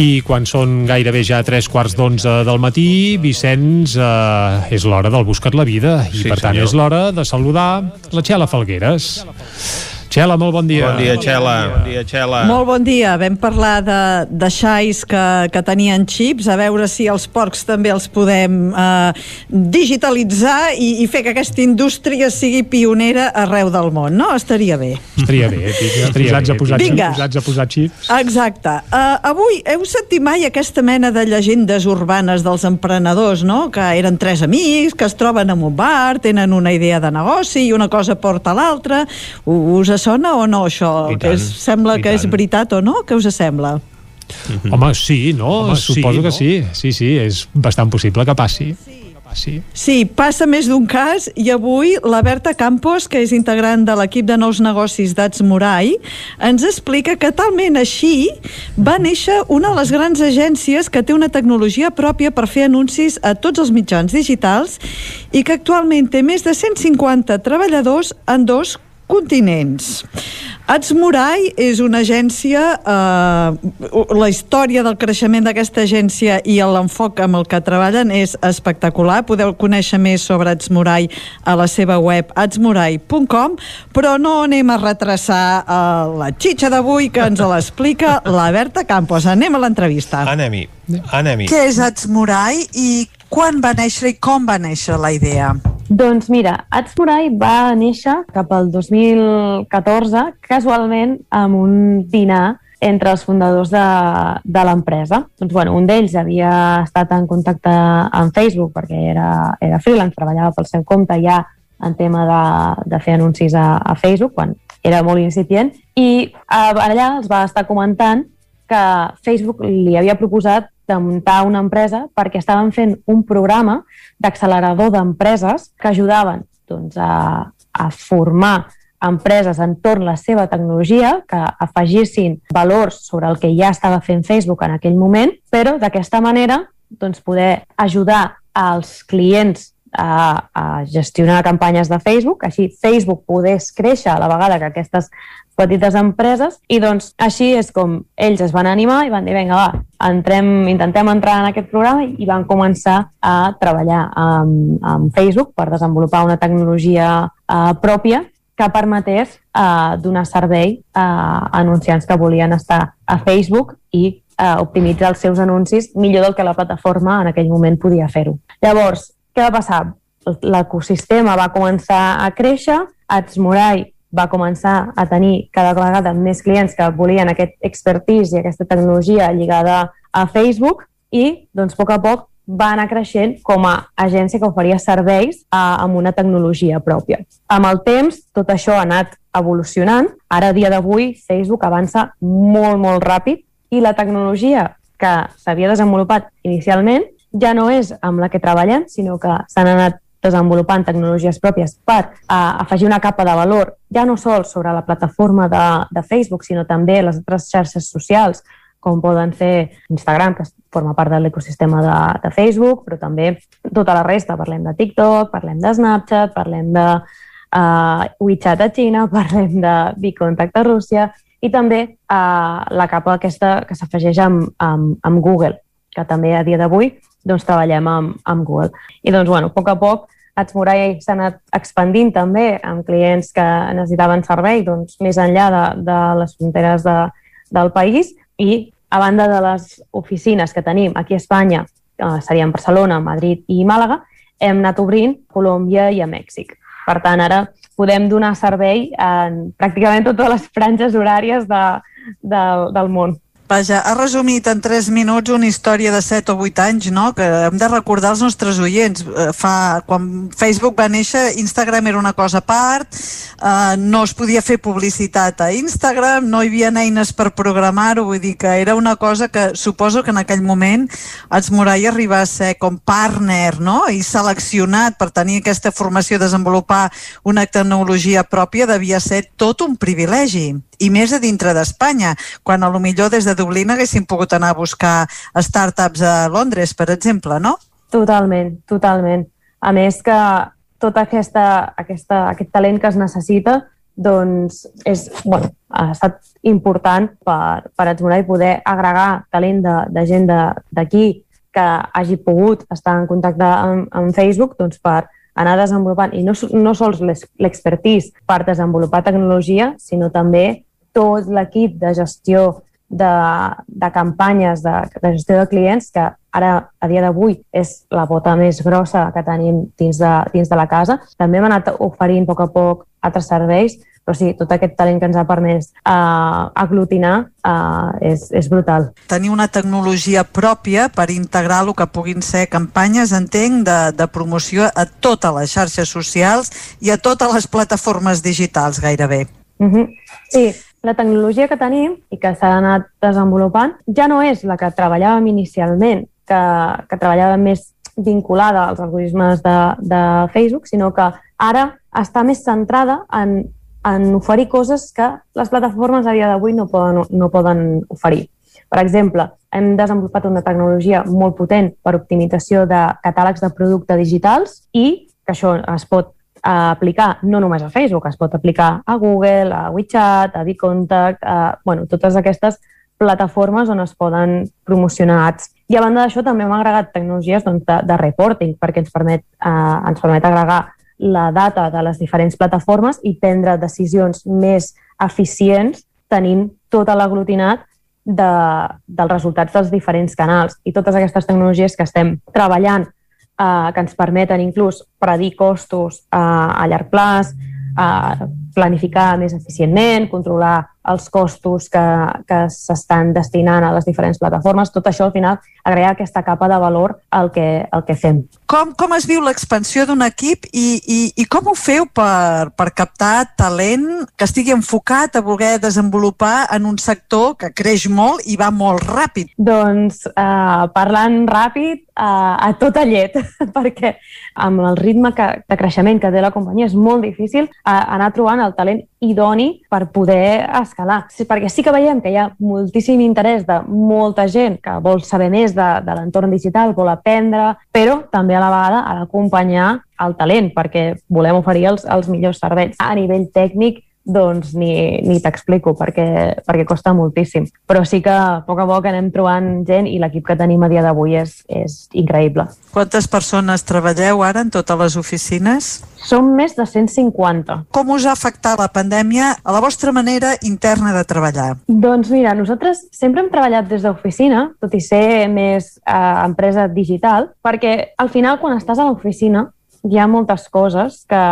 I quan són gairebé ja tres quarts d'onze del matí, Vicenç, eh, és l'hora del Buscat la Vida. I Sí, per tant senyor. és l'hora de saludar la Txela Falgueres. Txela, molt bon dia. Bon dia, Txela. Bon dia, Txela. Molt bon dia. Vam parlar de, de xais que, que tenien xips, a veure si els porcs també els podem eh, digitalitzar i, i fer que aquesta indústria sigui pionera arreu del món, no? Estaria bé. Estaria bé, estaria posats bé. a posar Vinga. xips, posats a posar xips. Exacte. Uh, avui heu sentit mai aquesta mena de llegendes urbanes dels emprenedors, no? Que eren tres amics, que es troben en un bar, tenen una idea de negoci i una cosa porta a l'altra. U- Us sona o no, això? Que és, sembla i que és veritat o no? Què us sembla? Home, sí, no? Home, Suposo sí, que no? sí. Sí, sí, és bastant possible que passi. passi. Sí, passa més d'un cas i avui la Berta Campos, que és integrant de l'equip de nous negocis d'Ats Morai, ens explica que talment així va néixer una de les grans agències que té una tecnologia pròpia per fer anuncis a tots els mitjans digitals i que actualment té més de 150 treballadors en dos continents. Ats Morai és una agència, eh, la història del creixement d'aquesta agència i l'enfoc amb el que treballen és espectacular. Podeu conèixer més sobre Ats Morai a la seva web atsmorai.com, però no anem a retrasar eh, la xitxa d'avui que ens l'explica la Berta Campos. Anem a l'entrevista. Anem-hi, anem-hi. Què és Ats Morai i quan va néixer i com va néixer la idea? Doncs mira, Ats Morai va néixer cap al 2014, casualment amb un dinar entre els fundadors de, de l'empresa. Doncs, bueno, un d'ells havia estat en contacte amb Facebook perquè era, era freelance, treballava pel seu compte ja en tema de, de fer anuncis a, a Facebook, quan era molt incipient, i eh, allà els va estar comentant que Facebook li havia proposat de muntar una empresa perquè estaven fent un programa d'accelerador d'empreses que ajudaven doncs, a, a formar empreses entorn la seva tecnologia que afegissin valors sobre el que ja estava fent Facebook en aquell moment, però d'aquesta manera doncs, poder ajudar als clients a, a gestionar campanyes de Facebook, així Facebook pogués créixer a la vegada que aquestes petites empreses i doncs així és com ells es van animar i van dir vinga va, entrem, intentem entrar en aquest programa i van començar a treballar amb, amb Facebook per desenvolupar una tecnologia uh, pròpia que permetés uh, donar servei a anunciants que volien estar a Facebook i uh, optimitzar els seus anuncis millor del que la plataforma en aquell moment podia fer-ho. Llavors, què va passar? L'ecosistema va començar a créixer, Adsmorai va començar a tenir cada vegada més clients que volien aquest expertise i aquesta tecnologia lligada a Facebook i, doncs, a poc a poc va anar creixent com a agència que oferia serveis a, amb una tecnologia pròpia. Amb el temps, tot això ha anat evolucionant. Ara, a dia d'avui, Facebook avança molt, molt ràpid i la tecnologia que s'havia desenvolupat inicialment ja no és amb la que treballem, sinó que s'han anat desenvolupant tecnologies pròpies per uh, afegir una capa de valor, ja no sols sobre la plataforma de, de Facebook, sinó també les altres xarxes socials, com poden ser Instagram, que forma part de l'ecosistema de, de Facebook, però també tota la resta. Parlem de TikTok, parlem de Snapchat, parlem de uh, WeChat a Xina, parlem de Bicontact a Rússia i també uh, la capa aquesta que s'afegeix amb, amb, amb Google, que també a dia d'avui doncs, treballem amb, amb Google. I doncs, bueno, a poc a poc, Atsmurai s'ha anat expandint també amb clients que necessitaven servei doncs, més enllà de, de les fronteres de, del país i a banda de les oficines que tenim aquí a Espanya, eh, serien Barcelona, Madrid i Màlaga, hem anat obrint Colòmbia i a Mèxic. Per tant, ara podem donar servei en pràcticament totes les franges horàries de, de, del món. Vaja, ha resumit en 3 minuts una història de 7 o 8 anys, no?, que hem de recordar als nostres oients. Eh, fa, quan Facebook va néixer, Instagram era una cosa a part, eh, no es podia fer publicitat a Instagram, no hi havia eines per programar-ho, vull dir que era una cosa que suposo que en aquell moment Atsmurai arriba a ser com partner, no?, i seleccionat per tenir aquesta formació, desenvolupar una tecnologia pròpia, devia ser tot un privilegi i més a dintre d'Espanya, quan a lo millor des de Dublín haguessin pogut anar a buscar startups a Londres, per exemple, no? Totalment, totalment. A més que tot aquesta, aquesta, aquest talent que es necessita doncs és, bueno, ha estat important per, per Atzmorai poder agregar talent de, de gent d'aquí que hagi pogut estar en contacte amb, amb Facebook doncs per anar desenvolupant, i no, no sols l'expertise per desenvolupar tecnologia, sinó també tot l'equip de gestió de, de campanyes de, de gestió de clients, que ara, a dia d'avui, és la bota més grossa que tenim dins de, dins de la casa. També hem anat oferint a poc a poc altres serveis, però sí, tot aquest talent que ens ha permès uh, aglutinar uh, és, és brutal. Tenir una tecnologia pròpia per integrar el que puguin ser campanyes, entenc, de, de promoció a totes les xarxes socials i a totes les plataformes digitals, gairebé. Uh mhm. -huh. Sí, la tecnologia que tenim i que s'ha anat desenvolupant ja no és la que treballàvem inicialment, que, que treballava més vinculada als algoritmes de, de Facebook, sinó que ara està més centrada en, en oferir coses que les plataformes a dia d'avui no, poden, no poden oferir. Per exemple, hem desenvolupat una tecnologia molt potent per optimització de catàlegs de producte digitals i que això es pot a aplicar no només a Facebook, es pot aplicar a Google, a WeChat, a Bicontact, a bueno, totes aquestes plataformes on es poden promocionar ads. I a banda d'això també hem agregat tecnologies doncs, de, de reporting perquè ens permet, eh, ens permet agregar la data de les diferents plataformes i prendre decisions més eficients tenint tot l'aglutinat de, dels resultats dels diferents canals. I totes aquestes tecnologies que estem treballant eh, que ens permeten inclús predir costos eh, a llarg plaç, eh, planificar més eficientment, controlar els costos que, que s'estan destinant a les diferents plataformes. Tot això, al final, agrega aquesta capa de valor al que, al que fem. Com, com es viu l'expansió d'un equip i, i, i com ho feu per, per captar talent que estigui enfocat a voler desenvolupar en un sector que creix molt i va molt ràpid? Doncs eh, parlant ràpid, eh, a tota llet, perquè amb el ritme que, de creixement que té la companyia és molt difícil eh, anar trobant el talent idoni per poder escalar. Sí, perquè sí que veiem que hi ha moltíssim interès de molta gent que vol saber més de, de l'entorn digital, vol aprendre, però també a la vegada ha d'acompanyar el talent, perquè volem oferir els, els millors serveis. A nivell tècnic doncs ni, ni t'explico perquè, perquè costa moltíssim. Però sí que a poc a poc anem trobant gent i l'equip que tenim a dia d'avui és, és increïble. Quantes persones treballeu ara en totes les oficines? Som més de 150. Com us ha afectat la pandèmia a la vostra manera interna de treballar? Doncs mira, nosaltres sempre hem treballat des d'oficina, tot i ser més eh, empresa digital, perquè al final quan estàs a l'oficina hi ha moltes coses que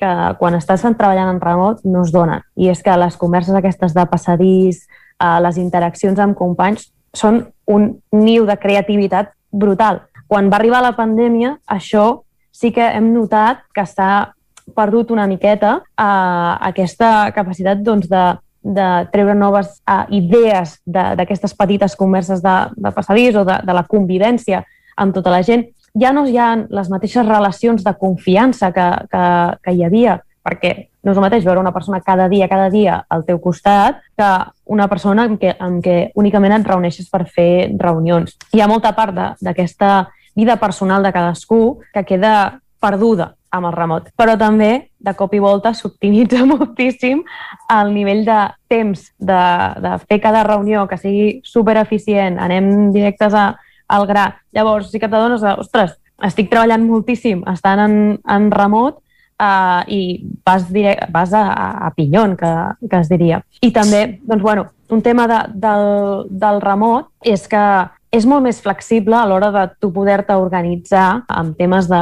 que quan estàs treballant en remot no es donen. I és que les converses aquestes de passadís, eh, les interaccions amb companys, són un niu de creativitat brutal. Quan va arribar la pandèmia, això sí que hem notat que s'ha perdut una miqueta eh, aquesta capacitat doncs, de, de treure noves uh, idees d'aquestes petites converses de, de passadís o de, de la convivència amb tota la gent ja no hi ha les mateixes relacions de confiança que, que, que hi havia, perquè no és el mateix veure una persona cada dia, cada dia al teu costat que una persona amb què, amb què únicament et reuneixes per fer reunions. Hi ha molta part d'aquesta vida personal de cadascú que queda perduda amb el remot. Però també, de cop i volta, s'optimitza moltíssim el nivell de temps de, de fer cada reunió que sigui super eficient, anem directes a, al gra. Llavors sí que t'adones de, ostres, estic treballant moltíssim estant en, en remot uh, i vas, direct, vas a, a pinyon, que, que es diria. I també, doncs, bueno, un tema de, del, del remot és que és molt més flexible a l'hora de tu poder-te organitzar amb temes de,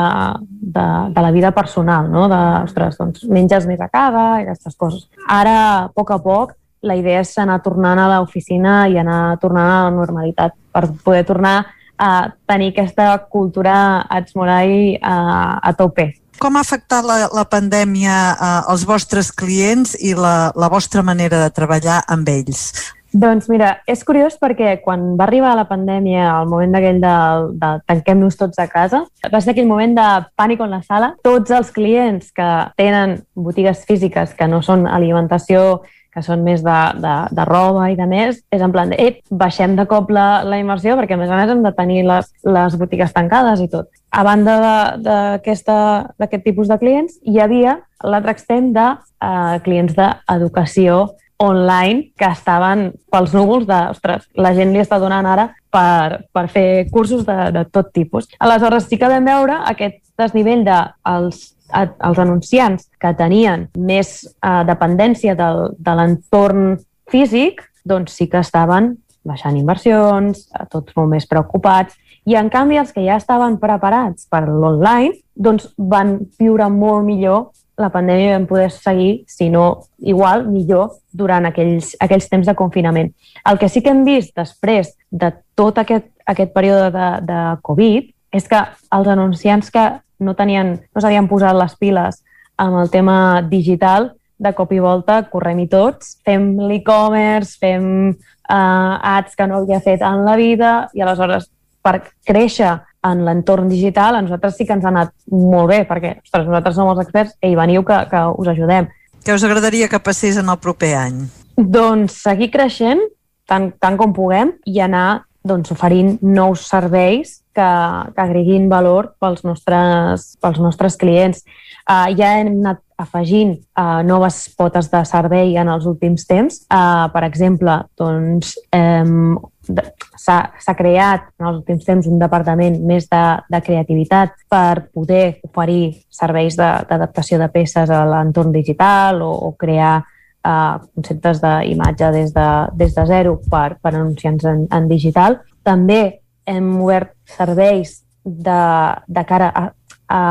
de, de la vida personal, no? De, ostres, doncs menges més a casa i aquestes coses. Ara, a poc a poc, la idea és anar tornant a l'oficina i anar tornant a la normalitat per poder tornar a tenir aquesta cultura Atsmorai a, a tope. Com ha afectat la, la pandèmia eh, als vostres clients i la, la vostra manera de treballar amb ells? Doncs mira, és curiós perquè quan va arribar la pandèmia, al moment d'aquell de, de tanquem-nos tots a casa, va ser aquell moment de pànic en la sala. Tots els clients que tenen botigues físiques que no són alimentació que són més de, de, de roba i de més, és en plan de, ep, baixem de cop la, la immersió perquè a més a més hem de tenir les, les botigues tancades i tot. A banda d'aquest tipus de clients, hi havia l'altre extrem de uh, clients d'educació online que estaven pels núvols de, ostres, la gent li està donant ara per, per fer cursos de, de tot tipus. Aleshores, sí que vam veure aquest desnivell de els anunciants que tenien més eh, dependència del, de l'entorn físic, doncs sí que estaven baixant inversions, tots molt més preocupats, i en canvi els que ja estaven preparats per l'online, doncs van viure molt millor la pandèmia vam poder seguir, si no igual, millor, durant aquells, aquells temps de confinament. El que sí que hem vist després de tot aquest, aquest període de, de Covid és que els anunciants que no tenien, no s'havien posat les piles amb el tema digital, de cop i volta correm-hi tots, fem l'e-commerce, fem uh, ads que no havia fet en la vida i aleshores per créixer en l'entorn digital a nosaltres sí que ens ha anat molt bé perquè ostres, nosaltres som els experts i veniu que, que us ajudem. Què us agradaria que passés en el proper any? Doncs seguir creixent tant, tant com puguem i anar doncs, oferint nous serveis que, que agreguin valor pels nostres, pels nostres clients. Uh, ja hem anat afegint uh, noves potes de servei en els últims temps. Uh, per exemple, doncs, um, s'ha creat en els últims temps un departament més de, de creativitat per poder oferir serveis d'adaptació de, de peces a l'entorn digital o, o crear uh, conceptes d'imatge des, de, des de zero per, per anunciants en, en digital. També hem obert serveis de, de cara a, a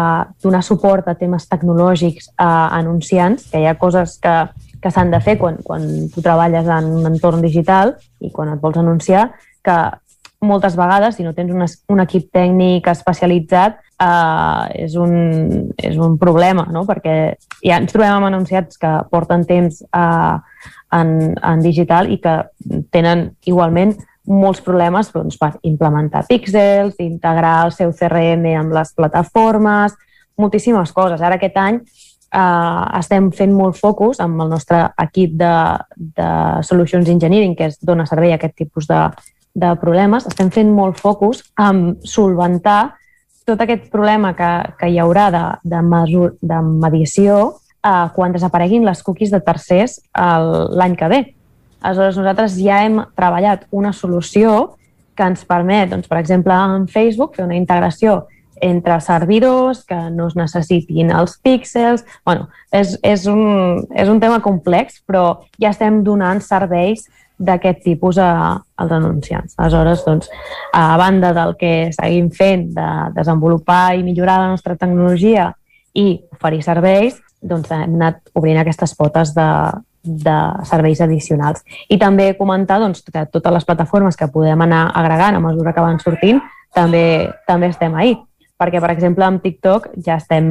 donar suport a temes tecnològics a anunciants, que hi ha coses que, que s'han de fer quan, quan tu treballes en un entorn digital i quan et vols anunciar, que moltes vegades, si no tens un, un equip tècnic especialitzat, eh, és, un, és un problema, no? perquè ja ens trobem amb anunciats que porten temps eh, en, en digital i que tenen igualment molts problemes doncs, per implementar píxels, integrar el seu CRM amb les plataformes, moltíssimes coses. Ara aquest any eh, estem fent molt focus amb el nostre equip de, de Solutions Engineering, que és, dona servei a aquest tipus de, de problemes, estem fent molt focus en solventar tot aquest problema que, que hi haurà de, de, mesur, de mediació eh, quan desapareguin les cookies de tercers l'any que ve. Aleshores, nosaltres ja hem treballat una solució que ens permet, doncs, per exemple, en Facebook, fer una integració entre servidors, que no es necessitin els píxels... bueno, és, és, un, és un tema complex, però ja estem donant serveis d'aquest tipus a, als anunciants. Aleshores, doncs, a banda del que seguim fent de desenvolupar i millorar la nostra tecnologia i oferir serveis, doncs hem anat obrint aquestes potes de, de serveis addicionals. I també comentar doncs, que totes les plataformes que podem anar agregant a mesura que van sortint, també, també estem ahí perquè, per exemple, amb TikTok ja estem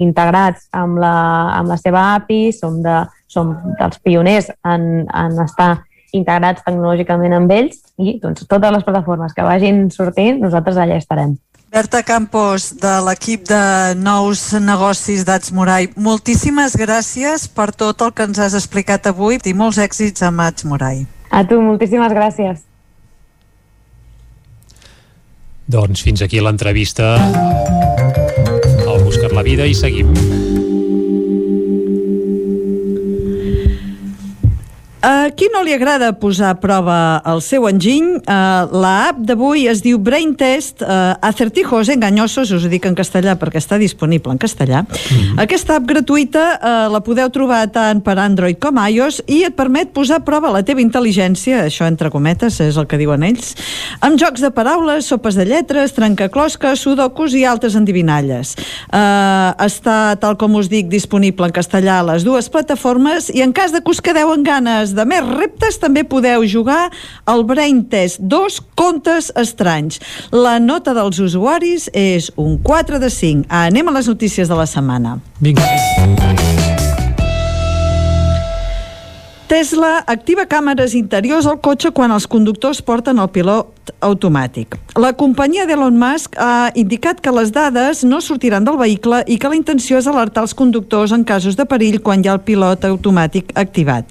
integrats amb la, amb la seva API, som, de, som dels pioners en, en estar integrats tecnològicament amb ells i doncs, totes les plataformes que vagin sortint, nosaltres allà estarem. Berta Campos, de l'equip de nous negocis d'Ats Morai, moltíssimes gràcies per tot el que ens has explicat avui i molts èxits amb Ats Morai. A tu, moltíssimes gràcies. Doncs fins aquí l'entrevista al Buscar la Vida i seguim. A qui no li agrada posar a prova el seu enginy, uh, la app d'avui es diu Brain Test uh, Acertijos Engañosos, us ho dic en castellà perquè està disponible en castellà. Mm -hmm. Aquesta app gratuïta uh, la podeu trobar tant per Android com iOS i et permet posar a prova la teva intel·ligència, això entre cometes és el que diuen ells, amb jocs de paraules, sopes de lletres, trencaclosques, sudokus i altres endivinalles. Uh, està, tal com us dic, disponible en castellà a les dues plataformes i en cas de que us quedeu en ganes de més reptes també podeu jugar al Brain Test 2 Contes Estranys. La nota dels usuaris és un 4 de 5. Anem a les notícies de la setmana. Vinga. Tesla activa càmeres interiors al cotxe quan els conductors porten el pilot automàtic. La companyia d'Elon Musk ha indicat que les dades no sortiran del vehicle i que la intenció és alertar els conductors en casos de perill quan hi ha el pilot automàtic activat.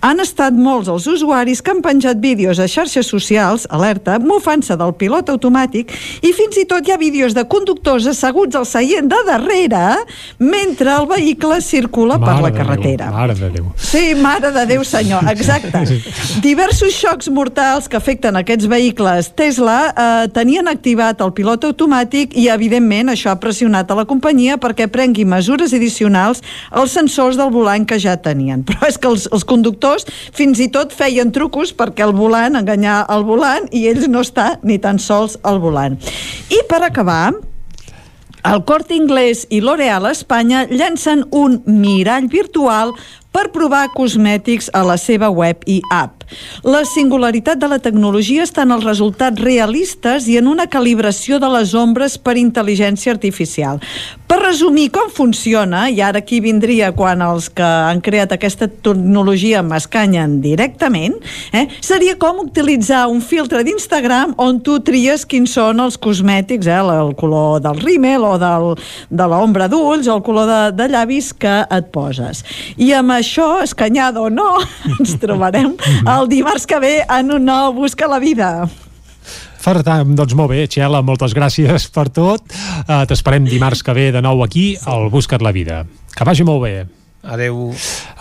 Han estat molts els usuaris que han penjat vídeos a xarxes socials, alerta, mofant-se del pilot automàtic i fins i tot hi ha vídeos de conductors asseguts al seient de darrere mentre el vehicle circula mare per la carretera. Déu, mare de Déu. Sí, mare de Déu senyor, exacte. Diversos xocs mortals que afecten aquests vehicles Tesla eh, tenien activat el pilot automàtic i, evidentment, això ha pressionat a la companyia perquè prengui mesures addicionals als sensors del volant que ja tenien. Però és que els, els conductors fins i tot feien trucos perquè el volant, enganyar el volant, i ells no està ni tan sols al volant. I per acabar, el Corte Inglés i L'Oreal Espanya llancen un mirall virtual per provar cosmètics a la seva web i app. La singularitat de la tecnologia està en els resultats realistes i en una calibració de les ombres per intel·ligència artificial. Per resumir com funciona, i ara aquí vindria quan els que han creat aquesta tecnologia m'escanyen directament, eh, seria com utilitzar un filtre d'Instagram on tu tries quins són els cosmètics, eh, el color del rímel o del, de l'ombra d'ulls o el color de, de llavis que et poses. I amb això, escanyada o no, ens trobarem el dimarts que ve en un nou Busca la Vida. Per tant, doncs molt bé, Txela, moltes gràcies per tot. Uh, T'esperem dimarts que ve de nou aquí al Busca't la Vida. Que vagi molt bé. Adeu.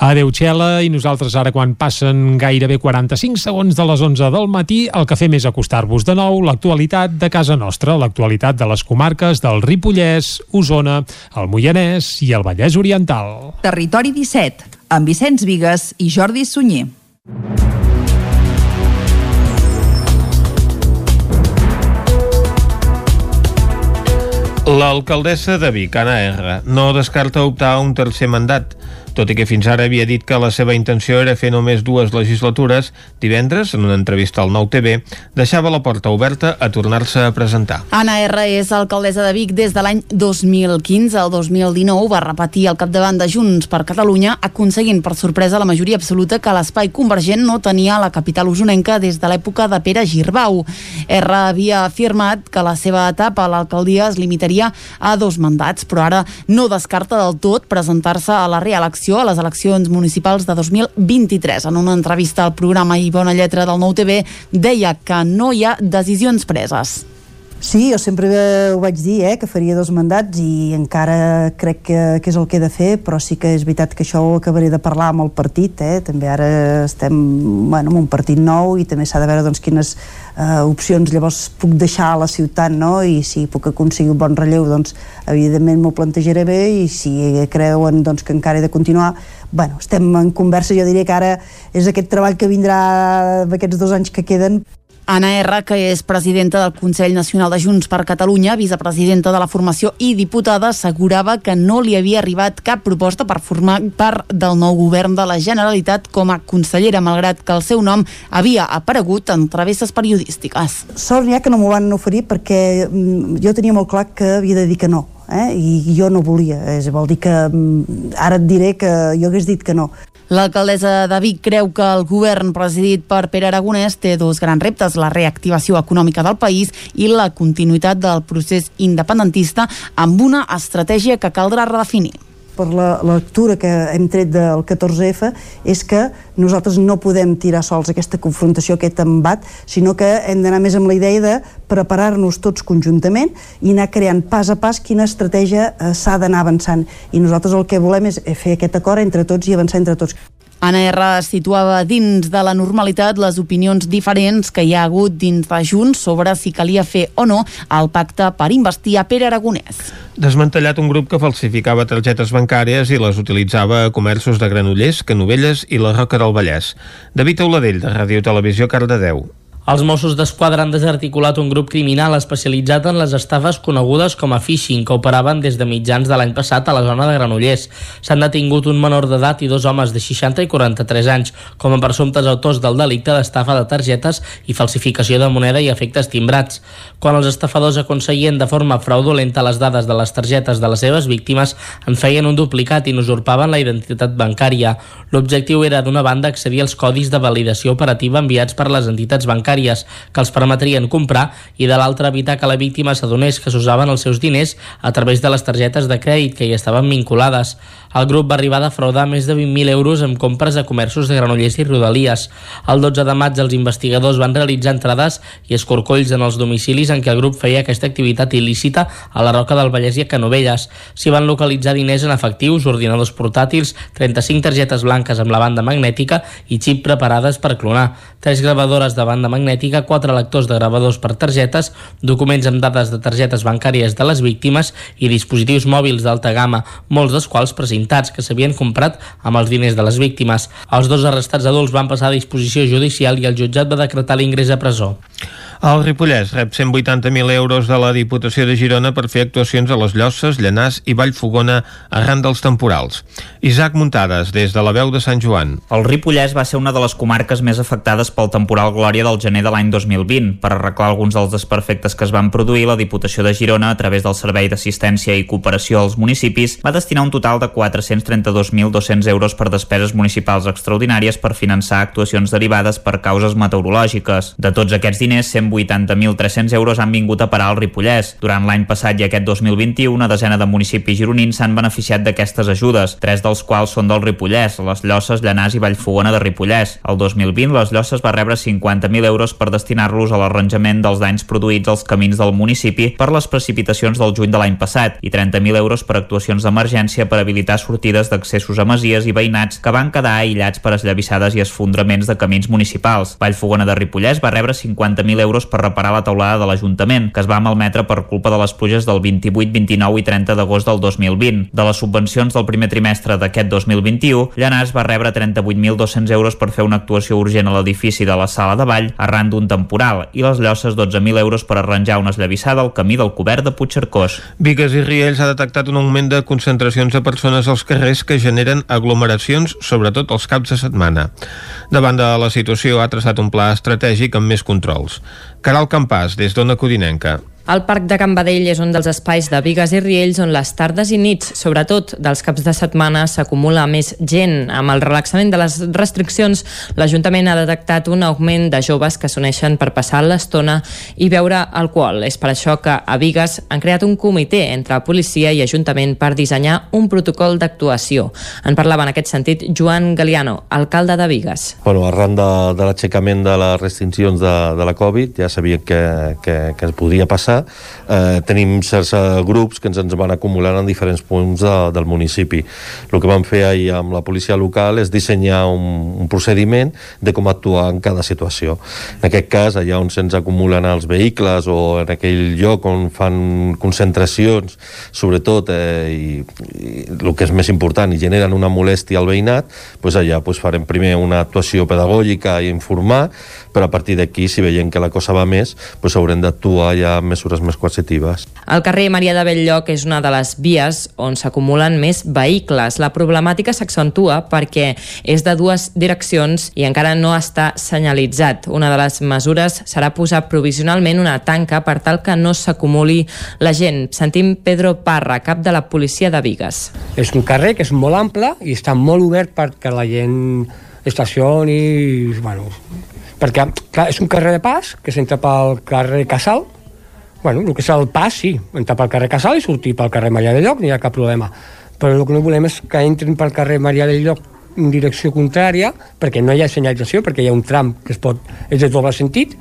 Adeu, Txela, i nosaltres ara quan passen gairebé 45 segons de les 11 del matí, el que fem és acostar-vos de nou l'actualitat de casa nostra, l'actualitat de les comarques del Ripollès, Osona, el Moianès i el Vallès Oriental. Territori 17, amb Vicenç Vigues i Jordi Sunyer. L'alcaldessa de Vic, Anna R., no descarta optar a un tercer mandat, Tot i que fins ara havia dit que la seva intenció era fer només dues legislatures, divendres, en una entrevista al Nou TV, deixava la porta oberta a tornar-se a presentar. Anna R. és alcaldessa de Vic des de l'any 2015. El 2019 va repetir al capdavant de Junts per Catalunya, aconseguint per sorpresa la majoria absoluta que l'espai convergent no tenia a la capital usonenca des de l'època de Pere Girbau. R havia afirmat que la seva etapa a l'alcaldia es limitaria a dos mandats, però ara no descarta del tot presentar-se a la reelecció a les eleccions municipals de 2023. En una entrevista al programa I Bona Lletra del Nou TV deia que no hi ha decisions preses. Sí, jo sempre ho vaig dir, eh, que faria dos mandats i encara crec que, que és el que he de fer, però sí que és veritat que això ho acabaré de parlar amb el partit, eh? també ara estem bueno, en un partit nou i també s'ha de veure doncs, quines eh, opcions llavors puc deixar a la ciutat no? i si puc aconseguir un bon relleu doncs evidentment m'ho plantejaré bé i si creuen doncs, que encara he de continuar bueno, estem en conversa, jo diria que ara és aquest treball que vindrà d'aquests dos anys que queden Anna R., que és presidenta del Consell Nacional de Junts per Catalunya, vicepresidenta de la formació i diputada, assegurava que no li havia arribat cap proposta per formar part del nou govern de la Generalitat com a consellera, malgrat que el seu nom havia aparegut en travesses periodístiques. Sort n'hi ha que no m'ho van oferir perquè mm, jo tenia molt clar que havia de dir que no. Eh? i jo no volia, és, vol dir que mm, ara et diré que jo hagués dit que no L'alcaldessa de Vic creu que el govern presidit per Pere Aragonès té dos grans reptes, la reactivació econòmica del país i la continuïtat del procés independentista amb una estratègia que caldrà redefinir per la lectura que hem tret del 14F és que nosaltres no podem tirar sols aquesta confrontació, aquest embat, sinó que hem d'anar més amb la idea de preparar-nos tots conjuntament i anar creant pas a pas quina estratègia eh, s'ha d'anar avançant. I nosaltres el que volem és fer aquest acord entre tots i avançar entre tots. Anna R. situava dins de la normalitat les opinions diferents que hi ha hagut dins de Junts sobre si calia fer o no el pacte per investir a Pere Aragonès. Desmantellat un grup que falsificava targetes bancàries i les utilitzava a comerços de Granollers, Canovelles i la Roca del Vallès. David Auladell, de Ràdio Televisió, Cardedeu. Els Mossos d'Esquadra han desarticulat un grup criminal especialitzat en les estafes conegudes com a phishing que operaven des de mitjans de l'any passat a la zona de Granollers. S'han detingut un menor d'edat i dos homes de 60 i 43 anys com a presumptes autors del delicte d'estafa de targetes i falsificació de moneda i efectes timbrats. Quan els estafadors aconseguien de forma fraudulenta les dades de les targetes de les seves víctimes, en feien un duplicat i n'usurpaven la identitat bancària. L'objectiu era d'una banda accedir als codis de validació operativa enviats per les entitats bancàries bancàries que els permetrien comprar i de l'altra evitar que la víctima s'adonés que s'usaven els seus diners a través de les targetes de crèdit que hi estaven vinculades. El grup va arribar a defraudar més de 20.000 euros en compres a comerços de Granollers i Rodalies. El 12 de maig els investigadors van realitzar entrades i escorcolls en els domicilis en què el grup feia aquesta activitat il·lícita a la Roca del Vallès i a Canovelles. S'hi van localitzar diners en efectius, ordinadors portàtils, 35 targetes blanques amb la banda magnètica i xip preparades per clonar, tres gravadores de banda magnètica, quatre lectors de gravadors per targetes, documents amb dades de targetes bancàries de les víctimes i dispositius mòbils d'alta gamma, molts dels quals precintats que s'havien comprat amb els diners de les víctimes. Els dos arrestats adults van passar a disposició judicial i el jutjat va decretar l'ingrés a presó. El Ripollès rep 180.000 euros de la Diputació de Girona per fer actuacions a les Llosses, Llanàs i Vallfogona arran dels temporals. Isaac Muntades, des de la veu de Sant Joan. El Ripollès va ser una de les comarques més afectades pel temporal Glòria del gener de l'any 2020. Per arreglar alguns dels desperfectes que es van produir, la Diputació de Girona, a través del Servei d'Assistència i Cooperació als Municipis, va destinar un total de 432.200 euros per despeses municipals extraordinàries per finançar actuacions derivades per causes meteorològiques. De tots aquests diners, 180.300 euros han vingut a parar al Ripollès. Durant l'any passat i aquest 2021, una desena de municipis gironins s'han beneficiat d'aquestes ajudes, tres dels quals són del Ripollès, les Llosses, Llanàs i Vallfogona de Ripollès. El 2020, les Llosses va rebre 50.000 euros per destinar-los a l'arranjament dels danys produïts als camins del municipi per les precipitacions del juny de l'any passat i 30.000 euros per actuacions d'emergència per habilitar sortides d'accessos a masies i veïnats que van quedar aïllats per esllavissades i esfondraments de camins municipals. Vallfogona de Ripollès va rebre 50.000 euros euros per reparar la taulada de l'Ajuntament, que es va malmetre per culpa de les pluges del 28, 29 i 30 d'agost del 2020. De les subvencions del primer trimestre d'aquest 2021, Llanàs va rebre 38.200 euros per fer una actuació urgent a l'edifici de la Sala de Vall arran d'un temporal i les Llosses 12.000 euros per arranjar una esllavissada al camí del cobert de Puigcercós. Vigues i Riells ha detectat un augment de concentracions de persones als carrers que generen aglomeracions, sobretot els caps de setmana. Davant de la situació ha traçat un pla estratègic amb més controls. Caral Campàs, des d'Ona Codinenca. El Parc de Can Badell és un dels espais de Vigues i Riells on les tardes i nits, sobretot dels caps de setmana, s'acumula més gent. Amb el relaxament de les restriccions, l'Ajuntament ha detectat un augment de joves que s'uneixen per passar l'estona i beure alcohol. És per això que a Vigues han creat un comitè entre policia i Ajuntament per dissenyar un protocol d'actuació. En parlava en aquest sentit Joan Galiano, alcalde de Vigues. Bueno, arran de, de l'aixecament de les restriccions de, de la Covid, ja sabia que, que, que es podria passar eh, tenim certs eh, grups que ens, ens van acumulant en diferents punts de, del municipi. El que vam fer ahir amb la policia local és dissenyar un, un procediment de com actuar en cada situació. En aquest cas, allà on se'ns acumulen els vehicles o en aquell lloc on fan concentracions, sobretot, eh, i, i el que és més important, i generen una molèstia al veïnat, doncs allà doncs farem primer una actuació pedagògica i informar, però a partir d'aquí, si veiem que la cosa va més, doncs haurem d'actuar ja amb més coercitives. El carrer Maria de Belllloc és una de les vies on s'acumulen més vehicles. La problemàtica s'accentua perquè és de dues direccions i encara no està senyalitzat. Una de les mesures serà posar provisionalment una tanca per tal que no s'acumuli la gent. Sentim Pedro Parra, cap de la policia de Vigues. És un carrer que és molt ample i està molt obert perquè la gent estacioni, bueno, perquè clar, és un carrer de pas que s'entra pel carrer Casal bueno, el que és el pas, sí, entrar pel carrer Casal i sortir pel carrer Maria del Lloc, no hi ha cap problema. Però el que no volem és que entrin pel carrer Maria del Lloc en direcció contrària perquè no hi ha senyalització, perquè hi ha un tram que es pot, és de doble sentit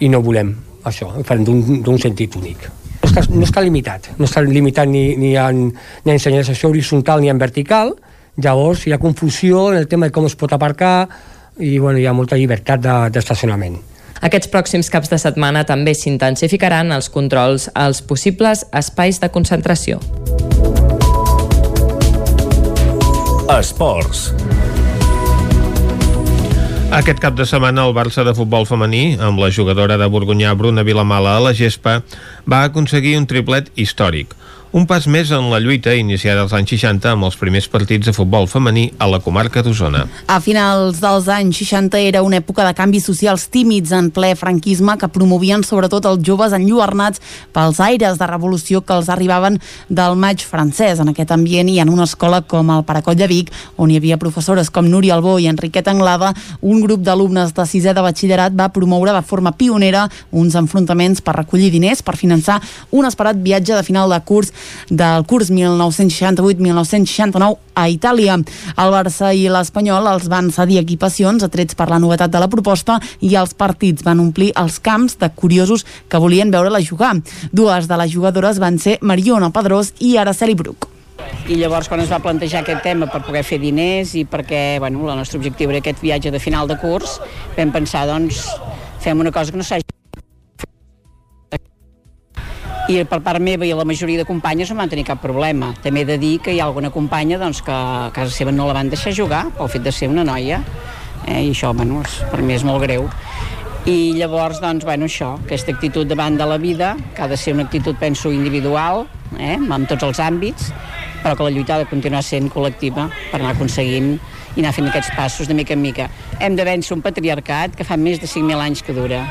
i no volem això, ho farem d'un sentit únic. No està, no està limitat no està limitat ni, ni, en, ni en senyalització horitzontal ni en vertical. Llavors hi ha confusió en el tema de com es pot aparcar i bueno, hi ha molta llibertat d'estacionament. De, Aquests pròxims caps de setmana també s'intensificaran els controls als possibles espais de concentració. Esports. Aquest cap de setmana el Barça de futbol femení, amb la jugadora de Borgunyà Bruna Vilamala a la gespa, va aconseguir un triplet històric – un pas més en la lluita iniciada als anys 60 amb els primers partits de futbol femení a la comarca d'Osona. A finals dels anys 60 era una època de canvis socials tímids en ple franquisme que promovien sobretot els joves enlluernats pels aires de revolució que els arribaven del maig francès. En aquest ambient i en una escola com el Paracoll de Vic, on hi havia professores com Núria Albó i Enriqueta Anglada, un grup d'alumnes de sisè de batxillerat va promoure de forma pionera uns enfrontaments per recollir diners per finançar un esperat viatge de final de curs del curs 1968-1969 a Itàlia. El Barça i l'Espanyol els van cedir equipacions atrets per la novetat de la proposta i els partits van omplir els camps de curiosos que volien veure-la jugar. Dues de les jugadores van ser Mariona Pedrós i Araceli Bruc. I llavors quan es va plantejar aquest tema per poder fer diners i perquè bueno, el nostre objectiu era aquest viatge de final de curs, vam pensar doncs fem una cosa que no s'hagi i per part meva i la majoria de companyes no van tenir cap problema. També he de dir que hi ha alguna companya doncs, que a casa seva no la van deixar jugar pel fet de ser una noia eh, i això bueno, és, per mi és molt greu i llavors, doncs, bueno, això, aquesta actitud davant de la vida, que ha de ser una actitud, penso, individual, eh, en tots els àmbits, però que la lluita ha de continuar sent col·lectiva per anar aconseguint i anar fent aquests passos de mica en mica. Hem de vèncer un patriarcat que fa més de 5.000 anys que dura.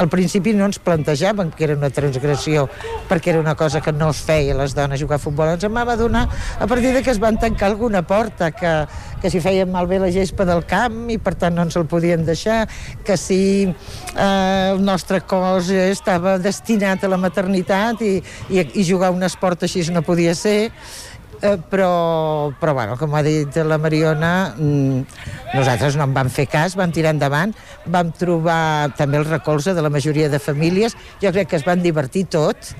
Al principi no ens plantejàvem que era una transgressió perquè era una cosa que no es feia les dones jugar a futbol. Ens em va adonar a partir de que es van tancar alguna porta, que, que si feien malbé la gespa del camp i per tant no ens el podien deixar, que si eh, el nostre cos estava destinat a la maternitat i, i, i jugar un esport així no podia ser eh, però, però bueno, com ha dit la Mariona, mm, nosaltres no en vam fer cas, vam tirar endavant, vam trobar també el recolze de la majoria de famílies, jo crec que es van divertir tot.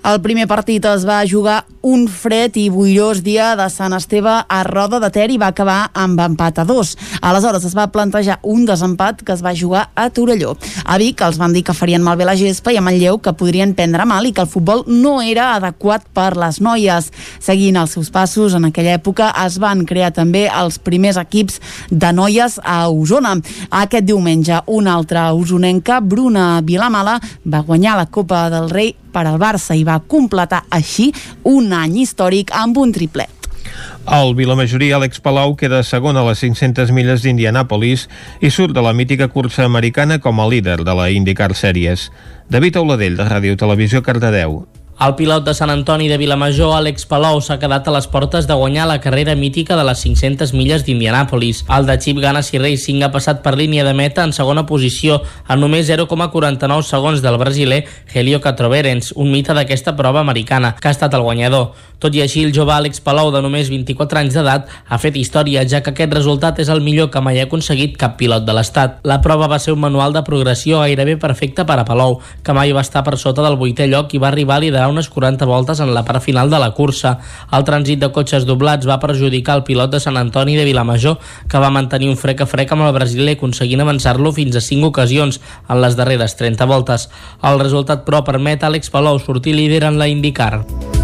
El primer partit es va jugar un fred i boirós dia de Sant Esteve a Roda de Ter i va acabar amb empat a dos. Aleshores es va plantejar un desempat que es va jugar a Torelló. A Vic els van dir que farien malbé la gespa i a Manlleu que podrien prendre mal i que el futbol no era adequat per les noies. Seguint els seus passos, en aquella època es van crear també els primers equips de noies a Osona. Aquest diumenge, una altra usonenca, Bruna Vilamala, va guanyar la Copa del Rei per al Barça i va completar així un any històric amb un triplet. El Vilamajorí Àlex Palau queda segon a les 500 milles d'Indianàpolis i surt de la mítica cursa americana com a líder de la IndyCar Series. David Auladell, de Ràdio Televisió, Cardedeu. El pilot de Sant Antoni de Vilamajor, Àlex Palou, s'ha quedat a les portes de guanyar la carrera mítica de les 500 milles d'Indianàpolis. El de Chip Ganassi Racing ha passat per línia de meta en segona posició, a només 0,49 segons del brasiler Helio Catroverens, un mite d'aquesta prova americana, que ha estat el guanyador. Tot i així, el jove Àlex Palou, de només 24 anys d'edat, ha fet història, ja que aquest resultat és el millor que mai ha aconseguit cap pilot de l'Estat. La prova va ser un manual de progressió gairebé perfecte per a Palou, que mai va estar per sota del vuitè lloc i va arribar a liderar unes 40 voltes en la part final de la cursa. El trànsit de cotxes doblats va perjudicar el pilot de Sant Antoni de Vilamajor, que va mantenir un frec a frec amb el brasiler, aconseguint avançar-lo fins a 5 ocasions en les darreres 30 voltes. El resultat, però, permet a Àlex Palou sortir líder en la IndyCar.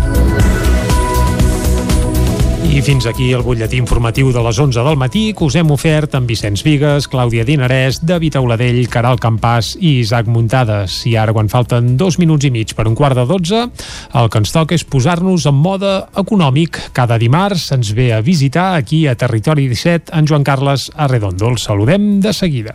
I fins aquí el butlletí informatiu de les 11 del matí que us hem ofert amb Vicenç Vigues, Clàudia Dinarès, David Auladell, Caral Campàs i Isaac Muntades. I ara, quan falten dos minuts i mig per un quart de dotze, el que ens toca és posar-nos en mode econòmic. Cada dimarts ens ve a visitar aquí a Territori 17 en Joan Carles Arredondo. El saludem de seguida.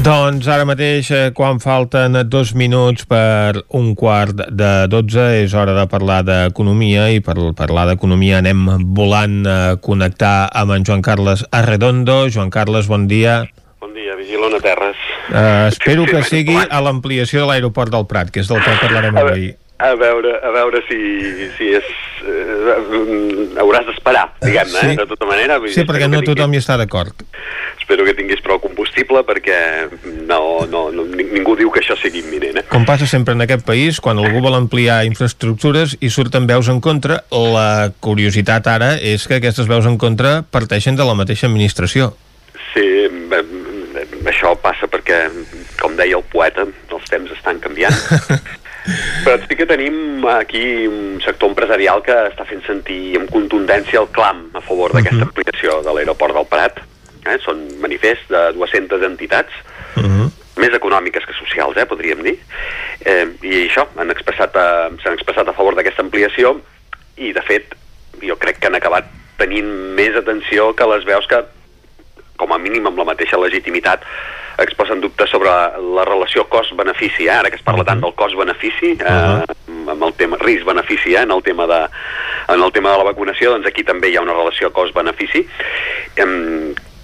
Doncs ara mateix, eh, quan falten dos minuts per un quart de dotze, és hora de parlar d'economia i per parlar d'economia anem volant a connectar amb en Joan Carles Arredondo. Joan Carles, bon dia. Bon dia, Vigilona Terres. Uh, espero que sigui a l'ampliació de l'aeroport del Prat, que és del que parlarem avui. A veure, a veure si, si és... Eh, hauràs d'esperar, diguem-ne, Sí. eh, de tota manera. Vull dir, Sí, perquè no que tothom hi està d'acord. tinguis, espero que tinguis prou combustible perquè no, no, no, ni- ningú diu que això sigui imminent. Eh? Com passa sempre en aquest país, quan algú vol ampliar infraestructures i surten veus en contra, la curiositat ara és que aquestes veus en contra parteixen de la mateixa administració. Sí, eh, això passa perquè, com deia el poeta, els temps estan canviant. Però sí que tenim aquí un sector empresarial que està fent sentir amb contundència el clam a favor d'aquesta ampliació de l'aeroport del Prat. Eh? Són manifests de 200 entitats, més econòmiques que socials, eh, podríem dir. Eh, I això, han expressat, eh, s'han expressat a favor d'aquesta ampliació i, de fet, jo crec que han acabat tenint més atenció que les veus que, com a mínim amb la mateixa legitimitat, exposen dubtes sobre la relació cost-benefici, eh? ara que es parla tant del cost-benefici, eh, amb el tema risc-benefici, eh? en, el tema de, en el tema de la vacunació, doncs aquí també hi ha una relació cost-benefici, em,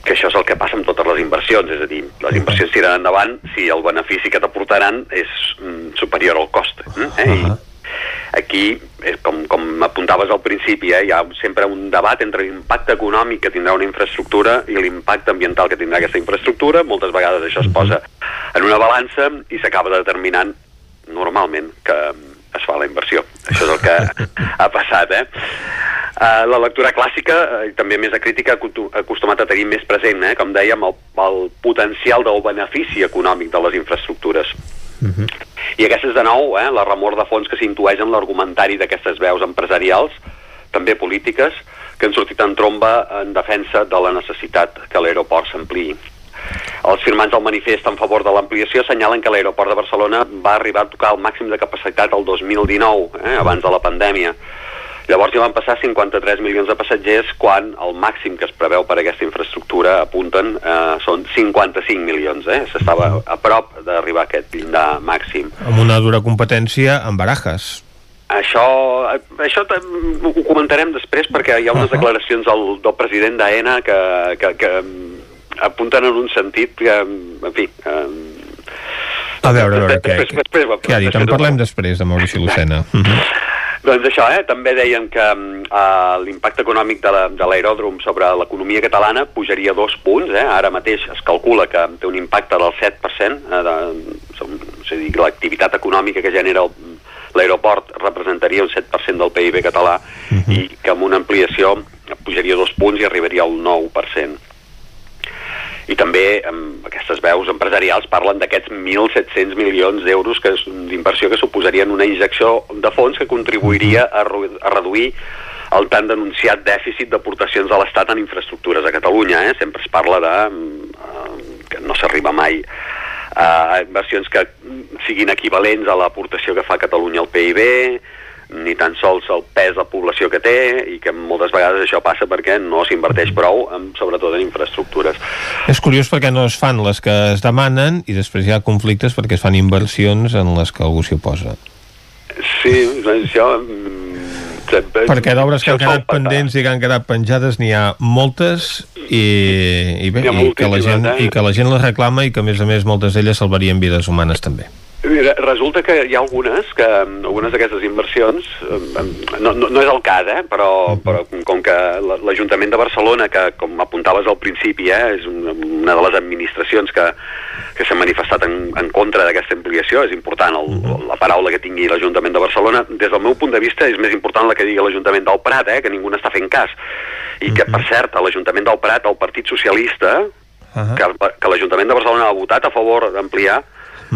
que això és el que passa amb totes les inversions, és a dir, les inversions tiren endavant si el benefici que t'aportaran és mm, superior al cost. Eh? I aquí, eh, com, com apuntaves al principi, eh, hi ha sempre un debat entre l'impacte econòmic que tindrà una infraestructura i l'impacte ambiental que tindrà aquesta infraestructura. Moltes vegades això es posa en una balança i s'acaba determinant normalment que es fa la inversió. Això és el que ha passat, eh? Uh, la lectura clàssica, uh, també més acostu- ha acostumat a tenir més present, eh, com dèiem, el, el potencial del benefici econòmic de les infraestructures. I aquesta és de nou eh, la remor de fons que s'intueix en l'argumentari d'aquestes veus empresarials, també polítiques, que han sortit en tromba en defensa de la necessitat que l'aeroport s'ampliï. Els firmants del manifest en favor de l'ampliació assenyalen que l'aeroport de Barcelona va arribar a tocar el màxim de capacitat el 2019, eh, abans de la pandèmia. Llavors ja van passar 53 milions de passatgers quan el màxim que es preveu per aquesta infraestructura apunten eh, són 55 milions. Eh? S'estava a prop d'arribar a aquest llindar màxim. Amb una dura competència amb barajes. Això, això ho comentarem després perquè hi ha unes declaracions del, del president d'AENA que, que, que apunten en un sentit que, en fi... Eh, A veure, a veure, què, després- què ha dit? En parlem després de Maurici Lucena. Uh -huh. Doncs això, eh? també deien que uh, l'impacte econòmic de la- de l'aeròdrom sobre l'economia catalana pujaria dos punts. Eh? Ara mateix es calcula que té un impacte del 7%, eh, de, és a dir, l'activitat econòmica que genera l'aeroport representaria un 7% del PIB català i que amb una ampliació pujaria dos punts i arribaria al 9%. I també amb aquestes veus empresarials parlen d'aquests 1.700 milions d'euros d'inversió que suposarien una injecció de fons que contribuiria a, a reduir el tan denunciat dèficit d'aportacions de l'Estat en infraestructures a Catalunya. Eh? Sempre es parla de eh, que no s'arriba mai a inversions que siguin equivalents a l'aportació que fa Catalunya al PIB, ni tan sols el pes de població que té i que moltes vegades això passa perquè no s'inverteix prou, en, sobretot en infraestructures. És curiós perquè no es fan les que es demanen i després hi ha conflictes perquè es fan inversions en les que algú s'hi oposa. Sí, això... mm, sempre- Perquè d'obres que han quedat pendents i que han quedat penjades n'hi ha moltes i, i bé, i que, la gent, eh? i que la gent les reclama i que a més a més moltes d'elles salvarien vides humanes també. Mira, resulta que hi ha algunes, que algunes d'aquestes inversions, eh, no, no, no és el cas, eh, però, però com que la- l'Ajuntament de Barcelona, que com apuntaves al principi, eh, és una, una de les administracions que, que s'ha manifestat en, en contra d'aquesta ampliació, és important el, la paraula que tingui l'Ajuntament de Barcelona, des del meu punt de vista és més important la que digui l'Ajuntament del Prat, eh, que ningú n'està fent cas. I que, per cert, a l'Ajuntament del Prat, el Partit Socialista, que, que l'Ajuntament de Barcelona ha votat a favor d'ampliar,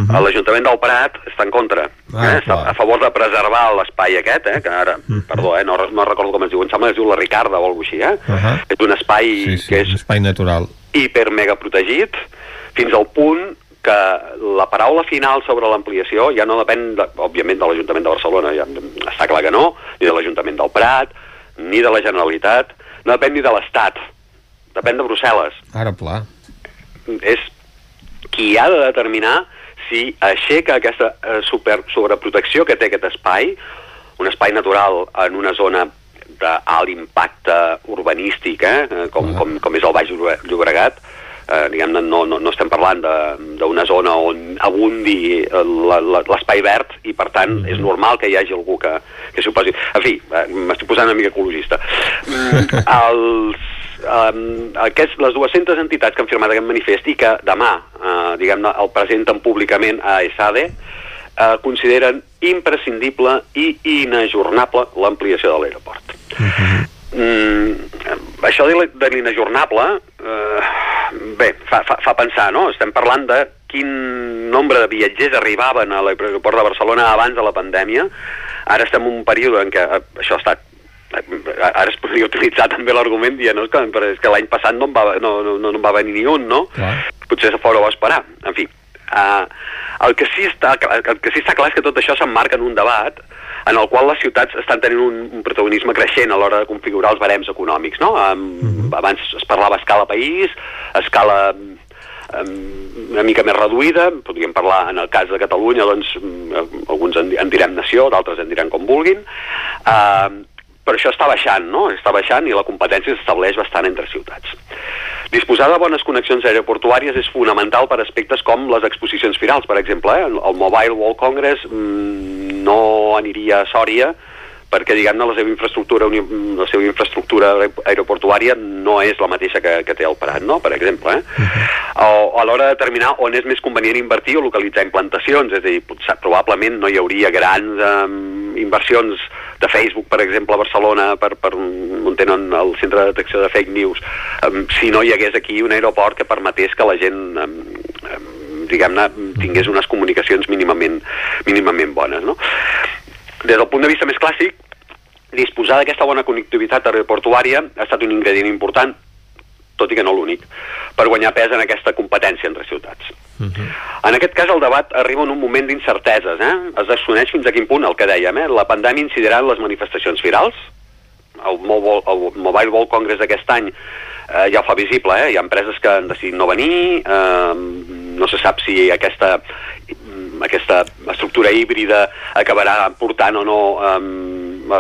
a l'Ajuntament del Prat està en contra. Ah, eh? Està a favor de preservar l'espai aquest, eh? que ara, perdó, eh? no, no recordo com es diu, em sembla que es diu la Ricarda o alguna cosa així, eh? Uh -huh. És un espai Sí, sí, que és un espai natural. hiper mega protegit fins al punt que la paraula final sobre l'ampliació ja no depèn, de, òbviament, de l'Ajuntament de Barcelona, ja està clar que no, ni de l'Ajuntament del Prat, ni de la Generalitat, no depèn ni de l'Estat, depèn de Brussel·les. Ara pla. És qui ha de determinar si aixeca aquesta eh, super, sobreprotecció que té aquest espai, un espai natural en una zona d'alt impacte urbanístic, eh, eh, com, com, com és el Baix Llobre- Llobregat, eh, diguem-ne, no, no, no estem parlant de- d'una zona on abundi l'espai verd i, per tant, és normal que hi hagi algú que, que s'hi oposi. En fi, eh, m'estic posant una mica ecologista. Mm, els, um, aquests, les 200 entitats que han firmat aquest manifest i que demà, eh, diguem-ne, el presenten públicament a ESADE, eh, consideren imprescindible i inajornable l'ampliació de l'aeroport. Mm, això de l'in- de l'inajornable, eh, bé, fa, fa, fa pensar, no? Estem parlant de quin nombre de viatgers arribaven a l'aeroport de Barcelona abans de la pandèmia. Ara estem en un període en què això ha estat ara es podria utilitzar també l'argument dient no, que, però és que l'any passat no en, va, no, no, no en va venir ni un, no? Potser se fora va esperar. En fi, uh, el, que sí està, el que sí està clar és que tot això s'emmarca en un debat en el qual les ciutats estan tenint un, un protagonisme creixent a l'hora de configurar els barems econòmics, no? Um, Abans es parlava a escala país, a escala una mica més reduïda, podríem parlar en el cas de Catalunya, doncs alguns en, en direm nació, d'altres en diran com vulguin, uh, però això està baixant, no? Està baixant i la competència s'estableix bastant entre ciutats. Disposar de bones connexions aeroportuàries és fonamental per aspectes com les exposicions firals, per exemple. Eh? El Mobile World Congress mm, no aniria a Sòria perquè, diguem-ne, la seva infraestructura, la seva infraestructura aer- aeroportuària no és la mateixa que, que té el Prat, no?, per exemple. Eh? O, a l'hora de determinar on és més convenient invertir o localitzar implantacions, és a dir, potser, probablement no hi hauria grans um, inversions de Facebook, per exemple, a Barcelona, per, per on tenen el centre de detecció de fake news, um, si no hi hagués aquí un aeroport que permetés que la gent um, um, diguem-ne, tingués unes comunicacions mínimament, mínimament bones, no? Des del punt de vista més clàssic, disposar d'aquesta bona connectivitat aeroportuària ha estat un ingredient important, tot i que no l'únic, per guanyar pes en aquesta competència entre ciutats. En aquest cas, el debat arriba en un moment d'incerteses. Eh? Es desconeix fins a quin punt, el que dèiem, eh? la pandèmia incidirà en les manifestacions virals, el Mobile, el Mobile World Congress d'aquest any eh, ja ho fa visible, eh? hi ha empreses que han decidit no venir, eh, no se sap si aquesta, aquesta estructura híbrida acabarà portant o no eh,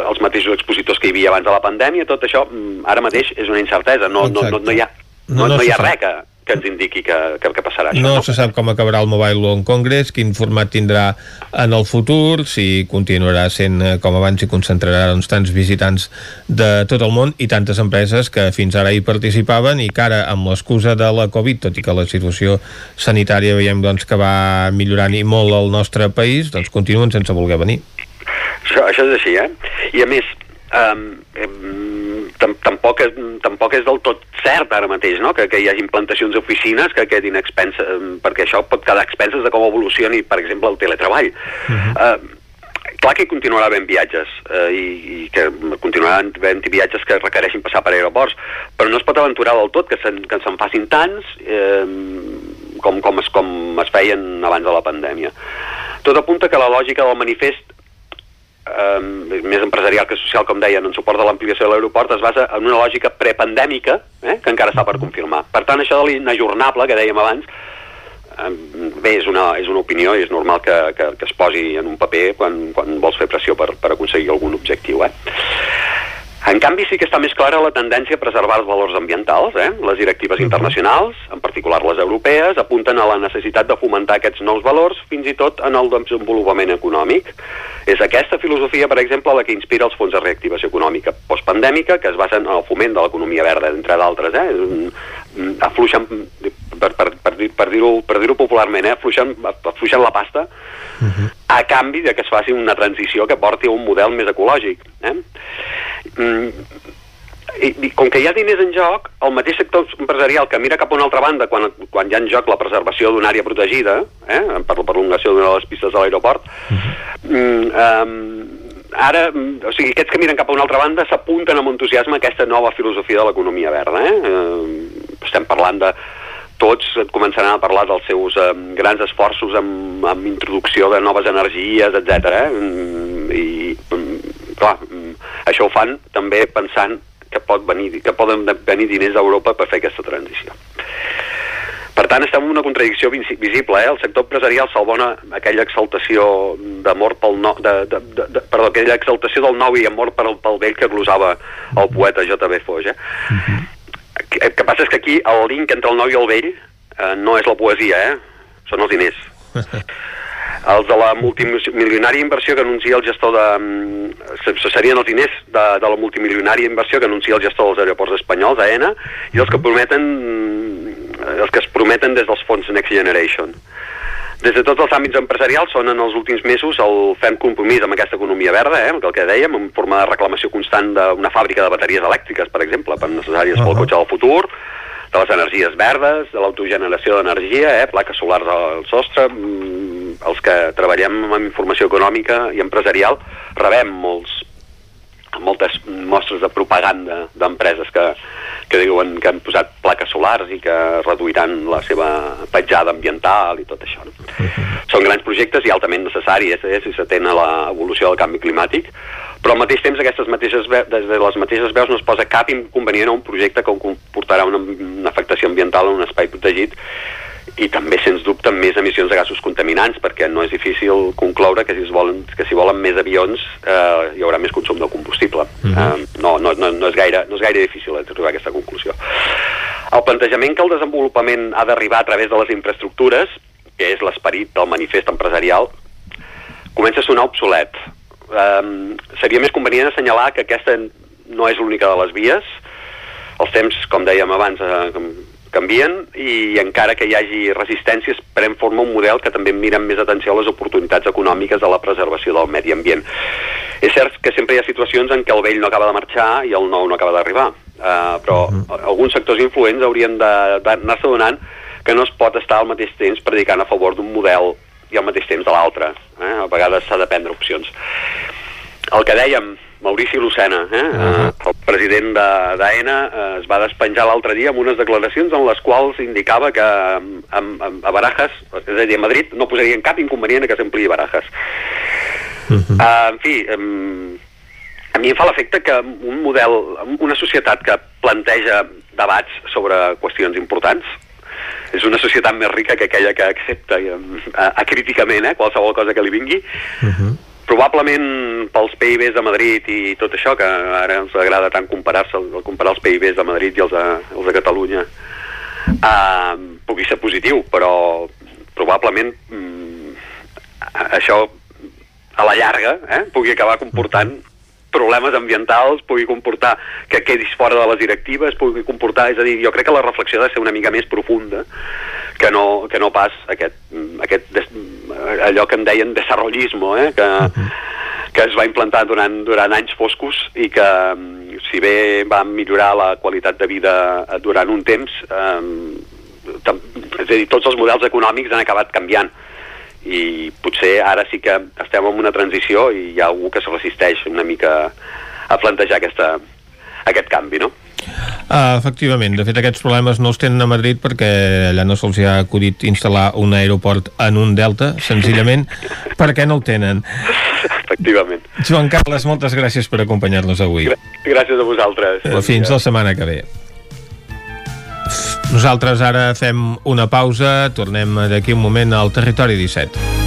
els mateixos expositors que hi havia abans de la pandèmia, tot això mm, ara mateix és una incertesa, no, no, no, no hi ha, no, no, no hi ha res que, que ens indiqui que, que, que passarà això. No, no se sap com acabarà el Mobile World Congress, quin format tindrà en el futur, si continuarà sent eh, com abans i concentrarà doncs, tants visitants de tot el món i tantes empreses que fins ara hi participaven i que ara amb l'excusa de la Covid, tot i que la situació sanitària veiem doncs, que va millorant i molt al nostre país, doncs continuen sense voler venir. Això, això és així, eh? I a més, um, tam tampoc, és, tampoc és del tot cert ara mateix, no? que, que hi hagi implantacions d'oficines que quedin expenses, perquè això pot quedar expenses de com evolucioni, per exemple, el teletreball. Uh -huh. uh, clar que hi continuarà havent viatges eh, i, i que continuaran havent viatges que requereixin passar per aeroports, però no es pot aventurar del tot que se'n se, se facin tants eh, com, com, es, com es feien abans de la pandèmia. Tot apunta que la lògica del manifest eh, més empresarial que social, com deien, en suport de l'ampliació de l'aeroport, es basa en una lògica prepandèmica, eh, que encara està per confirmar. Per tant, això de l'inajornable, que dèiem abans, eh, bé, és una, és una opinió i és normal que, que, que es posi en un paper quan, quan vols fer pressió per, per aconseguir algun objectiu. Eh? En canvi, sí que està més clara la tendència a preservar els valors ambientals. Eh? Les directives internacionals, en particular les europees, apunten a la necessitat de fomentar aquests nous valors fins i tot en el desenvolupament econòmic. És aquesta filosofia, per exemple, la que inspira els fons de reactivació econòmica postpandèmica, que es basen en el foment de l'economia verda, entre d'altres. Eh? Afluixen, per, per, per, dir, per dir-ho per dir popularment, eh? afluixen, afluixen la pasta uh -huh. a canvi de que es faci una transició que porti a un model més ecològic. Eh? Mm, i, i com que hi ha diners en joc, el mateix sector empresarial que mira cap a una altra banda quan, quan hi ha en joc la preservació d'una àrea protegida, eh, per la prolongació d'una de les pistes de l'aeroport, uh -huh. mm, um, ara, o sigui, aquests que miren cap a una altra banda s'apunten amb entusiasme a aquesta nova filosofia de l'economia verda. Eh? Estem parlant de tots començaran a parlar dels seus eh, grans esforços amb, amb introducció de noves energies, etc. Eh? I, clar, això ho fan també pensant que, pot venir, que poden venir diners d'Europa per fer aquesta transició. Per tant, estem en una contradicció visible. Eh? El sector empresarial s'albona aquella exaltació d'amor pel no, de, de, de, de, perdó, aquella exaltació del nou i amor pel, pel vell que glosava el poeta J.B. Foix. Eh? Uh -huh. El que passa és que aquí el link entre el nou i el vell eh, no és la poesia, eh? són els diners. els de la multimilionària inversió que anuncia el gestor de... Mm, serien els diners de, de la multimilionària inversió que anuncia el gestor dels aeroports espanyols, AENA, i els que prometen mm, els que es prometen des dels fons Next Generation. Des de tots els àmbits empresarials són en els últims mesos el fem compromís amb aquesta economia verda, eh, el que dèiem, en forma de reclamació constant d'una fàbrica de bateries elèctriques, per exemple, per necessàries uh -huh. pel cotxe del futur, de les energies verdes, de l'autogeneració d'energia, eh, plaques solars al sostre, mm, els que treballem amb informació econòmica i empresarial rebem molts moltes mostres de propaganda d'empreses que, que diuen que han posat plaques solars i que reduiran la seva petjada ambiental i tot això. No? Uh -huh. Són grans projectes i altament necessaris eh, si s'atén a l'evolució del canvi climàtic, però al mateix temps aquestes mateixes des de les mateixes veus no es posa cap inconvenient a un projecte que comportarà una, una afectació ambiental en un espai protegit i també, sens dubte, més emissions de gasos contaminants, perquè no és difícil concloure que si, es volen, que si volen més avions eh, hi haurà més consum de combustible. Uh -huh. eh, no, no, no, no, és gaire, no és gaire difícil arribar a aquesta conclusió. El plantejament que el desenvolupament ha d'arribar a través de les infraestructures, que és l'esperit del manifest empresarial, comença a sonar obsolet. Eh, seria més convenient assenyalar que aquesta no és l'única de les vies, els temps, com dèiem abans, eh, canvien i encara que hi hagi resistències pren forma un model que també mira amb més atenció a les oportunitats econòmiques de la preservació del medi ambient. És cert que sempre hi ha situacions en què el vell no acaba de marxar i el nou no acaba d'arribar, uh, però uh -huh. alguns sectors influents haurien d'anar-se donant que no es pot estar al mateix temps predicant a favor d'un model i al mateix temps de l'altre. Eh? A vegades s'ha de prendre opcions. El que dèiem, Maurici Lucena, eh? Uh -huh. el president d'AENA, eh, es va despenjar l'altre dia amb unes declaracions en les quals indicava que a, a, a Barajas, és a dir, a Madrid, no posarien cap inconvenient que s'ampliï Barajas. Uh -huh. uh, en fi, um, a mi em fa l'efecte que un model, una societat que planteja debats sobre qüestions importants, és una societat més rica que aquella que accepta eh, acríticament eh, qualsevol cosa que li vingui. Uh -huh. Probablement pels PIBs de Madrid i tot això, que ara ens agrada tant comparar-se, comparar els PIBs de Madrid i els de, els de Catalunya, eh, pugui ser positiu, però probablement mm, això a la llarga eh, pugui acabar comportant problemes ambientals, pugui comportar que quedis fora de les directives, pugui comportar, és a dir, jo crec que la reflexió ha de ser una mica més profunda que no, que no pas aquest, aquest des, allò que en deien desarrollismo, eh, que, que es va implantar durant, durant anys foscos i que, si bé va millorar la qualitat de vida durant un temps, eh, és a dir, tots els models econòmics han acabat canviant. I potser ara sí que estem en una transició i hi ha algú que se resisteix una mica a plantejar aquesta, aquest canvi, no? Uh, efectivament, de fet aquests problemes no els tenen a Madrid perquè allà no se'ls ha acudit instal·lar un aeroport en un delta, senzillament perquè no el tenen. Efectivament. Joan Carles, moltes gràcies per acompanyar-nos avui. Gràcies a vosaltres. Fins la setmana que ve. Nosaltres ara fem una pausa, tornem d'aquí un moment al Territori 17.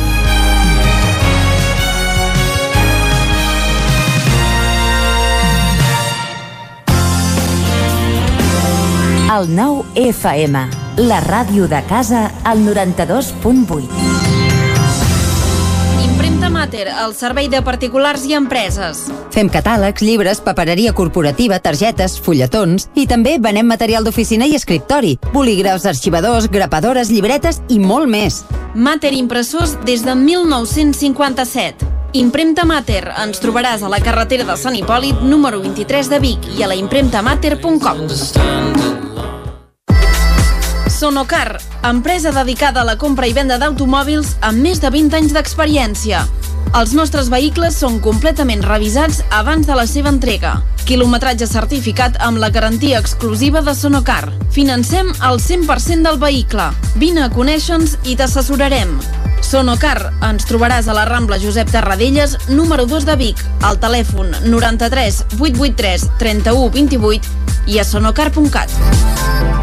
El 9 FM, la ràdio de casa, al 92.8. Impremta Mater, el servei de particulars i empreses. Fem catàlegs, llibres, papereria corporativa, targetes, fulletons i també venem material d'oficina i escriptori, bolígrafs, arxivadors, grapadores, llibretes i molt més. Mater Impressors des de 1957. Impremta Mater. Ens trobaràs a la carretera de Sant Hipòlit, número 23 de Vic i a la impremtamater.com. Sonocar, empresa dedicada a la compra i venda d'automòbils amb més de 20 anys d'experiència. Els nostres vehicles són completament revisats abans de la seva entrega. Quilometratge certificat amb la garantia exclusiva de Sonocar. Financem el 100% del vehicle. Vine a conèixer-nos i t'assessorarem. Sonocar, ens trobaràs a la Rambla Josep Tarradellas, número 2 de Vic, al telèfon 93 883 31 28 i a sonocar.cat.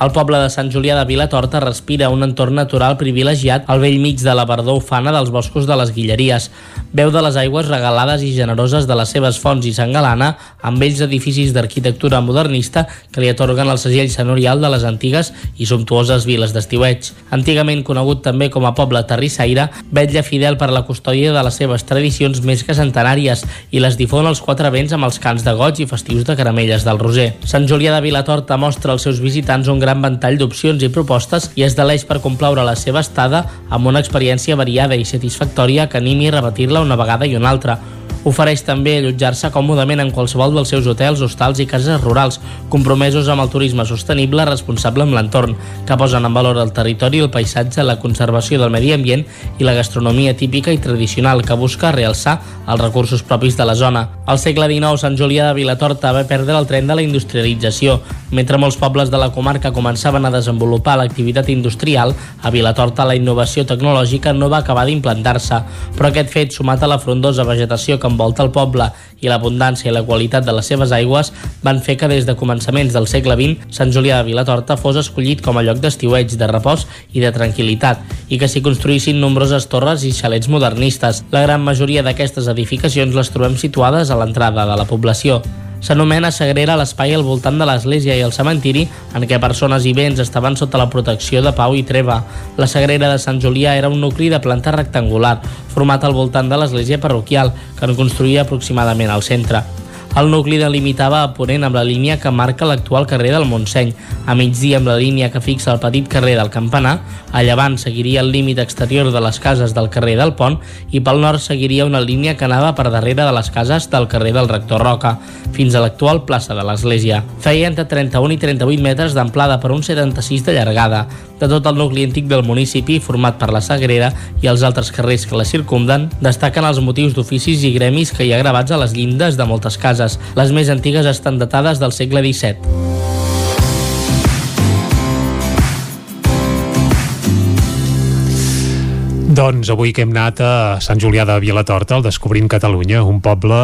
El poble de Sant Julià de Vilatorta respira un entorn natural privilegiat al vell mig de la verdor ufana dels boscos de les Guilleries. Veu de les aigües regalades i generoses de les seves fonts i Sant Galana amb vells edificis d'arquitectura modernista que li atorguen el segell senorial de les antigues i sumptuoses viles d'estiueig. Antigament conegut també com a poble terrissaire, vetlla fidel per la custòdia de les seves tradicions més que centenàries i les difon als quatre vents amb els cants de goig i festius de caramelles del Roser. Sant Julià de Vilatorta mostra als seus visitants un gran gran ventall d'opcions i propostes i es deleix per complaure la seva estada amb una experiència variada i satisfactòria que animi a repetir-la una vegada i una altra. Ofereix també allotjar-se còmodament en qualsevol dels seus hotels, hostals i cases rurals, compromesos amb el turisme sostenible responsable amb l'entorn, que posen en valor el territori, el paisatge, la conservació del medi ambient i la gastronomia típica i tradicional que busca realçar els recursos propis de la zona. Al segle XIX, Sant Julià de Vilatorta va perdre el tren de la industrialització. Mentre molts pobles de la comarca començaven a desenvolupar l'activitat industrial, a Vilatorta la innovació tecnològica no va acabar d'implantar-se, però aquest fet, sumat a la frondosa vegetació que envolta el poble i l'abundància i la qualitat de les seves aigües van fer que des de començaments del segle XX Sant Julià de Vilatorta fos escollit com a lloc d'estiueig, de repòs i de tranquil·litat i que s'hi construïssin nombroses torres i xalets modernistes. La gran majoria d'aquestes edificacions les trobem situades a l'entrada de la població s'anomena Sagrera l'espai al voltant de l'església i el cementiri en què persones i béns estaven sota la protecció de Pau i Treva. La Sagrera de Sant Julià era un nucli de planta rectangular, format al voltant de l'església parroquial, que en construïa aproximadament al centre. El nucli delimitava a ponent amb la línia que marca l'actual carrer del Montseny, a migdia amb la línia que fixa el petit carrer del Campanar, a llevant seguiria el límit exterior de les cases del carrer del Pont i pel nord seguiria una línia que anava per darrere de les cases del carrer del Rector Roca, fins a l'actual plaça de l'Església. Feia entre 31 i 38 metres d'amplada per un 76 de llargada. De tot el nucli antic del municipi, format per la Sagrera i els altres carrers que la circumden, destaquen els motius d'oficis i gremis que hi ha gravats a les llindes de moltes cases cases. Les més antigues estan datades del segle XVII. Doncs avui que hem anat a Sant Julià de Vilatorta, al Descobrint Catalunya, un poble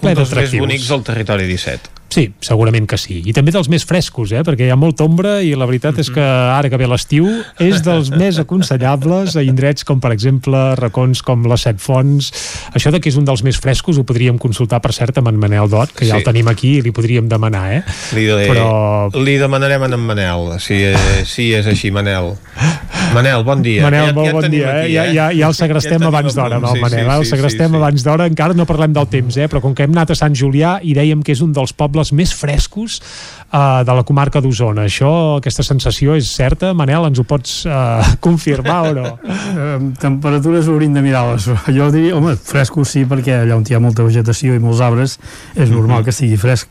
ple d'atractius. Un dels més bonics del territori 17. Sí, segurament que sí. I també dels més frescos, eh? perquè hi ha molta ombra i la veritat és que ara que ve l'estiu és dels més aconsellables a indrets com, per exemple, racons com les Set Fonts. Això de que és un dels més frescos ho podríem consultar, per cert, amb en Manel Dot, que ja sí. el tenim aquí i li podríem demanar, eh? Li, de... Però... li demanarem a en Manel, si, si és així, Manel. Manel, bon dia. Manel, ja, molt ja bon dia. Eh? Aquí, eh? Ja, ja, ja el segrestem ja abans d'hora, amb el Manel. Sí, sí, el segrestem sí, sí. abans d'hora. Encara no parlem del temps, eh? però com que hem anat a Sant Julià i dèiem que és un dels pobles pobles més frescos uh, de la comarca d'Osona. Això, aquesta sensació és certa? Manel, ens ho pots uh, confirmar o no? Temperatures hauríem de mirar-les. Jo diria, home, frescos sí, perquè allà on hi ha molta vegetació i molts arbres és normal mm -hmm. que estigui fresc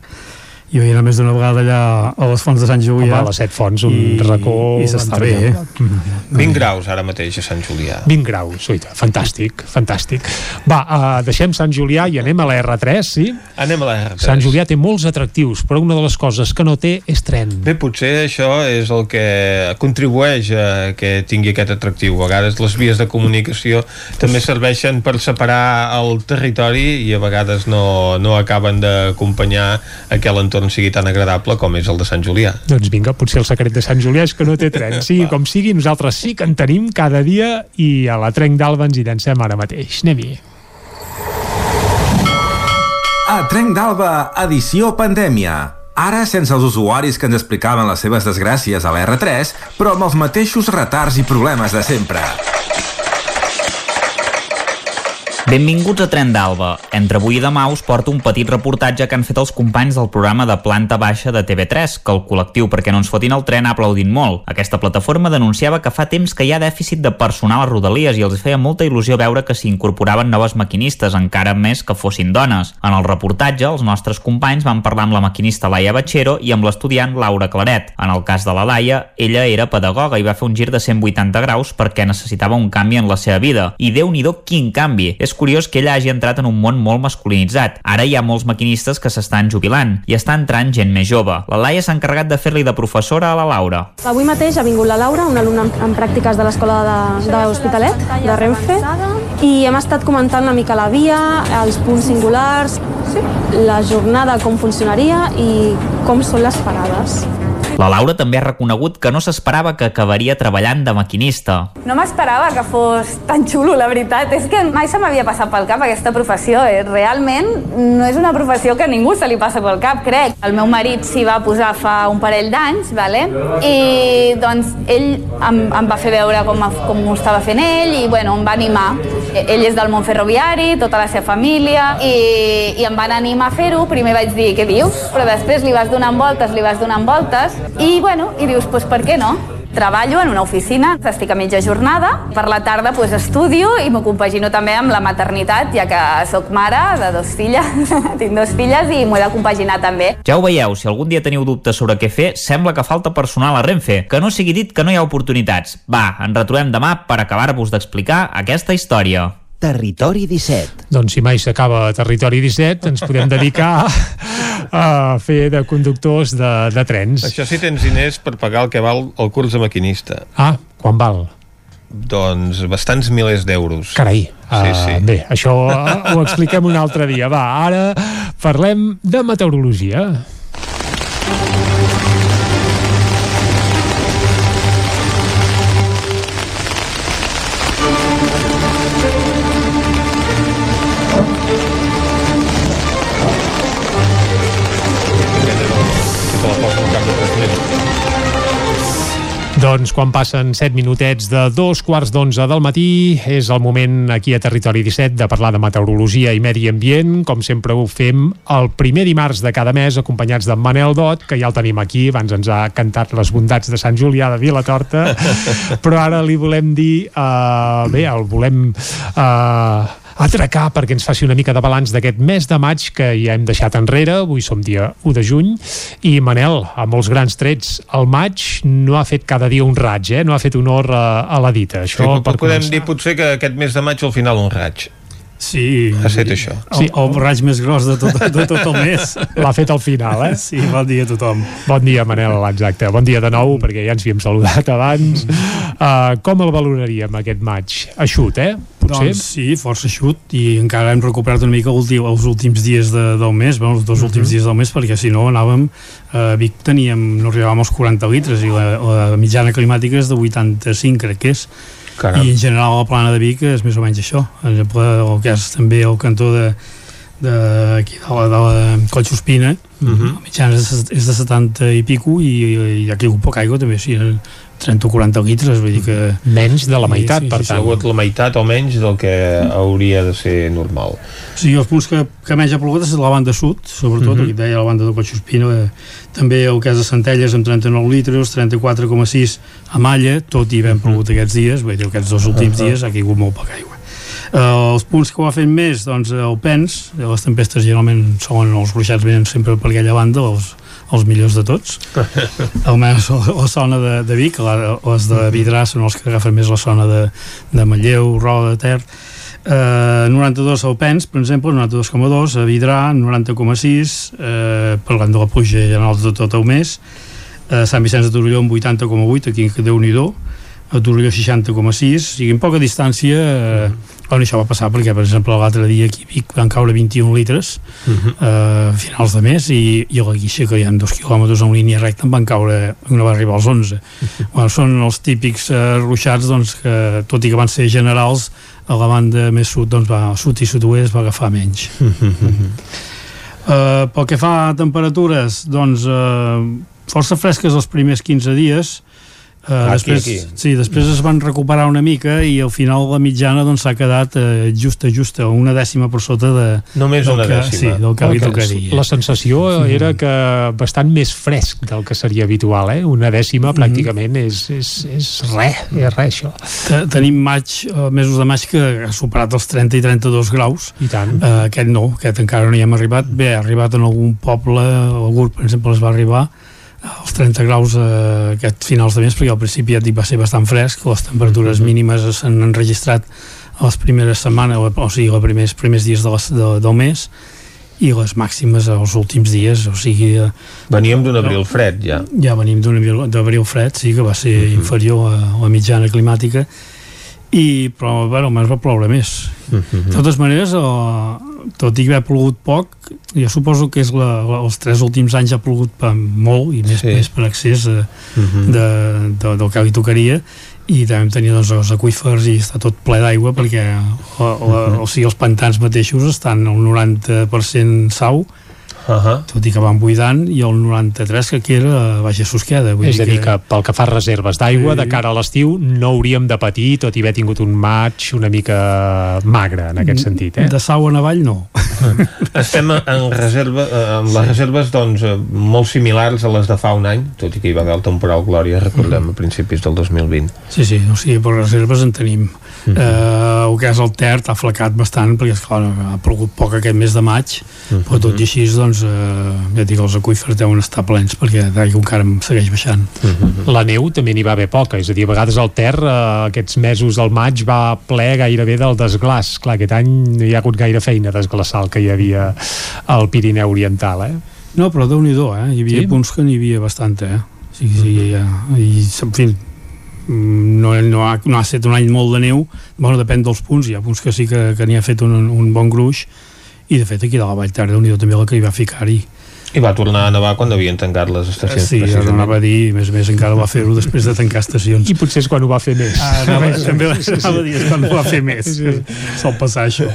jo he anat més d'una vegada allà a les fonts de Sant Julià Home, a les set fonts, un i, racó i s'està bé, eh? 20 mm. graus ara mateix a Sant Julià 20 graus, oita, fantàstic fantàstic. Va, uh, deixem Sant Julià i anem a la R3, sí? Anem a la R3 Sant Julià té molts atractius però una de les coses que no té és tren Bé, potser això és el que contribueix a que tingui aquest atractiu a vegades les vies de comunicació també serveixen per separar el territori i a vegades no, no acaben d'acompanyar aquell entorn entorn sigui tan agradable com és el de Sant Julià. Doncs vinga, potser el secret de Sant Julià és que no té tren. Sigui com sigui, nosaltres sí que en tenim cada dia i a la Trenc d'Alba ens hi llancem ara mateix. Anem-hi. A Trenc d'Alba, edició pandèmia. Ara sense els usuaris que ens explicaven les seves desgràcies a la R3, però amb els mateixos retards i problemes de sempre. Benvinguts a Tren d'Alba. Entre avui i demà us porto un petit reportatge que han fet els companys del programa de planta baixa de TV3, que el col·lectiu perquè no ens fotin el tren ha aplaudit molt. Aquesta plataforma denunciava que fa temps que hi ha dèficit de personal a Rodalies i els feia molta il·lusió veure que s'hi incorporaven noves maquinistes, encara més que fossin dones. En el reportatge, els nostres companys van parlar amb la maquinista Laia Batxero i amb l'estudiant Laura Claret. En el cas de la Laia, ella era pedagoga i va fer un gir de 180 graus perquè necessitava un canvi en la seva vida. I déu nhi quin canvi! És curiós que ella hagi entrat en un món molt masculinitzat. Ara hi ha molts maquinistes que s'estan jubilant i està entrant gent més jove. La Laia s'ha encarregat de fer-li de professora a la Laura. Avui mateix ha vingut la Laura, una alumna en pràctiques de l'escola d'Hospitalet, de, de Renfe, i hem estat comentant una mica la via, els punts singulars, la jornada com funcionaria i com són les parades. La Laura també ha reconegut que no s'esperava que acabaria treballant de maquinista. No m'esperava que fos tan xulo, la veritat. És que mai se m'havia passat pel cap aquesta professió. Eh? Realment no és una professió que a ningú se li passa pel cap, crec. El meu marit s'hi va posar fa un parell d'anys, vale? i doncs ell em, em va fer veure com, com ho estava fent ell i bueno, em va animar. Ell és del món ferroviari, tota la seva família, i, i em van animar a fer-ho. Primer vaig dir, què dius? Però després li vas donant voltes, li vas donant voltes, i bueno, i dius, doncs per què no? Treballo en una oficina, estic a mitja jornada, per la tarda pues, estudio i m'ho compagino també amb la maternitat, ja que sóc mare de dos filles, tinc dos filles i m'ho he de compaginar també. Ja ho veieu, si algun dia teniu dubtes sobre què fer, sembla que falta personal a Renfe. Que no sigui dit que no hi ha oportunitats. Va, ens retrobem demà per acabar-vos d'explicar aquesta història. Territori 17. Doncs si mai s'acaba Territori 17, ens podem dedicar a fer de conductors de, de trens. Això si tens diners per pagar el que val el curs de maquinista. Ah, quan val? Doncs bastants milers d'euros. Carai, Sí, sí. Uh, bé, això ho expliquem un altre dia. Va, ara parlem de meteorologia. Doncs quan passen 7 minutets de dos quarts d'onze del matí és el moment aquí a Territori 17 de parlar de meteorologia i medi ambient. Com sempre ho fem el primer dimarts de cada mes acompanyats d'en Manel Dot, que ja el tenim aquí, abans ens ha cantat les bondats de Sant Julià de Vilatorta, però ara li volem dir, uh, bé, el volem... Uh, atracar perquè ens faci una mica de balanç d'aquest mes de maig que ja hem deixat enrere, avui som dia 1 de juny, i Manel, a molts grans trets, el maig no ha fet cada dia un raig, eh? no ha fet honor a, a la dita. Això Sí, per podem començar. dir potser que aquest mes de maig al final un raig. Sí. Ha set això. El, el raig més gros de tot, de tot el mes. L'ha fet al final, eh? Sí, bon dia a tothom. Bon dia, Manel, exacte. Bon dia de nou, perquè ja ens havíem saludat abans. Uh, com el valoraríem, aquest maig? Eixut, eh? Potser? Doncs sí, força eixut i encara hem recuperat una mica últim, els últims dies de, del mes, bueno, els dos últims dies del mes, perquè si no anàvem, a Vic teníem, no arribàvem als 40 litres i la, la mitjana climàtica és de 85, crec que és. Caram. I en general la plana de Vic és més o menys això. Per exemple, el que és també el cantó de, de, aquí de la, de la Collsospina, uh -huh. la mitjana és, de- és de 70 i pico i, i aquí ha poc aigua també, sí, 30 o 40 litres, vull dir que... Menys de la meitat, per Ha tant. sigut la meitat o menys del que hauria de ser normal. Sí, els punts que, que menys ha plogut és la banda sud, sobretot, Mhm. aquí deia la banda de Collsospina, eh, també el cas de Centelles amb 39 litres, 34,6 a Malla, tot i havent plogut aquests dies, vull dir, aquests dos últims Mhm. dies ha caigut molt poca aigua. Uh, els punts que ho ha fet més, doncs el Pens, eh, les tempestes generalment són els ruixats venen sempre per aquella banda, els, els millors de tots. Almenys la, zona de, de Vic, la, les de Vidrà són els que agafen més la zona de, de Manlleu, Roda de Ter, eh, 92 al Pens, per exemple, 92,2 a Vidrà, 90,6 eh, parlant de la pluja general de tot el mes. Eh, Sant Vicenç de Torelló amb 80,8 aquí que déu nhi a Torelló 60,6 o sigui, en poca distància eh, bueno, això va passar perquè per exemple l'altre dia aquí a Vic van caure 21 litres eh, a finals de mes i, i a la Guixa que hi ha dos quilòmetres en línia recta en van caure, no va arribar als 11 bueno, són els típics eh, ruixats doncs, que tot i que van ser generals a la banda més sud doncs va, sud i sud-oest va agafar menys. Uh, pel que fa a temperatures, doncs uh, força fresques els primers 15 dies. Uh, Aquí, després, aquí. Sí, després es van recuperar una mica i al final la mitjana doncs, s'ha quedat uh, justa, justa, una dècima per sota de, Només del una que, dècima. Sí, del que li tocaria. La sensació era que bastant més fresc del que seria habitual, eh? Una dècima pràcticament és, és, és res, és res això. Te- Tenim maig, eh, mesos de maig que ha superat els 30 i 32 graus. I tant. Uh, aquest no, aquest encara no hi hem arribat. Bé, ha arribat en algun poble, el GURB, per exemple, es va arribar als 30 graus eh, aquest finals de mes, perquè al principi ja et dic va ser bastant fresc, les temperatures mínimes s'han enregistrat a les primeres setmanes, o, o sigui, els primers, primers dies de les, de, del mes, i les màximes els últims dies, o sigui... eh, Veníem d'un abril fred, ja. ja venim d'un abril, d'abril fred, sí, que va ser uh -huh. inferior a la mitjana climàtica, i, però, bueno, almenys va ploure més. Uh De totes maneres, el, tot i haver plogut poc, jo suposo que és la, la, els tres últims anys ha plogut per molt i més, sí. més per accés uh, uh -huh. de, de, del que li tocaria i també tenir doncs, els aquífers i està tot ple d'aigua perquè la, la, o sigui, els pantans mateixos estan al 90% sau uh -huh. tot i que van buidant i el 93 que queda a Baixa Susqueda vull és dir a dir que... que pel que fa a reserves d'aigua sí. de cara a l'estiu no hauríem de patir tot i haver tingut un maig una mica magre en aquest mm, sentit eh? de sau en avall no estem en, reserva, en les reserves doncs, molt similars a les de fa un any tot i que hi va haver el temporal Glòria recordem a principis del 2020 sí, sí, o sigui, per reserves en tenim uh -huh. eh, el que és el Ter ha flacat bastant perquè esclar, ha plogut poc aquest mes de maig uh -huh. però tot i així doncs, eh, ja dic, els aquífers deuen estar plens perquè l'aigua encara segueix baixant uh -huh. la neu també n'hi va haver poca és a dir, a vegades el Ter eh, aquests mesos del maig va ple gairebé del desglàs clar, aquest any no hi ha hagut gaire feina desglaçar el que hi havia al Pirineu Oriental eh? no, però déu nhi eh? hi havia sí? punts que n'hi havia bastant eh? sí, sí, ja, i, en fi, Mm, no, no, ha, no ha estat un any molt de neu bueno, depèn dels punts, hi ha punts que sí que, que n'hi ha fet un, un bon gruix i de fet aquí de la Vall Tarda déu també la que hi va ficar-hi i va tornar a nevar quan havien tancat les estacions sí, ara anava a dir, més a més encara va fer-ho després de tancar estacions. I potser és quan ho va fer més. Ah, anava, també sí, sí. anava a dir és quan ho va fer més. sí. sol passar això.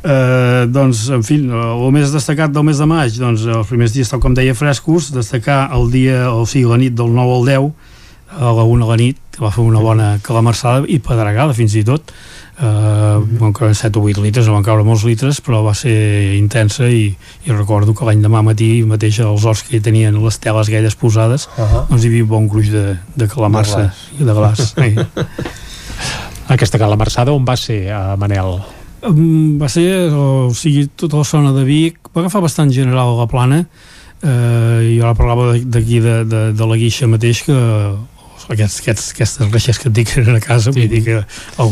Uh, doncs, en fi, el més destacat del mes de maig, doncs, els primers dies, tal com deia, frescos, destacar el dia, o sigui, la nit del 9 al 10, a la 1 a la nit, que va fer una bona calamarsada i pedregada fins i tot eh, mm van caure 7 o 8 litres, no van caure molts litres però va ser intensa i, i recordo que l'any demà matí mateix els horts que tenien les teles aquelles posades uh -huh. doncs hi havia un bon gruix de, de calamarsa i de glaç sí. Aquesta calamarsada on va ser, a Manel? Um, va ser, o sigui, tota la zona de Vic va agafar bastant general la plana eh, jo ara parlava d'aquí de, de, de la guixa mateix que aquests, aquests, aquestes reixes que et dic a casa, sí. vull dir que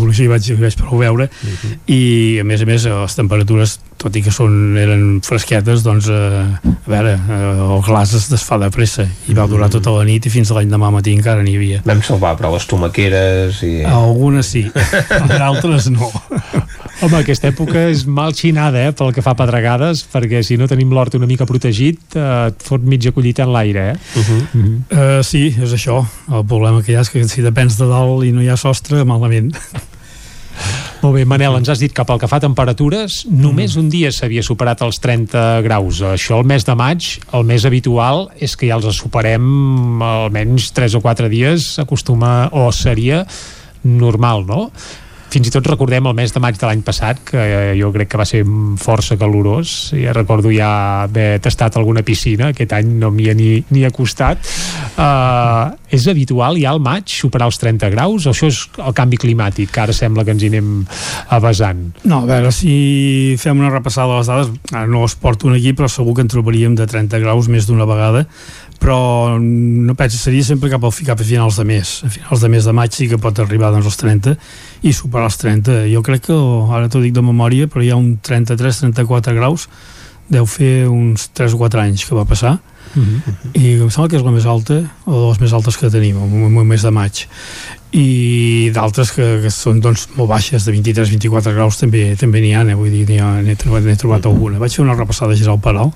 gruix hi vaig, vaig prou veure uh mhm. -huh. i a més a més les temperatures tot i que són, eren fresquetes doncs eh, a veure eh, el glaç es desfà de pressa i va durar mhm. tota la nit i fins a l'any demà matí encara n'hi havia vam salvar però les tomaqueres i... algunes sí, altres no Home, aquesta època és mal xinada eh, pel que fa a pedregades, perquè si no tenim l'hort una mica protegit, eh, et fot mitja collita en l'aire, eh? Uh -huh. uh -huh. uh, sí, és això. El problema que hi ha és que si depens de dalt i no hi ha sostre, malament. Molt bé, Manel, ens has dit que pel que fa a temperatures, només un dia s'havia superat els 30 graus. Això el mes de maig, el més habitual és que ja els superem almenys 3 o 4 dies, acostuma, o seria normal, no? Fins i tot recordem el mes de maig de l'any passat que jo crec que va ser força calorós ja recordo ja haver tastat alguna piscina, aquest any no m'hi ha ni, ni acostat. Uh, és habitual ja al maig superar els 30 graus o això és el canvi climàtic que ara sembla que ens hi anem avasant No, a veure, si fem una repassada de les dades ara no es porto aquí però segur que en trobaríem de 30 graus més d'una vegada però no penso, seria sempre cap, al, cap a finals de mes. A finals de mes de maig sí que pot arribar doncs, als 30 i superar els 30 jo crec que, ara t'ho dic de memòria però hi ha un 33-34 graus. Deu fer uns 3 o 4 anys que va passar. Uh mhm. -huh. i em sembla que és la més alta o de les més altes que tenim en un mes de maig. I d'altres que, que són doncs, molt baixes de 23-24 graus també també n'hi ha, eh? vull dir, n'he trobat, trobat alguna. Vaig fer una repassada general per alt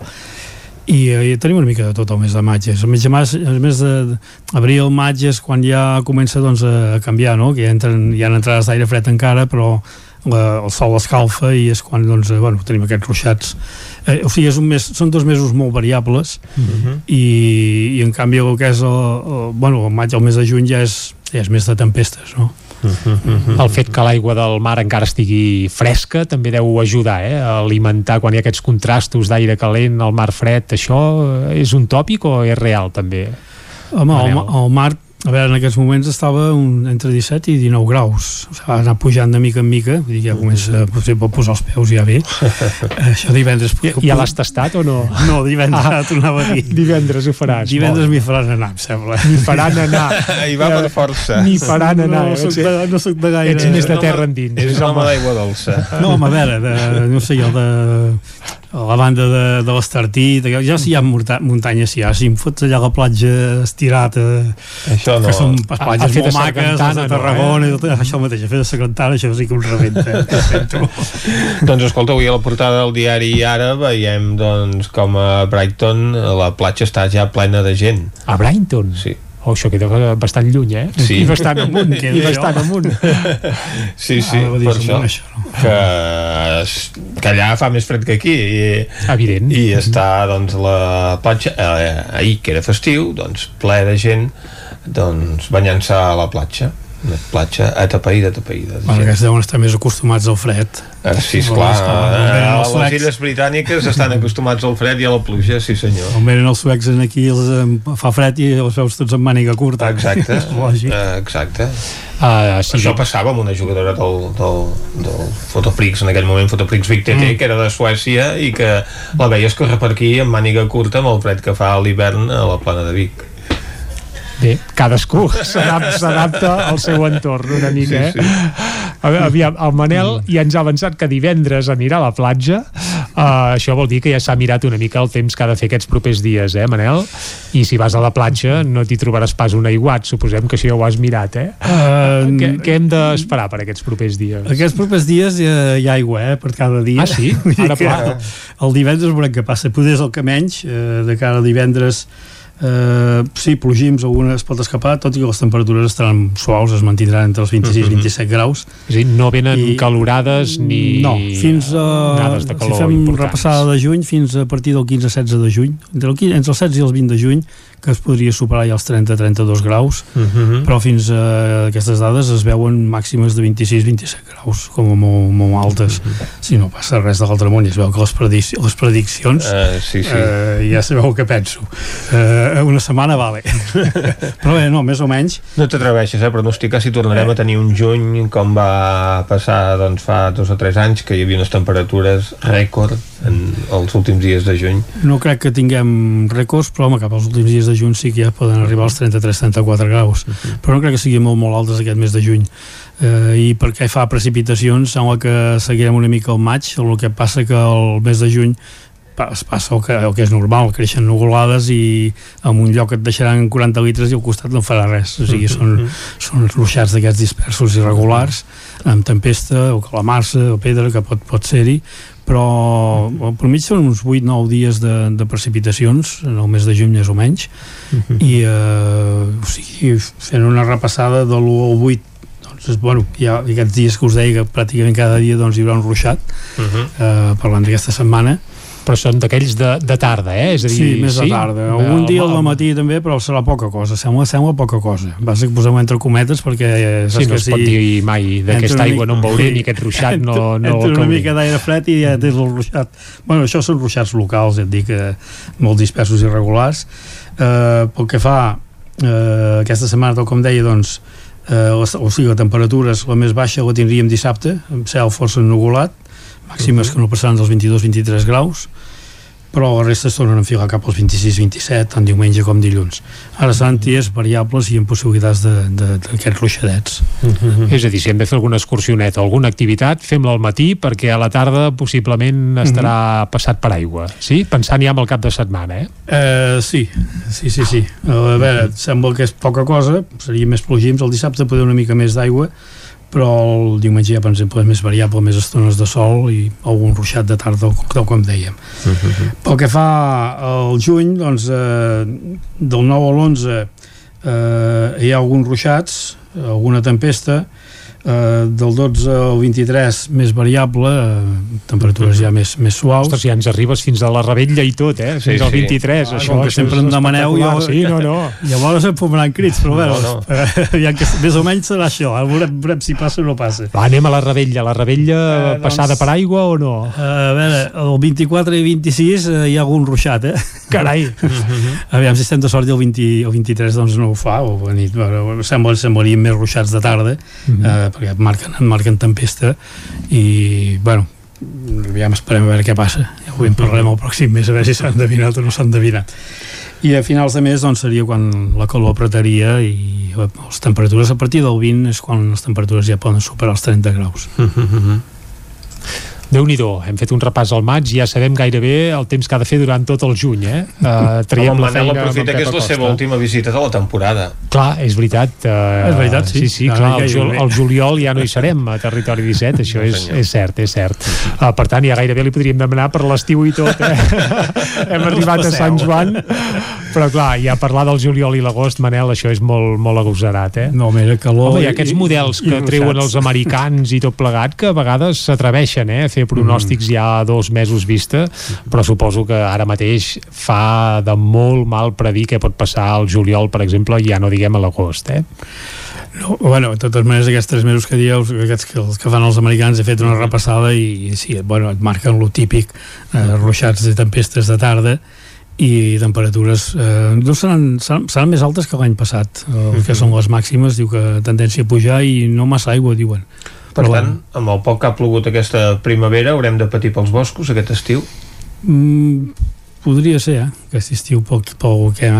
i, eh, i tenim una mica de tot el mes de maig el mes de maig, el mes d'abril, maig és quan ja comença doncs, a canviar no? que ja, entren, ja han entrades d'aire fred encara però la, el sol escalfa i és quan doncs, eh, bueno, tenim aquests ruixats eh, o sigui, és un mes, són dos mesos molt variables uh mhm. -huh. i, i en canvi el que és el, el, bueno, el maig al mes de juny ja és, ja és més de tempestes no? El fet que l'aigua del mar encara estigui fresca també deu ajudar eh, a alimentar quan hi ha aquests contrastos d'aire calent al mar fred. Això és un tòpic o és real també? Home, el, el mar a veure, en aquests moments estava un, entre 17 i 19 graus. O sigui, va anar pujant de mica en mica. Vull dir, ja comença potser pot posar els peus ja bé. Això divendres ja, ja l'has tastat o no? no, divendres ah, tornava a dir. divendres ho faràs divendres m'hi faran anar, em sembla. M'hi faran anar. Hi va per força. M'hi faran anar no, no, soc de, no soc de gaire ets més de terra endins. és home d'aigua dolça. No, home, a veure, de, no sé jo de a la banda de, de l'Estartit ja si hi ha muntanyes ja, si em fots allà a la platja estirat eh, això no. que són platges molt maques de Tarragona, no, eh? això mateix a fer de secretari, això sí que us rebenta eh? doncs escolta, avui a la portada del diari Ara veiem doncs com a Brighton la platja està ja plena de gent a Brighton? sí Oh, això queda bastant lluny, eh? Sí. I bastant amunt, i bastant amunt. Sí, sí, ah, per això, això no? que, que allà fa més fred que aquí. I, Evident. I està, doncs, la platja, eh, ahir, que era festiu, doncs, ple de gent, doncs, banyant-se a la platja una platja atapeïda, atapeïda. Bueno, aquests deuen estar més acostumats al fred. Ah, sí, esclar. Eh, a les illes britàniques estan acostumats al fred i a la pluja, sí senyor. On venen els suecs aquí, els, fa fred i els veus tots amb màniga curta. Exacte, lògic. Uh, exacte. Uh, sí, Això passava amb una jugadora del, del, del Fotofrix, en aquell moment Fotofrix Vic TT, mm. que era de Suècia i que la veies córrer per aquí amb màniga curta amb el fred que fa a l'hivern a la plana de Vic. Bé, cadascú s'adapta al seu entorn una mica, sí, sí. eh? Aviam, el Manel ja ens ha avançat que divendres anirà a la platja. Uh, això vol dir que ja s'ha mirat una mica el temps que ha de fer aquests propers dies, eh, Manel? I si vas a la platja no t'hi trobaràs pas un aiguat, suposem que això ja ho has mirat, eh? Uh, què, què hem d'esperar per aquests propers dies? Aquests propers dies hi ha, hi ha aigua, eh, per cada dia. Ah, sí? Ara, pla. El divendres veurem què passa. Poder és el que menys, eh, de cara a divendres Eh, sí, plogims, alguna es pot escapar, tot i que les temperatures estaran suaus, es mantindran entre els 26 i 27 graus. És a dir, no venen I, calorades ni no, fins a, si fem importants. repassada de juny, fins a partir del 15-16 de juny, entre, el, entre els 16 i els 20 de juny, que es podria superar ja els 30-32 graus, uh -huh. però fins a aquestes dades es veuen màximes de 26-27 graus, com a molt, molt altes. Uh -huh. Si no passa res de l'altre món, i es veu que les, predic les prediccions uh, sí, sí. Uh, ja sabeu que penso. Uh, una setmana vale. però bé, no, més o menys. No t'atreveixes a eh, pronosticar si tornarem eh. a tenir un juny com va passar doncs, fa dos o tres anys, que hi havia unes temperatures rècord en els últims dies de juny. No crec que tinguem rècords, però home, cap als últims dies de juny sí que ja poden arribar als 33-34 graus, uh -huh. però no crec que siguin molt, molt altes aquest mes de juny. Eh, I perquè fa precipitacions, sembla que seguirem una mica al maig, el que passa que el mes de juny es passa el que, el que és normal, creixen nugulades i en un lloc et deixaran 40 litres i al costat no farà res o sigui, són, són ruixats d'aquests dispersos irregulars amb tempesta o calamarsa o pedra que pot, pot ser-hi però per mig són uns 8-9 dies de, de precipitacions en el mes de juny més o menys uh -huh. i eh, o sigui, fent una repassada de l'1 al 8 doncs, bueno, hi ha aquests dies que us deia que pràcticament cada dia doncs, hi haurà un ruixat uh -huh. eh, parlant d'aquesta setmana però són d'aquells de, de tarda, eh? És a dir, sí, més sí? de tarda. Algun dia al matí també, però serà poca cosa. Sembla, sembla poca cosa. Vas a posar entre cometes perquè... Saps sí, no es si... pot dir mai d'aquesta aigua no en veuré ni aquest ruixat no, no entra una mica d'aire fred i ja tens el ruixat. Bueno, això són ruixats locals, ja et dic, eh, molt dispersos i regulars. Eh, pel que fa eh, aquesta setmana, tal com deia, doncs, eh, les, o sigui, la temperatura la més baixa la tindríem dissabte, amb cel força ennugulat, màximes que no passaran dels 22-23 graus però la resta es tornen a enfilar cap als 26-27 tant diumenge com dilluns ara seran dies variables i amb possibilitats d'aquests ruixadets uh -huh. és a dir, si hem de fer alguna excursioneta o alguna activitat, fem-la al matí perquè a la tarda possiblement estarà uh -huh. passat per aigua, sí? Pensant ja en el cap de setmana, eh? Uh, sí, sí, sí, sí a veure, sembla que és poca cosa seria més plogims, el dissabte poder una mica més d'aigua però el diumenge ja per exemple és més variable, més estones de sol i algun ruixat de tarda tal com dèiem uh mhm. -huh. pel que fa al juny doncs eh, del 9 a l'11 eh, hi ha alguns ruixats alguna tempesta eh, del 12 al 23 més variable, eh, temperatures ja més, més suaus. Ostres, ja ens arribes fins a la Rebella i tot, eh? Fins sí, al 23. Sí. Això, Com que sempre em demaneu, jo, sí, no, no. llavors em formaran crits, però bé, no, no. ja que més o menys serà això, eh? veurem, veurem si passa o no passa. Va, anem a la Rebella. La Rebella eh, passada doncs, per aigua o no? Eh, a veure, el 24 i 26 eh, hi ha algun ruixat, eh? Carai! Aviam, si estem de sort i el, 20, el 23 doncs no ho fa, o a nit, sembla, semblarien més ruixats de tarda, uh -huh. eh, perquè marquen, marquen tempesta i, bueno, aviam esperem a veure què passa. Ja ho en parlarem el pròxim mes a veure si s'han endevinat o no s'han endevinat i a finals de mes doncs, seria quan la calor apretaria i les temperatures a partir del 20 és quan les temperatures ja poden superar els 30 graus déu nhi hem fet un repàs al maig i ja sabem gairebé el temps que ha de fer durant tot el juny, eh? Uh, traiem Home, la feina aprofita que és la Costa. seva última visita de la temporada. Clar, és veritat. Uh, és veritat, sí. Sí, sí, clar, el, jul, el juliol ja no hi serem a Territori 17, això és, és cert, és cert. Uh, per tant, ja gairebé li podríem demanar per l'estiu i tot, eh? Hem arribat a Sant Joan, però clar, ja parlar del juliol i l'agost, Manel, això és molt, molt agosarat, eh? No, mira, calor... Home, hi ha aquests models que treuen els americans i tot plegat que a vegades s'atreveixen eh, a fer pronòstics mm. ja dos mesos vista, però suposo que ara mateix fa de molt mal predir què pot passar al juliol, per exemple, ja no diguem a l'agost, eh? No, bueno, de totes maneres, aquests tres mesos que dieu, aquests que, els que fan els americans, he fet una repassada i, i sí, bueno, et marquen lo típic, eh, ruixats de tempestes de tarda, i temperatures eh, no seran, seran, seran més altes que l'any passat -huh. que són les màximes diu que tendència a pujar i no massa aigua diuen per Però, tant, amb el poc que ha plogut aquesta primavera haurem de patir pels boscos aquest estiu? Mm, podria ser, eh? aquest estiu pel, pel que,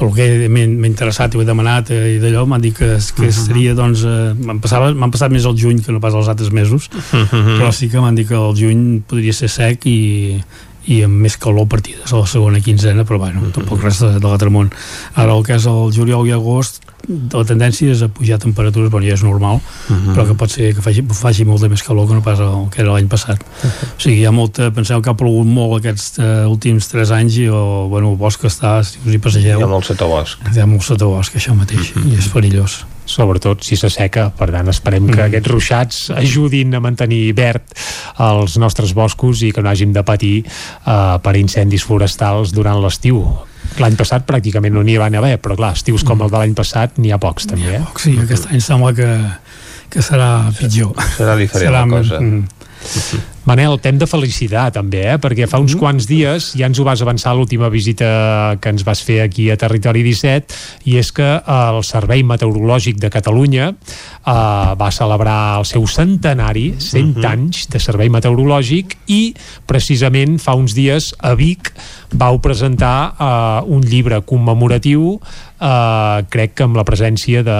pel que m'he interessat i ho he demanat eh, i d'allò m'han dit que, que uh -huh. seria doncs, eh, m'han passat, passat més el juny que no pas els altres mesos uh -huh. però sí que m'han dit que el juny podria ser sec i, i amb més calor partides a la segona quinzena, però bueno, mm -hmm. tampoc res de, de l'altre món. Ara el que és el juliol i agost, la tendència és a pujar temperatures, bueno, ja és normal, mm -hmm. però que pot ser que faci, faci molt de més calor que no pas el que era l'any passat. Mm -hmm. O sigui, hi ha molta, penseu que ha plogut molt aquests uh, últims 3 anys i el, bueno, el bosc està, si us hi passegeu... Hi ha molt sotabosc. Hi ha molt sotabosc, això mateix, mm -hmm. i és perillós sobretot si s'asseca, per tant esperem que mm. aquests ruixats ajudin a mantenir verd els nostres boscos i que no hàgim de patir uh, per incendis forestals durant l'estiu l'any passat pràcticament no n'hi va haver però clar, estius com el de l'any passat n'hi ha pocs també, eh? Pocs, sí, aquest any sembla que, que serà pitjor serà diferent serà la cosa mm. Manel, t'hem de felicitar també, eh? perquè fa uns mm. quants dies ja ens ho vas avançar l'última visita que ens vas fer aquí a Territori 17 i és que el Servei Meteorològic de Catalunya eh, va celebrar el seu centenari, 100 mm -hmm. anys de Servei Meteorològic i precisament fa uns dies a Vic vau presentar eh, un llibre commemoratiu eh, crec que amb la presència de,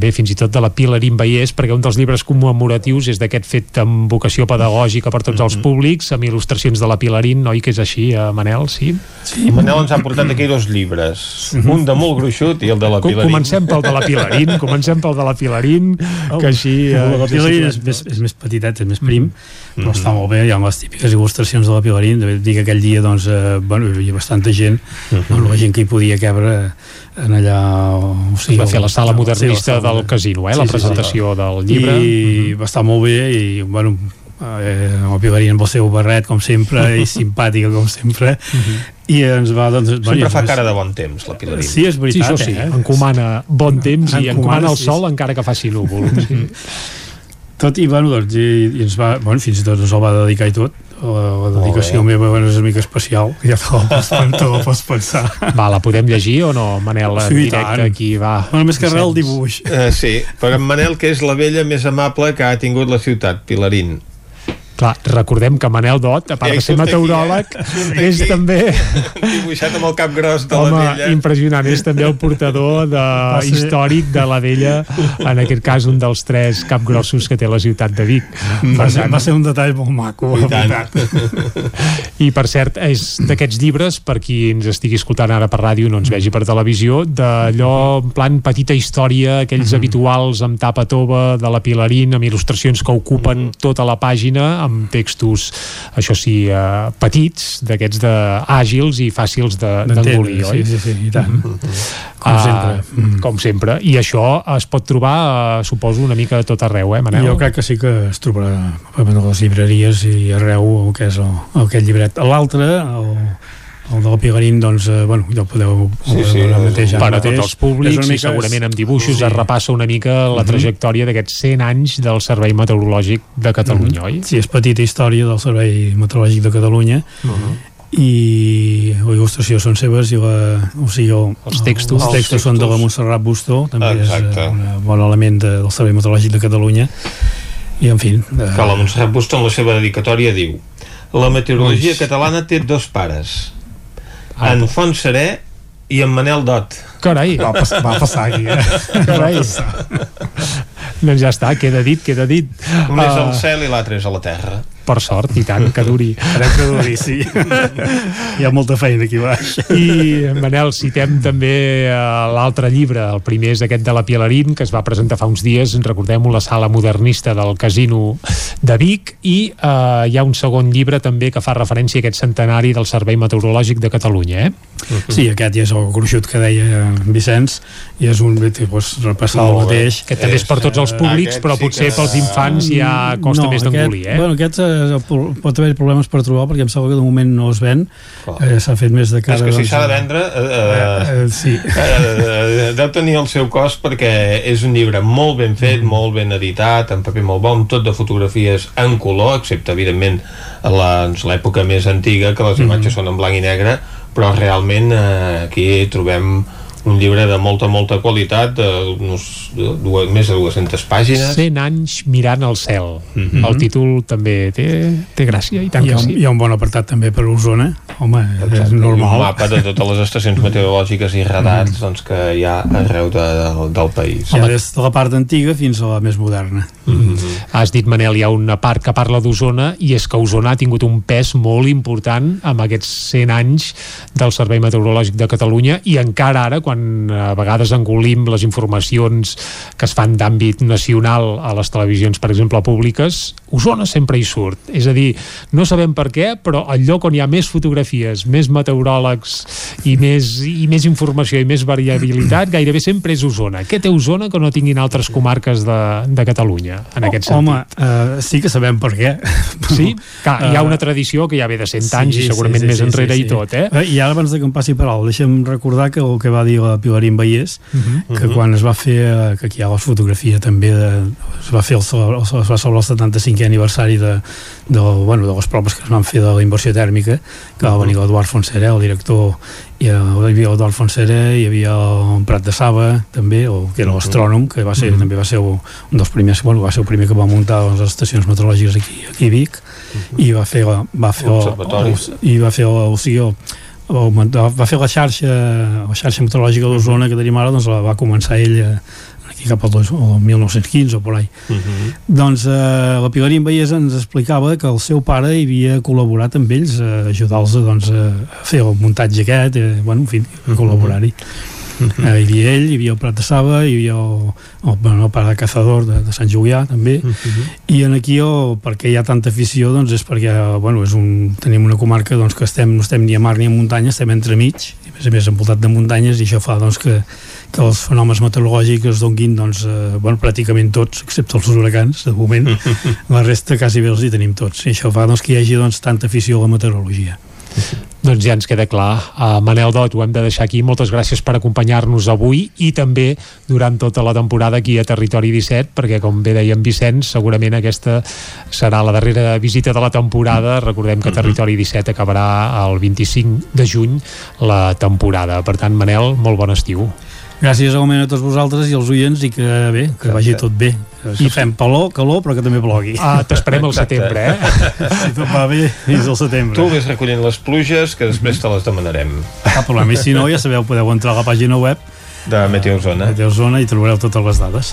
bé, fins i tot de la Pilarín Vallès, perquè un dels llibres commemoratius és d'aquest fet amb vocació pedagògica per tots els mhm. públics, amb il·lustracions de la Pilarín, oi que és així, eh, Manel, sí? Sí, Manel ens ha portat aquí dos llibres, mhm. un de molt gruixut i el de la Pilarín. Comencem pel de la Pilarín, comencem pel de la Pilarín, que així... Eh, la Pilarín és, és, és més petitet, és més prim, mm. però està molt bé, hi ha les típiques il·lustracions de la Pilarín, de dir que aquell dia, doncs, eh, bueno, hi havia bastanta gent, mm -hmm. bueno, la gent que hi podia cabre en allà... O sigui, va fer la sala modernista sí, del casino, eh, sí, la presentació sí, sí. del llibre. I va estar molt bé i, bueno, eh, el Pilarí amb el seu barret com sempre i simpàtica com sempre uh -huh. i ens va doncs, sempre bueno, fa cara de bon temps la Pilarín sí és veritat sí, sí, eh? encomana bon temps encomana, i encomana el sol sí. encara que faci núvol sí. tot i bueno doncs i, i ens va, bueno, fins i tot ens el va dedicar i tot la, la dedicació meva bueno, és una mica especial. Ja te la pots, te la pots pensar. Va, la podem llegir o no, Manel en sí, directe tant. aquí va? Bueno, més que res el dibuix. Uh, sí, però en Manel que és la vella més amable que ha tingut la ciutat, Pilarín Clar, recordem que Manel Dot, a part de ser meteoròleg, aquí, eh? és també... Dibuixat amb el cap gros de Home, la vella. impressionant, és també el portador de, ser... històric de la vella, en aquest cas un dels tres capgrossos que té la ciutat de Vic. Va, ser, va ser un detall molt maco, I tant. I per cert, és d'aquests llibres, per qui ens estigui escoltant ara per ràdio, no ens vegi per televisió, d'allò en plan petita història, aquells mm -hmm. habituals amb tapa tova de la Pilarín, amb il·lustracions que ocupen mm -hmm. tota la pàgina, amb textos, això sí, eh, petits, d'aquests de àgils i fàcils d'engolir, de, oi? Sí, sí, sí, i tant. Mm -hmm. Com uh, sempre. Mm. Com sempre. I això es pot trobar, uh, suposo, una mica a tot arreu, eh, Manel? Jo crec que sí que es trobarà a les llibreries i arreu el que és el, el, aquest llibret. L'altre, el, el del Pigarín doncs, eh, bueno, ja el podeu sí, sí, el mateix, per a tots els públics i segurament amb dibuixos sí. es repassa una mica la uh mhm. -huh. trajectòria d'aquests 100 anys del Servei Meteorològic de Catalunya, uh mhm. -huh. oi? Sí, és petita història del Servei Meteorològic de Catalunya uh mhm. -huh i la il·lustració són seves i la, o sigui, el, els textos, els textos són de la Montserrat Bustó també Exacte. és un bon element de, del Servei Meteorològic de Catalunya i en fi de... que la Montserrat Bustó en la seva dedicatòria diu la meteorologia catalana té dos pares ah, en Font Seré i en Manel Dot. Carai. Va, pas, va passar aquí, eh? Carai. Doncs ja està, queda dit, queda dit. Un és al ah. cel i l'altre és a la terra. Per sort, i tant, que duri. Esperem que duri, sí. Hi ha molta feina aquí baix. I, Manel, citem també eh, l'altre llibre, el primer és aquest de la Pielarín, que es va presentar fa uns dies, recordem-ho, la sala modernista del Casino de Vic, i eh, hi ha un segon llibre també que fa referència a aquest centenari del Servei Meteorològic de Catalunya, eh? Sí, aquest ja és el gruixut que deia Vicenç, i és un pues, repassar el mateix. Que també és per tots els públics, però sí potser que- pels infants ja costa més d'engolir, eh? Bueno, aquest eh, pot haver problemes per trobar, perquè em sembla que de moment no es ven. Eh, S'ha fet més de cara... és que si doncs, s'ha de vendre eh, Eh, eh, sí. eh, deu tenir el seu cost perquè és un llibre molt ben fet, Mm. molt ben editat, en paper molt bon, tot de fotografies en color, excepte evidentment doncs, l'època més antiga que les Mm. imatges són en blanc i negre però realment eh, aquí trobem un llibre de molta, molta qualitat de, uns, de dues, més de 200 pàgines 100 anys mirant al cel. Mhm. El títol també té, té gràcia, i tant Hi ha, que un, sí. hi ha un bon apartat també per Osona. Home, és Exacte, i normal. un mapa de totes les estacions meteorològiques i radars Mm. doncs, que hi ha arreu de, del, del país Hi ha des de la part antiga fins a la més moderna. Mm. Has dit, Manel, hi ha una part que parla d'Osona i és que Osona ha tingut un pes molt important amb aquests 100 anys del Servei Meteorològic de Catalunya i encara ara, quan a vegades engolim les informacions que es fan d'àmbit nacional a les televisions, per exemple, públiques, Osona sempre hi surt. És a dir, no sabem per què, però el lloc on hi ha més fotografies, més meteoròlegs i més, i més informació i més variabilitat, gairebé sempre és Osona. Què té Osona que no tinguin altres comarques de, de Catalunya, en aquest sentit? Home, uh, sí que sabem per què. Sí? Clar, hi ha Eh, una tradició que ja ve de 100 anys i segurament més enrere i tot, eh? I ara, abans de que em passi per alt, deixa'm recordar que el que va dir la Pilarín Vallès, Mhm. que quan es va fer, eh, que aquí hi ha la fotografia també, de, es va fer el, el, es va celebrar el 75è aniversari de, de, bueno, de les proves que es van fer de la inversió tèrmica, que va venir l'Eduard Fonsera, el director hi havia l'Eduard Fonsera, hi havia el Prat de Saba, també, o, que era l'astrònom, que va ser, Mhm. també va ser un dels primers, bueno, va ser el primer que va muntar les estacions meteorològiques aquí, aquí a Vic, i va fer, la- va fer el, i va fer el, o sigui, el, va fer la xarxa la xarxa meteorològica d'Osona que tenim ara doncs la va començar ell eh, aquí cap al, dos, al 1915 o por ahí. Doncs eh, la Pilarín Vallès ens explicava que el seu pare hi havia col·laborat amb ells a ajudar-los a, doncs, a fer el muntatge aquest eh, bueno, en fi, a col·laborar-hi eh, hi havia ell, hi havia el Prat de Saba hi havia el, el, bueno, el pare de Cazador de, de Sant Julià també. I en aquí el, per què hi ha tanta afició doncs és perquè bueno, és un, tenim una comarca doncs, que estem, no estem ni a mar ni a muntanya estem entremig i a més a més envoltat de muntanyes i això fa doncs, que, que els fenòmens meteorològics es donguin doncs, eh, bueno, pràcticament tots excepte els huracans de moment. La resta quasi bé els hi tenim tots. I això fa doncs, que hi hagi doncs, tanta afició a la meteorologia Doncs ja ens queda clar. Uh, Manel Dot, ho hem de deixar aquí. Moltes gràcies per acompanyar-nos avui i també durant tota la temporada aquí a Territori 17, perquè com bé deia en Vicenç, segurament aquesta serà la darrera visita de la temporada. Recordem que Territori 17 acabarà el 25 de juny la temporada. Per tant, Manel, molt bon estiu. Gràcies a tots vosaltres i als oients i que bé, que vagi tot bé. Que, que fem calor, calor, però que també plogui. Ah, t'esperem al setembre, eh? si tot va bé, fins al setembre. tu vés recollint les pluges que després te les demanarem Cap problema. I si no, ja sabeu, podeu entrar a la pàgina web de Meteozona. Meteozona i trobareu totes les dades.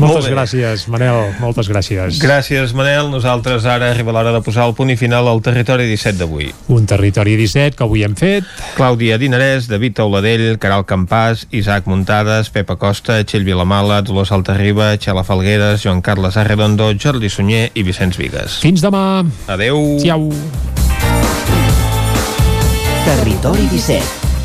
Moltes gràcies, Manel, moltes gràcies. Gràcies, Manel. Nosaltres ara arriba l'hora de posar el punt i final al territori 17 d'avui. Un territori 17 que avui hem fet. Clàudia Dinarès, David Tauladell, Caral Campàs, Isaac Muntades, Pepa Costa, Txell Vilamala, Dolors Altarriba, Xela Falgueres, Joan Carles Arredondo, Jordi Sunyer i Vicenç Vigues. Fins demà. Adeu. Ciao. Territori 17,